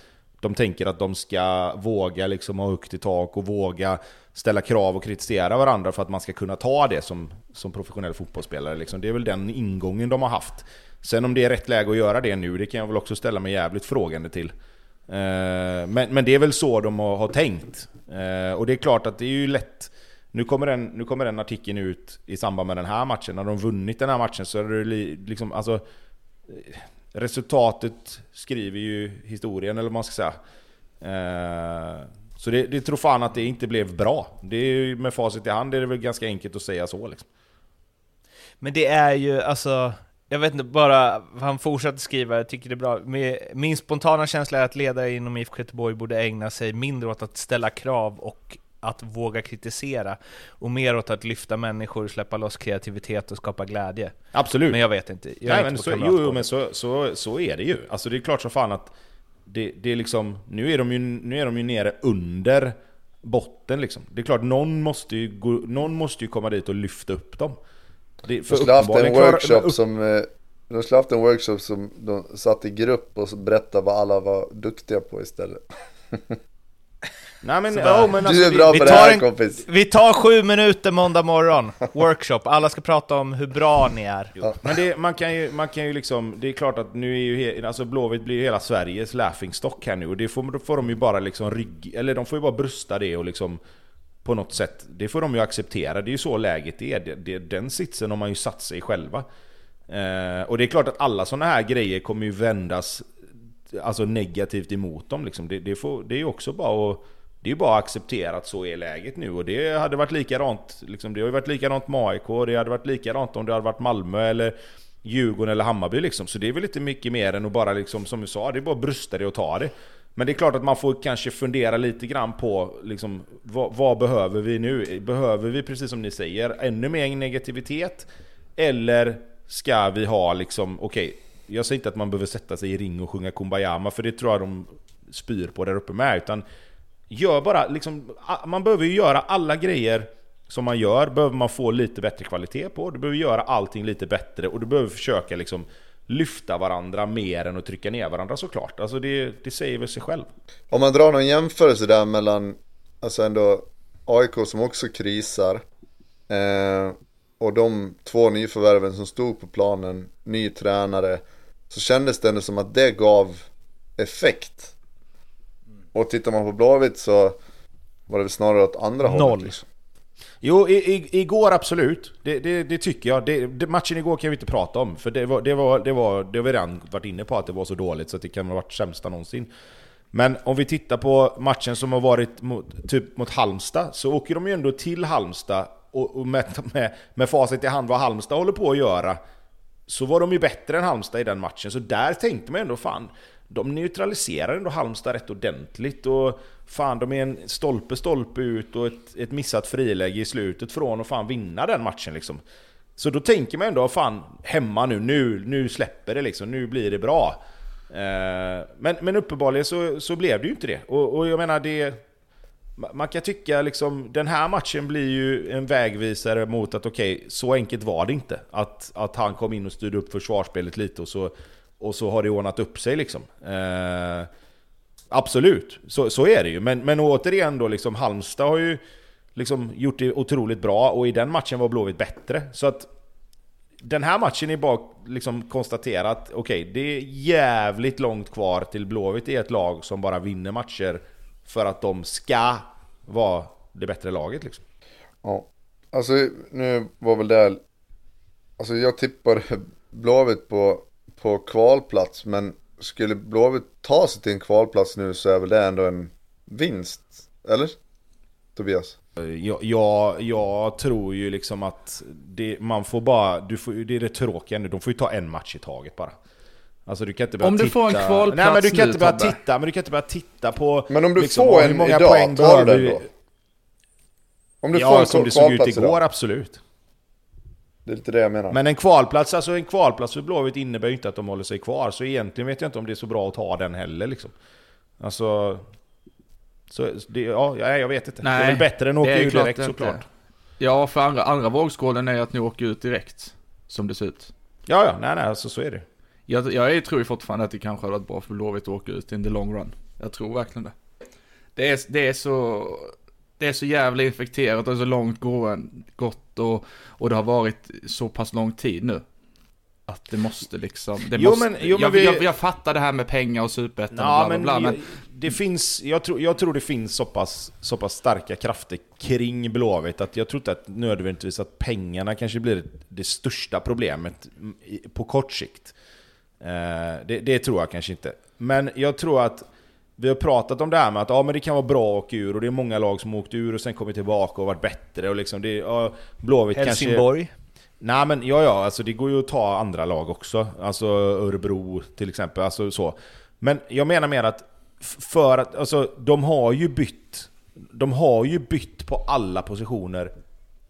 de tänker att de ska våga liksom ha högt i tak och våga ställa krav och kritisera varandra för att man ska kunna ta det som, som professionell fotbollsspelare. Liksom. Det är väl den ingången de har haft. Sen om det är rätt läge att göra det nu, det kan jag väl också ställa mig jävligt frågande till. Eh, men, men det är väl så de har, har tänkt. Eh, och det är klart att det är ju lätt nu kommer, den, nu kommer den artikeln ut i samband med den här matchen. När de vunnit den här matchen så är det liksom, alltså... Resultatet skriver ju historien, eller vad man ska säga. Eh, så det, det tror fan att det inte blev bra. Det är, med facit i hand är det väl ganska enkelt att säga så liksom. Men det är ju, alltså, jag vet inte, bara, han fortsätter skriva, jag tycker det är bra. Min spontana känsla är att ledare inom IFK Göteborg borde ägna sig mindre åt att ställa krav och att våga kritisera och mer åt att lyfta människor, släppa loss kreativitet och skapa glädje. Absolut. Men jag vet inte. Jag Nej, men så, jo, men så, så, så är det ju. Alltså det är klart som fan att det, det är liksom, nu är, de ju, nu är de ju nere under botten liksom. Det är klart, någon måste ju, gå, någon måste ju komma dit och lyfta upp dem. Det, för de skulle haft en workshop upp... som eh, de skulle haft en workshop som de satt i grupp och berättade vad alla var duktiga på istället. <laughs> Nej men, oh, men alltså, du är bra vi, på vi det här en, kompis. Vi tar sju minuter måndag morgon, workshop. Alla ska prata om hur bra ni är. Jo. Men det, man, kan ju, man kan ju liksom, det är klart att nu är ju, alltså Blåvitt blir ju hela Sveriges laughingstock här nu. Och det får, då får de ju bara liksom rygg, eller de får ju bara brösta det och liksom på något sätt, det får de ju acceptera. Det är ju så läget är. Det, det, den sitsen har man ju satt sig själva. Eh, och det är klart att alla sådana här grejer kommer ju vändas alltså negativt emot dem. Liksom. Det, det, får, det är ju också bara att det är ju bara att acceptera att så är läget nu och det hade varit likadant, liksom, det har ju varit likadant med AIK, det hade varit likadant om det hade varit Malmö eller Djurgården eller Hammarby liksom. Så det är väl inte mycket mer än att bara liksom, som vi sa, det är bara att brösta det och ta det. Men det är klart att man får kanske fundera lite grann på liksom, vad, vad, behöver vi nu? Behöver vi, precis som ni säger, ännu mer negativitet? Eller ska vi ha liksom, okej, okay, jag säger inte att man behöver sätta sig i ring och sjunga Kumbayama, för det tror jag de spyr på där uppe med, utan Gör bara liksom, man behöver ju göra alla grejer som man gör, behöver man få lite bättre kvalitet på. Du behöver göra allting lite bättre och du behöver försöka liksom lyfta varandra mer än att trycka ner varandra såklart. Alltså det, det säger väl sig själv. Om man drar någon jämförelse där mellan, alltså ändå AIK som också krisar eh, och de två nyförvärven som stod på planen, ny tränare, så kändes det ändå som att det gav effekt. Och tittar man på Blåvitt så var det väl snarare åt andra Noll. hållet. Liksom. Jo, i, i, igår absolut. Det, det, det tycker jag. Det, matchen igår kan vi inte prata om. För det var, det var, det var, det har vi redan varit inne på att det var så dåligt så att det kan ha varit sämsta någonsin. Men om vi tittar på matchen som har varit mot, typ mot Halmstad, så åker de ju ändå till Halmstad och, och med, med, med facit i hand vad Halmstad håller på att göra, så var de ju bättre än Halmstad i den matchen. Så där tänkte man ändå fan, de neutraliserar ändå Halmstad rätt ordentligt och fan de är en stolpe stolpe ut och ett, ett missat friläge i slutet från att fan vinna den matchen liksom. Så då tänker man ändå fan hemma nu, nu, nu släpper det liksom, nu blir det bra. Eh, men, men uppenbarligen så, så blev det ju inte det. Och, och jag menar det... Man kan tycka liksom, den här matchen blir ju en vägvisare mot att okej, okay, så enkelt var det inte. Att, att han kom in och styrde upp försvarsspelet lite och så, och så har det ordnat upp sig liksom. Eh, absolut, så, så är det ju. Men, men återigen då, liksom, Halmstad har ju liksom gjort det otroligt bra och i den matchen var Blåvitt bättre. Så att den här matchen är bara liksom konstaterat, okej, okay, det är jävligt långt kvar till Blåvitt är ett lag som bara vinner matcher för att de ska vara det bättre laget liksom. Ja, alltså nu var väl det, alltså jag tippade Blåvitt på, på kvalplats, men skulle Blåvitt ta sig till en kvalplats nu så är väl det ändå en vinst, eller? Tobias? Jag, jag, jag, tror ju liksom att det, man får bara, du får, det är det tråkiga nu, de får ju ta en match i taget bara. Alltså du kan inte börja Om du titta, får en kvalplats Nej men du kan nu, inte börja Tobbe. titta, men du kan inte börja titta på... Men om du liksom, får hur en många idag, poäng tar du den då? Om du får Ja, en som det såg ut kvalplats igår, idag, absolut. Det är lite det jag menar. Men en kvalplats, alltså en kvalplats för Blåvitt innebär ju inte att de håller sig kvar, så egentligen vet jag inte om det är så bra att ta den heller liksom. Alltså... Så, det, ja, ja, jag vet inte. det är Nej, väl bättre än att åka klart direkt inte. såklart. Ja, för andra, andra vågskålen är att ni åker ut direkt. Som det ser ut. Ja, ja, nej, nej, alltså så är det. Jag, jag tror ju fortfarande att det kanske hade varit bra för Blåvitt att åka ut in the long run. Jag tror verkligen det. Det är, det är så... Det är så jävla infekterat och så långt gått och, och det har varit så pass lång tid nu. Att det måste liksom... Det Jo, måste, men- jo, jag, vi- jag, jag fattar det här med pengar och superettan och bla, men, bla, bla, men det finns, jag, tror, jag tror det finns så pass, så pass starka krafter kring Blåvitt att jag tror inte att nödvändigtvis att pengarna kanske blir det största problemet på kort sikt. Eh, det, det tror jag kanske inte. Men jag tror att vi har pratat om det här med att ja, men det kan vara bra att åka ur och det är många lag som åkt ur och sen kommit tillbaka och varit bättre och liksom det, ja, Blåvitt kanske... Helsingborg. Nej men ja, ja, alltså det går ju att ta andra lag också. Alltså Örebro till exempel, alltså så. Men jag menar mer att för att, alltså de har ju bytt. De har ju bytt på alla positioner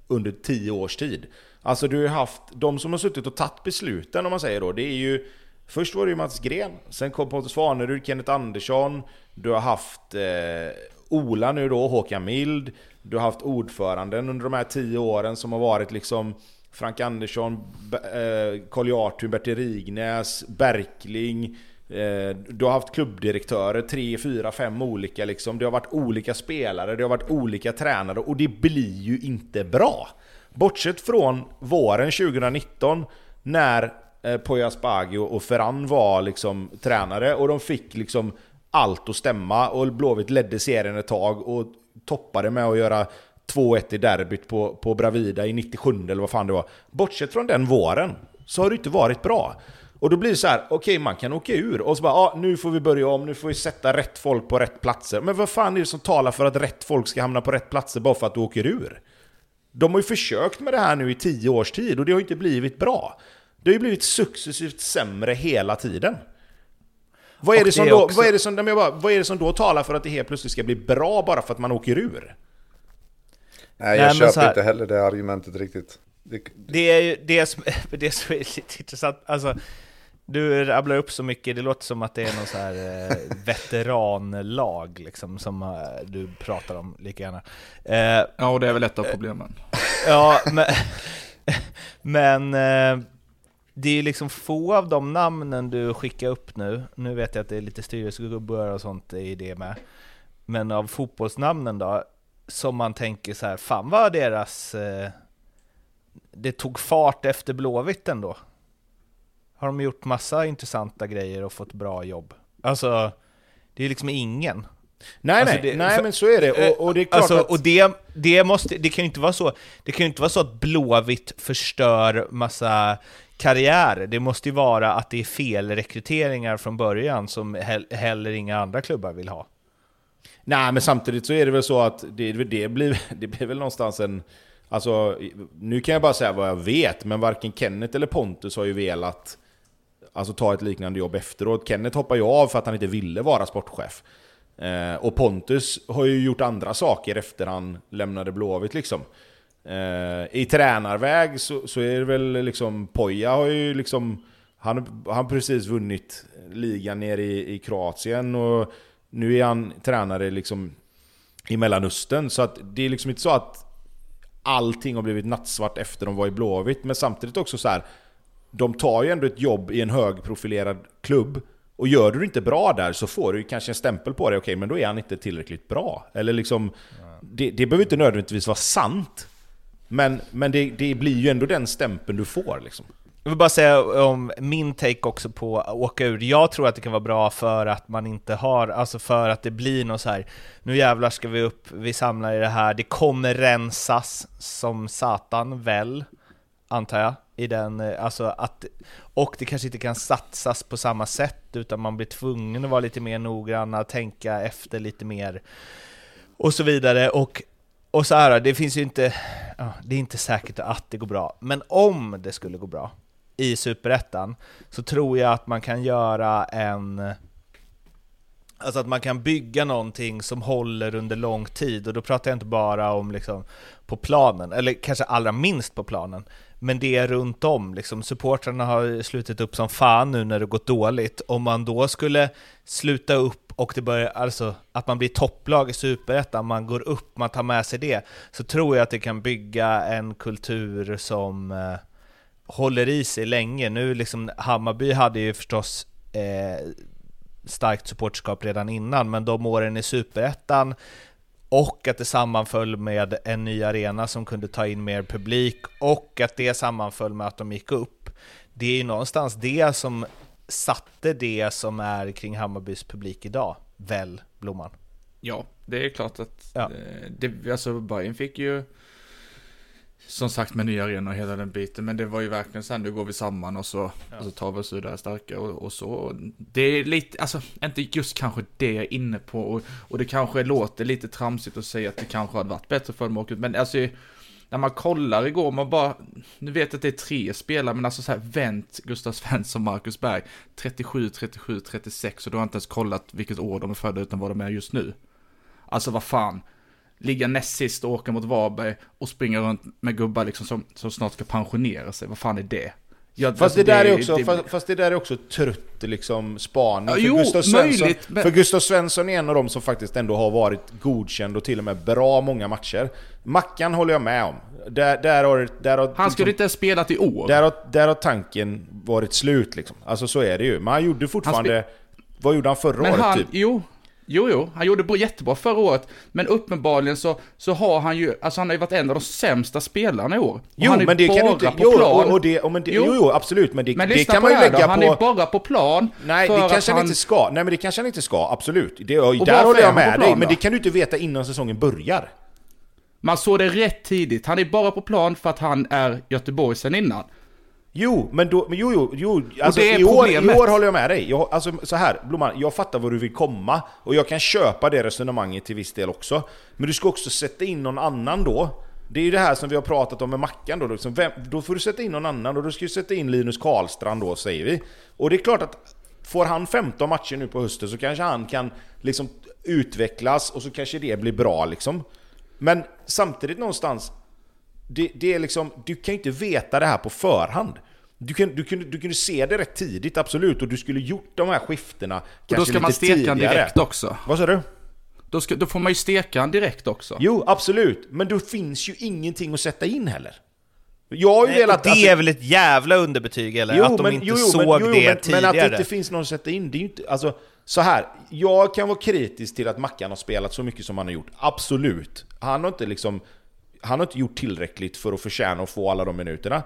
under tio års tid. Alltså du har haft, de som har suttit och tagit besluten om man säger då, det är ju Först var det ju Mats Gren, sen kom Pontus Svanerud, Kenneth Andersson. Du har haft eh, Ola nu då, Håkan Mild. Du har haft ordföranden under de här tio åren som har varit liksom Frank Andersson, eh, Karl eh, Arthur, Bertil Rignäs, Berkling. Eh, du har haft klubbdirektörer, tre, fyra, fem olika liksom. Det har varit olika spelare, det har varit olika tränare och det blir ju inte bra. Bortsett från våren 2019 när Eh, Poya Asbaghi och Ferran var liksom tränare och de fick liksom allt att stämma och Blåvitt ledde serien ett tag och toppade med att göra 2-1 i derbyt på, på Bravida i 97 eller vad fan det var. Bortsett från den våren så har det inte varit bra. Och då blir det så här, okej man kan åka ur och så bara, ah, nu får vi börja om, nu får vi sätta rätt folk på rätt platser. Men vad fan är det som talar för att rätt folk ska hamna på rätt platser bara för att du åker ur? De har ju försökt med det här nu i tio års tid och det har ju inte blivit bra. Det har ju blivit successivt sämre hela tiden. Vad är, det som det då, också- vad, är det som, nej, men jag bara, vad är det som då talar för att det helt plötsligt ska bli bra bara för att man åker ur? Nej, jag Nej, köper inte heller det argumentet riktigt. Det, Det är ju det som, <laughs> det som är lite intressant, alltså du rabblar upp så mycket, det låter som att det är någon så här eh, veteranlag liksom som eh, du pratar om lika gärna. Eh, ja, och det är väl ett av problemen. <laughs> ja, men, <laughs> men det är liksom få av de namnen du skickar upp nu, nu vet jag att det är lite styrelsegubbar och sånt i det med, men av fotbollsnamnen då, som man tänker så här, fan vad deras eh, det tog fart efter Blåvitt ändå. Har de gjort massa intressanta grejer och fått bra jobb. Alltså, det är liksom ingen. Nej, alltså nej, det, nej för, men så är det. Och, och det är klart alltså, att... Och det, det, måste, det kan ju inte vara så, det kan ju inte vara så att Blåvitt förstör massa Karriär, Det måste ju vara att det är fel rekryteringar från början som heller inga andra klubbar vill ha. Nej, men samtidigt så är det väl så att det, det, blir, <laughs> det blir väl någonstans en... Alltså, nu kan jag bara säga vad jag vet, men varken Kenneth eller Pontus har ju velat alltså, ta ett liknande jobb efteråt. Kenneth hoppade ju av för att han inte ville vara sportchef. Eh, och Pontus har ju gjort andra saker efter han lämnade Blåvitt liksom. Eh, I tränarväg så, så, är det väl liksom, Poja har ju liksom, han har precis vunnit ligan nere i, i Kroatien och nu är han tränare liksom i Mellanöstern. Så att det är liksom inte så att allting har blivit nattsvart efter de var i Blåvitt. Men samtidigt också så här, de tar ju ändå ett jobb i en högprofilerad klubb. Och gör du det inte bra där så får du kanske en stämpel på dig, okej men då är han inte tillräckligt bra. Eller liksom, det, det behöver inte nödvändigtvis vara sant. Men, men det, det blir ju ändå den stämpeln du får liksom. Jag vill bara säga om min take också på att åka ur. Jag tror att det kan vara bra för att man inte har, alltså för att det blir något så här. nu jävlar ska vi upp, vi samlar i det här, det kommer rensas som satan väl, antar jag, i den, eh, alltså att, och det kanske inte kan satsas på samma sätt, utan man blir tvungen att vara lite mer noggranna, tänka efter lite mer, och så vidare, och och så här, det finns ju inte, det är inte säkert att det går bra, men om det skulle gå bra i Superettan så tror jag att man kan göra en Alltså att man kan bygga någonting som håller under lång tid, och då pratar jag inte bara om liksom på planen, eller kanske allra minst på planen, men det är runt om. Liksom, supportrarna har slutit upp som fan nu när det gått dåligt. Om man då skulle sluta upp och det börjar, alltså att man blir topplag i Superettan, man går upp, man tar med sig det, så tror jag att det kan bygga en kultur som eh, håller i sig länge. Nu liksom, Hammarby hade ju förstås eh, starkt supportskap redan innan, men de åren i Superettan och att det sammanföll med en ny arena som kunde ta in mer publik och att det sammanföll med att de gick upp. Det är ju någonstans det som satte det som är kring Hammarbys publik idag, väl, Blomman? Ja, det är klart att ja. Eh, det, alltså Bayern fick ju som sagt med nya arenor och hela den biten. Men det var ju verkligen sen, nu går vi samman och så, ja. och så tar vi oss ur det här starka och, och, så. Det är lite, alltså inte just kanske det jag är inne på och, och det kanske låter lite tramsigt att säga att det kanske hade varit bättre för dem. Men alltså när man kollar igår, man bara, nu vet jag att det är tre spelare, men alltså så här, vänt Gustav Svensson, Marcus Berg, 37, 37, 36 och du har inte ens kollat vilket år de är födda utan vad de är just nu. Alltså vad fan, ligga näst sist och åka mot Varberg och springa runt med gubbar liksom som, som snart ska pensionera sig. Vad fan är det? Ja, fast, alltså, det där det, är också, det, fast, fast, det där är också trött liksom spaning. Ja, för, jo, Gustav Svensson, möjligt, men... för Gustav Svensson är en av dem som faktiskt ändå har varit godkänd och till och med bra många matcher. Mackan håller jag med om. Där, där har, där har, han skulle liksom, inte ha spelat i år. Där har, där har tanken varit slut liksom. Alltså så är det ju. Men han gjorde fortfarande... Han vad gjorde han förra men året han, typ? Jo, Jo, jo, han gjorde jättebra förra året, men uppenbarligen så, så har han ju, alltså han har ju varit en av de sämsta spelarna i år. Jo, men det kan du inte, jo, plan. Och, och det, och men det, jo, jo, absolut, men det, men det kan man ju lägga då, på... han är bara på plan Nej, det kanske han inte ska, nej men det kanske han inte ska, absolut. Det, och där håller jag med dig, men det kan du inte veta innan säsongen börjar. Man såg det rätt tidigt, han är bara på plan för att han är Göteborg sen innan. Jo, men då, men jo, jo, jo alltså, i, år, i år håller jag med dig. Jag, alltså, så här, Blomman, jag fattar var du vill komma, och jag kan köpa det resonemanget till viss del också. Men du ska också sätta in någon annan då. Det är ju det här som vi har pratat om med Mackan då. Liksom, vem, då får du sätta in någon annan, och då ska du sätta in Linus Karlstrand då, säger vi. Och det är klart att får han 15 matcher nu på hösten så kanske han kan liksom utvecklas, och så kanske det blir bra liksom. Men samtidigt någonstans, det, det, är liksom, du kan ju inte veta det här på förhand. Du, kan, du, kunde, du kunde se det rätt tidigt, absolut, och du skulle gjort de här skiftena och kanske Då ska man steka han direkt också. Vad sa du? Då, ska, då får man ju steka direkt också. Jo, absolut. Men då finns ju ingenting att sätta in heller. Jag har ju Nej, velat... Det alltså, är väl ett jävla underbetyg, eller? Jo, att de men, inte jo, jo, såg men, jo, det men, tidigare. Men att det inte finns någon att sätta in, det är ju inte... Alltså, så här, jag kan vara kritisk till att Mackan har spelat så mycket som han har gjort. Absolut. Han har inte liksom han har inte gjort tillräckligt för att förtjäna att få alla de minuterna.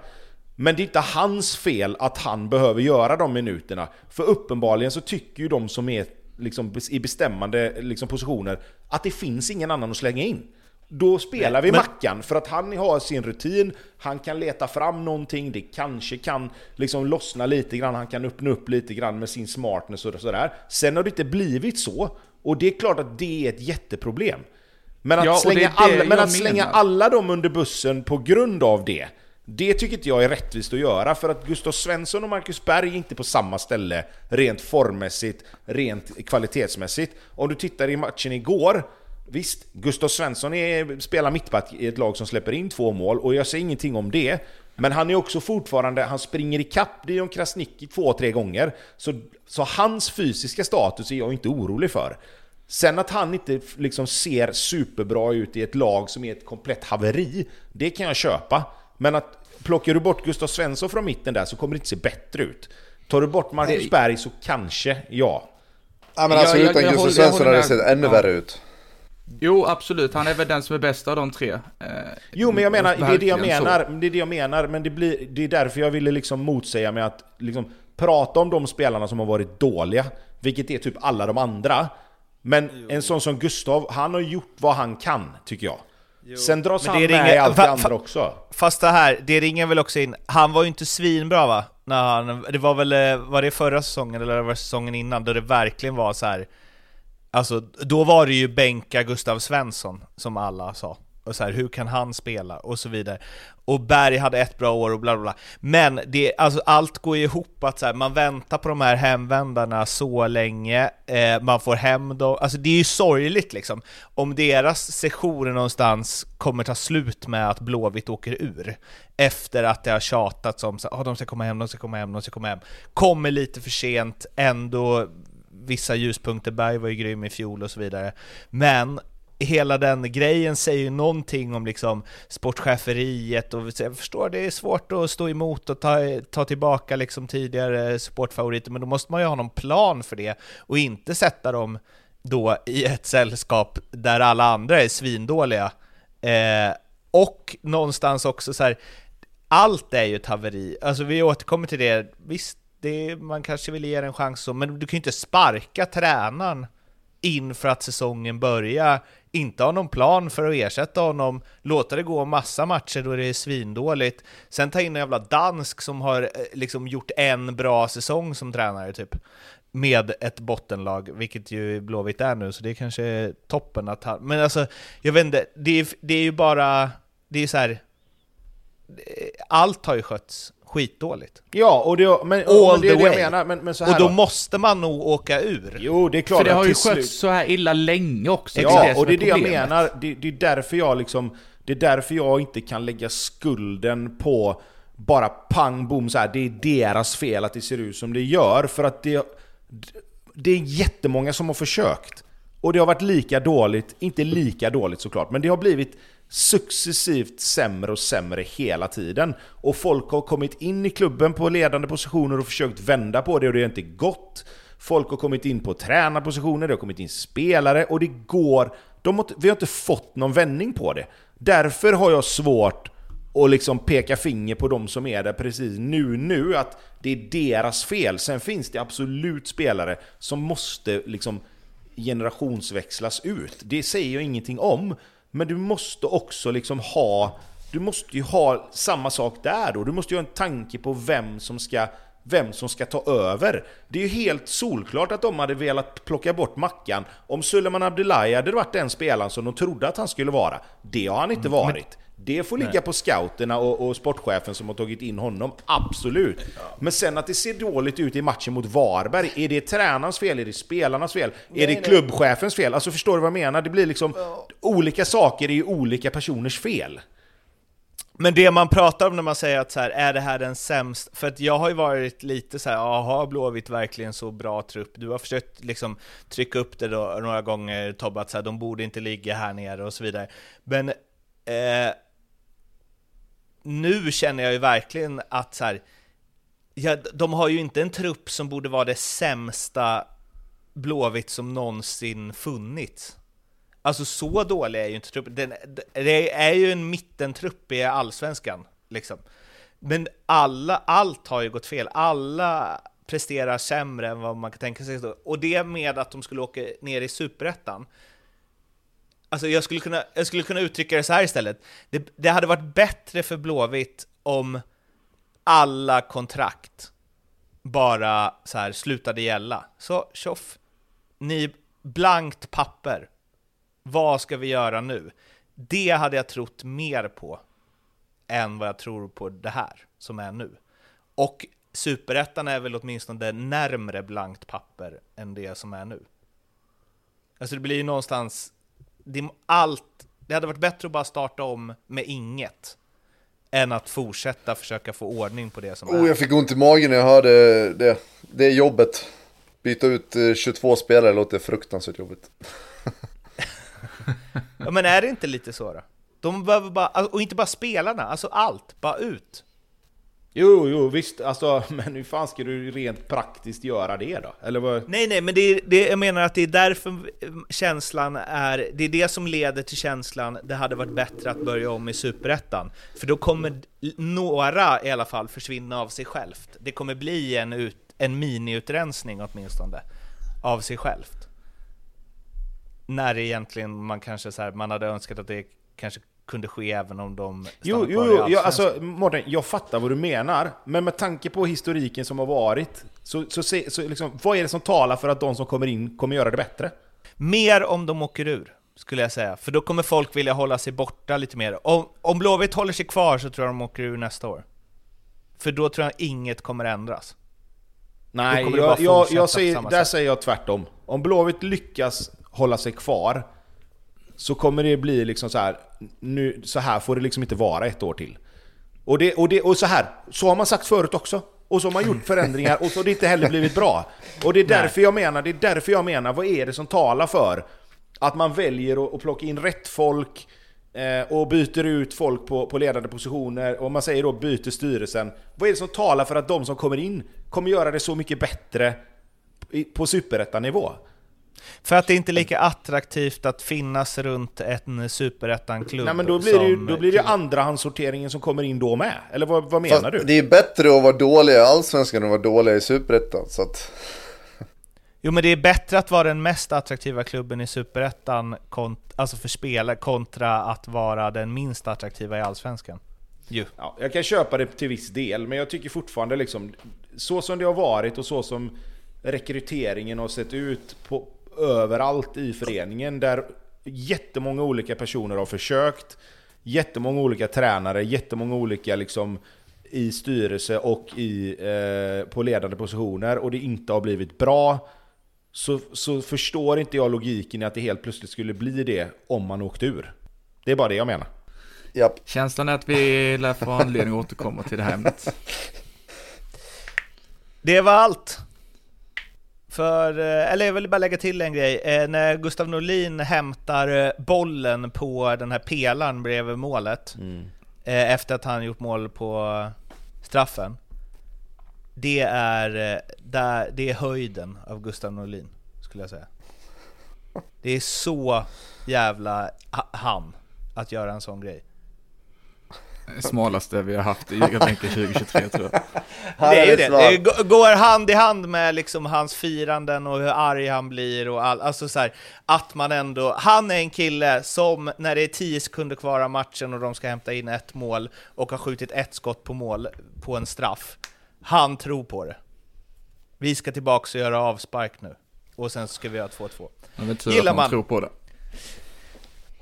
Men det är inte hans fel att han behöver göra de minuterna. För uppenbarligen så tycker ju de som är liksom, i bestämmande liksom, positioner, att det finns ingen annan att slänga in. Då spelar vi men... Mackan för att han har sin rutin, han kan leta fram någonting, det kanske kan liksom lossna lite grann, han kan öppna upp lite grann med sin smartness och sådär. Sen har det inte blivit så, och det är klart att det är ett jätteproblem. Men att, ja, slänga, alla, men att slänga alla dem under bussen på grund av det, det tycker inte jag är rättvist att göra, för att Gustav Svensson och Marcus Berg är inte på samma ställe rent formmässigt, rent kvalitetsmässigt. Om du tittar i matchen igår, Visst, Gustav Svensson är, spelar mittback i ett lag som släpper in två mål och jag säger ingenting om det. Men han är också fortfarande, han springer ikapp Dion Krasniqi två, tre gånger. Så, så hans fysiska status är jag inte orolig för. Sen att han inte liksom ser superbra ut i ett lag som är ett komplett haveri, det kan jag köpa. Men att plockar du bort Gustav Svensson från mitten där så kommer det inte se bättre ut. Tar du bort Marcus Berg så kanske, ja. Ja men alltså jag, utan jag, jag Gustav Svensson hade det sett ännu ja. värre ut. Jo, absolut. Han är väl den som är bäst av de tre. Eh, jo, men jag menar, det är det jag menar, så. det är det jag menar, men det, blir, det är därför jag ville liksom motsäga med att liksom prata om de spelarna som har varit dåliga, vilket är typ alla de andra. Men jo. en sån som Gustav, han har gjort vad han kan, tycker jag. Jo. Sen dras men han med ringer, i allt det andra också. Fast det här, det ringer väl också in, han var ju inte svinbra va? När han, det var väl, eh, var det förra säsongen eller var det säsongen innan, då det verkligen var så här Alltså, då var det ju bänka Gustav Svensson, som alla sa. Och så här, hur kan han spela? Och så vidare. Och Berg hade ett bra år och bla bla bla. Men det, alltså, allt går ju ihop att så här, man väntar på de här hemvändarna så länge, eh, man får hem dem. Alltså det är ju sorgligt liksom. Om deras sessioner någonstans kommer ta slut med att Blåvitt åker ur. Efter att det har tjatats om att oh, de ska komma hem, de ska komma hem, de ska komma hem. Kommer lite för sent, ändå vissa ljuspunkter, Berg var ju grym i fjol och så vidare. Men hela den grejen säger ju någonting om liksom sportcheferiet och jag förstår det är svårt att stå emot och ta, ta tillbaka liksom tidigare sportfavoriter men då måste man ju ha någon plan för det och inte sätta dem då i ett sällskap där alla andra är svindåliga. Eh, och någonstans också så här, allt är ju ett haveri, alltså vi återkommer till det, visst det, man kanske vill ge en chans så, men du kan ju inte sparka tränaren inför att säsongen börjar, inte ha någon plan för att ersätta honom, låta det gå massa matcher då det är svindåligt, sen ta in en jävla dansk som har eh, liksom gjort en bra säsong som tränare typ, med ett bottenlag, vilket ju Blåvitt är nu, så det är kanske toppen att han, men alltså, jag vet inte, det är, det är ju bara, det är så här, eh, allt har ju skötts skitdåligt. Ja, och det, men, All det är det jag menar. Men, men så här och då, då, måste man nog åka ur. Jo, det är klart. För det har ju skötts så här illa länge också. Ja, det och det är det jag menar. Det, det, är därför jag liksom... Det är därför jag inte kan lägga skulden på bara pang bom så här. det är deras fel att det ser ut som det gör. För att det, det är jättemånga som har försökt. Och det har varit lika dåligt, inte lika dåligt såklart, men det har blivit successivt sämre och sämre hela tiden. Och folk har kommit in i klubben på ledande positioner och försökt vända på det och det har inte gått. Folk har kommit in på tränarpositioner, det har kommit in spelare och det går... De har, vi har inte fått någon vändning på det. Därför har jag svårt att liksom peka finger på de som är där precis nu, nu, att det är deras fel. Sen finns det absolut spelare som måste liksom generationsväxlas ut. Det säger jag ingenting om. Men du måste också liksom ha, du måste ju ha samma sak där då. Du måste ju ha en tanke på vem som ska vem som ska ta över. Det är ju helt solklart att de hade velat plocka bort Mackan om Suleiman Abdullahi hade varit den spelaren som de trodde att han skulle vara. Det har han inte mm, varit. Det får ligga Nej. på scouterna och, och, sportchefen som har tagit in honom, absolut. Men sen att det ser dåligt ut i matchen mot Varberg, är det tränarens fel? Är det spelarnas fel? Nej, är det klubbchefens fel? Alltså förstår du vad jag menar? Det blir liksom... Ja. Olika saker är ju olika personers fel. Men det man pratar om när man säger att så här, är det här den sämsta? För att jag har ju varit lite så här, har Blåvitt verkligen så bra trupp? Du har försökt liksom trycka upp det då några gånger Tobbe, att så här, de borde inte ligga här nere och så vidare. Men eh, nu känner jag ju verkligen att så här, ja, de har ju inte en trupp som borde vara det sämsta Blåvitt som någonsin funnits. Alltså så dålig är ju inte truppen. Den, det är ju en mittentrupp i allsvenskan, liksom. Men alla, allt har ju gått fel. Alla presterar sämre än vad man kan tänka sig. Och det med att de skulle åka ner i superettan. Alltså jag skulle kunna, jag skulle kunna uttrycka det så här istället. Det, det hade varit bättre för Blåvitt om alla kontrakt bara så här slutade gälla. Så tjoff, ni blankt papper. Vad ska vi göra nu? Det hade jag trott mer på än vad jag tror på det här som är nu. Och superettan är väl åtminstone närmre blankt papper än det som är nu. Alltså det blir ju någonstans, det, allt, det hade varit bättre att bara starta om med inget än att fortsätta försöka få ordning på det som Oh, är. jag fick ont i magen när jag hörde det. Det är jobbet. Byta ut eh, 22 spelare låter fruktansvärt jobbigt. <laughs> Ja, men är det inte lite så då? De behöver bara, alltså, och inte bara spelarna, alltså allt, bara ut. Jo, jo, visst. Alltså, <laughs> men hur fan ska du rent praktiskt göra det då? Eller vad? Nej, nej, men det är, det, jag menar att det är därför mm, känslan är, det är det som leder till känslan, det hade varit bättre att börja om i Superettan. För då kommer några i alla fall försvinna av sig självt. Det kommer bli en, ut, en miniutrensning åtminstone, av sig självt. När egentligen man kanske så här, man hade önskat att det kanske kunde ske även om de Jo, stannar jo, jo Allsvenskan. alltså Mårten, jag fattar vad du menar. Men med tanke på historiken som har varit, så, så, se, så liksom, vad är det som talar för att de som kommer in kommer göra det bättre? Mer om de åker ur, skulle jag säga. För då kommer folk vilja hålla sig borta lite mer. Om, om Blåvitt håller sig kvar så tror jag de åker ur nästa år. För då tror jag inget kommer ändras. Nej, jag, jag, jag säger, där säger jag tvärtom. Om Blåvitt lyckas hålla sig kvar, så kommer det bli liksom så här. Nu, så här får det liksom inte vara ett år till. Och, det, och, det, och så här, så har man sagt förut också. Och så har man gjort förändringar och så har det inte heller blivit bra. Och det är därför jag menar, det är därför jag menar, vad är det som talar för att man väljer att, plocka in rätt folk eh, och byter ut folk på, på ledande positioner och man säger då byter styrelsen. Vad är det som talar för att de som kommer in kommer göra det så mycket bättre på superettanivå? För att det inte är lika attraktivt att finnas runt en superettan-klubb Nej men då blir det ju då blir det andrahandssorteringen som kommer in då med. Eller vad, vad menar Fast du? det är bättre att vara dålig i Allsvenskan än att vara dålig i Superettan. Så att... Jo men det är bättre att vara den mest attraktiva klubben i superettan, kont- alltså för spelare, kontra att vara den minst attraktiva i allsvenskan. Ju. Ja, jag kan köpa det till viss del, men jag tycker fortfarande liksom så som det har varit och så som rekryteringen har sett ut på, överallt i föreningen där jättemånga olika personer har försökt, jättemånga olika tränare, jättemånga olika liksom i styrelse och i, eh, på ledande positioner och det inte har blivit bra så, så förstår inte jag logiken i att det helt plötsligt skulle bli det om man åkte ur. Det är bara det jag menar. Japp. Känslan är att vi lär få anledning att återkomma till det här ämnet. <laughs> Det var allt. För, eh, eller jag vill bara lägga till en grej. Eh, När Gustav Norlin hämtar eh, bollen på den här pelaren bredvid målet, eh, efter att han gjort mål på straffen. Det är, där, det är höjden av Gustav Norlin, skulle jag säga. Det är så jävla ha- han att göra en sån grej. Smalaste vi har haft i Ligatänken 2023 tror jag. <laughs> Det är ju det. Det gå- går hand i hand med liksom hans firanden och hur arg han blir och all, alltså så här, att man ändå, han är en kille som när det är 10 sekunder kvar av matchen och de ska hämta in ett mål och har skjutit ett skott på mål på en straff. Han tror på det. Vi ska tillbaka och göra avspark nu. Och sen ska vi göra 2-2. Men det är tur Gillar man. tror på det.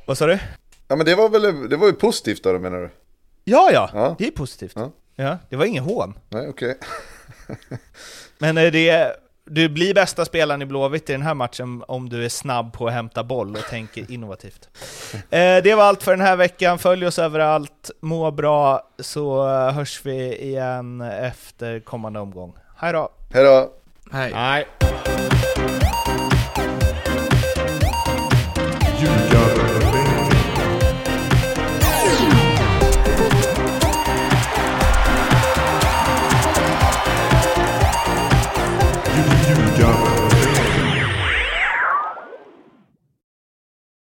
Vad sa du? Ja men det var väl, det var ju positivt då menar du? Ja, ja, Ja. det är positivt. Ja. Ja. det var ingen hån. Nej, okej. <laughs> Men eh, det, du blir bästa spelaren i Blåvitt i den här matchen om du är snabb på att hämta boll och tänker <laughs> innovativt. Eh, det var allt för den här veckan. Följ oss överallt, må bra, så eh, hörs vi igen efter kommande omgång. Hej då! Hej då! Hej. Nej.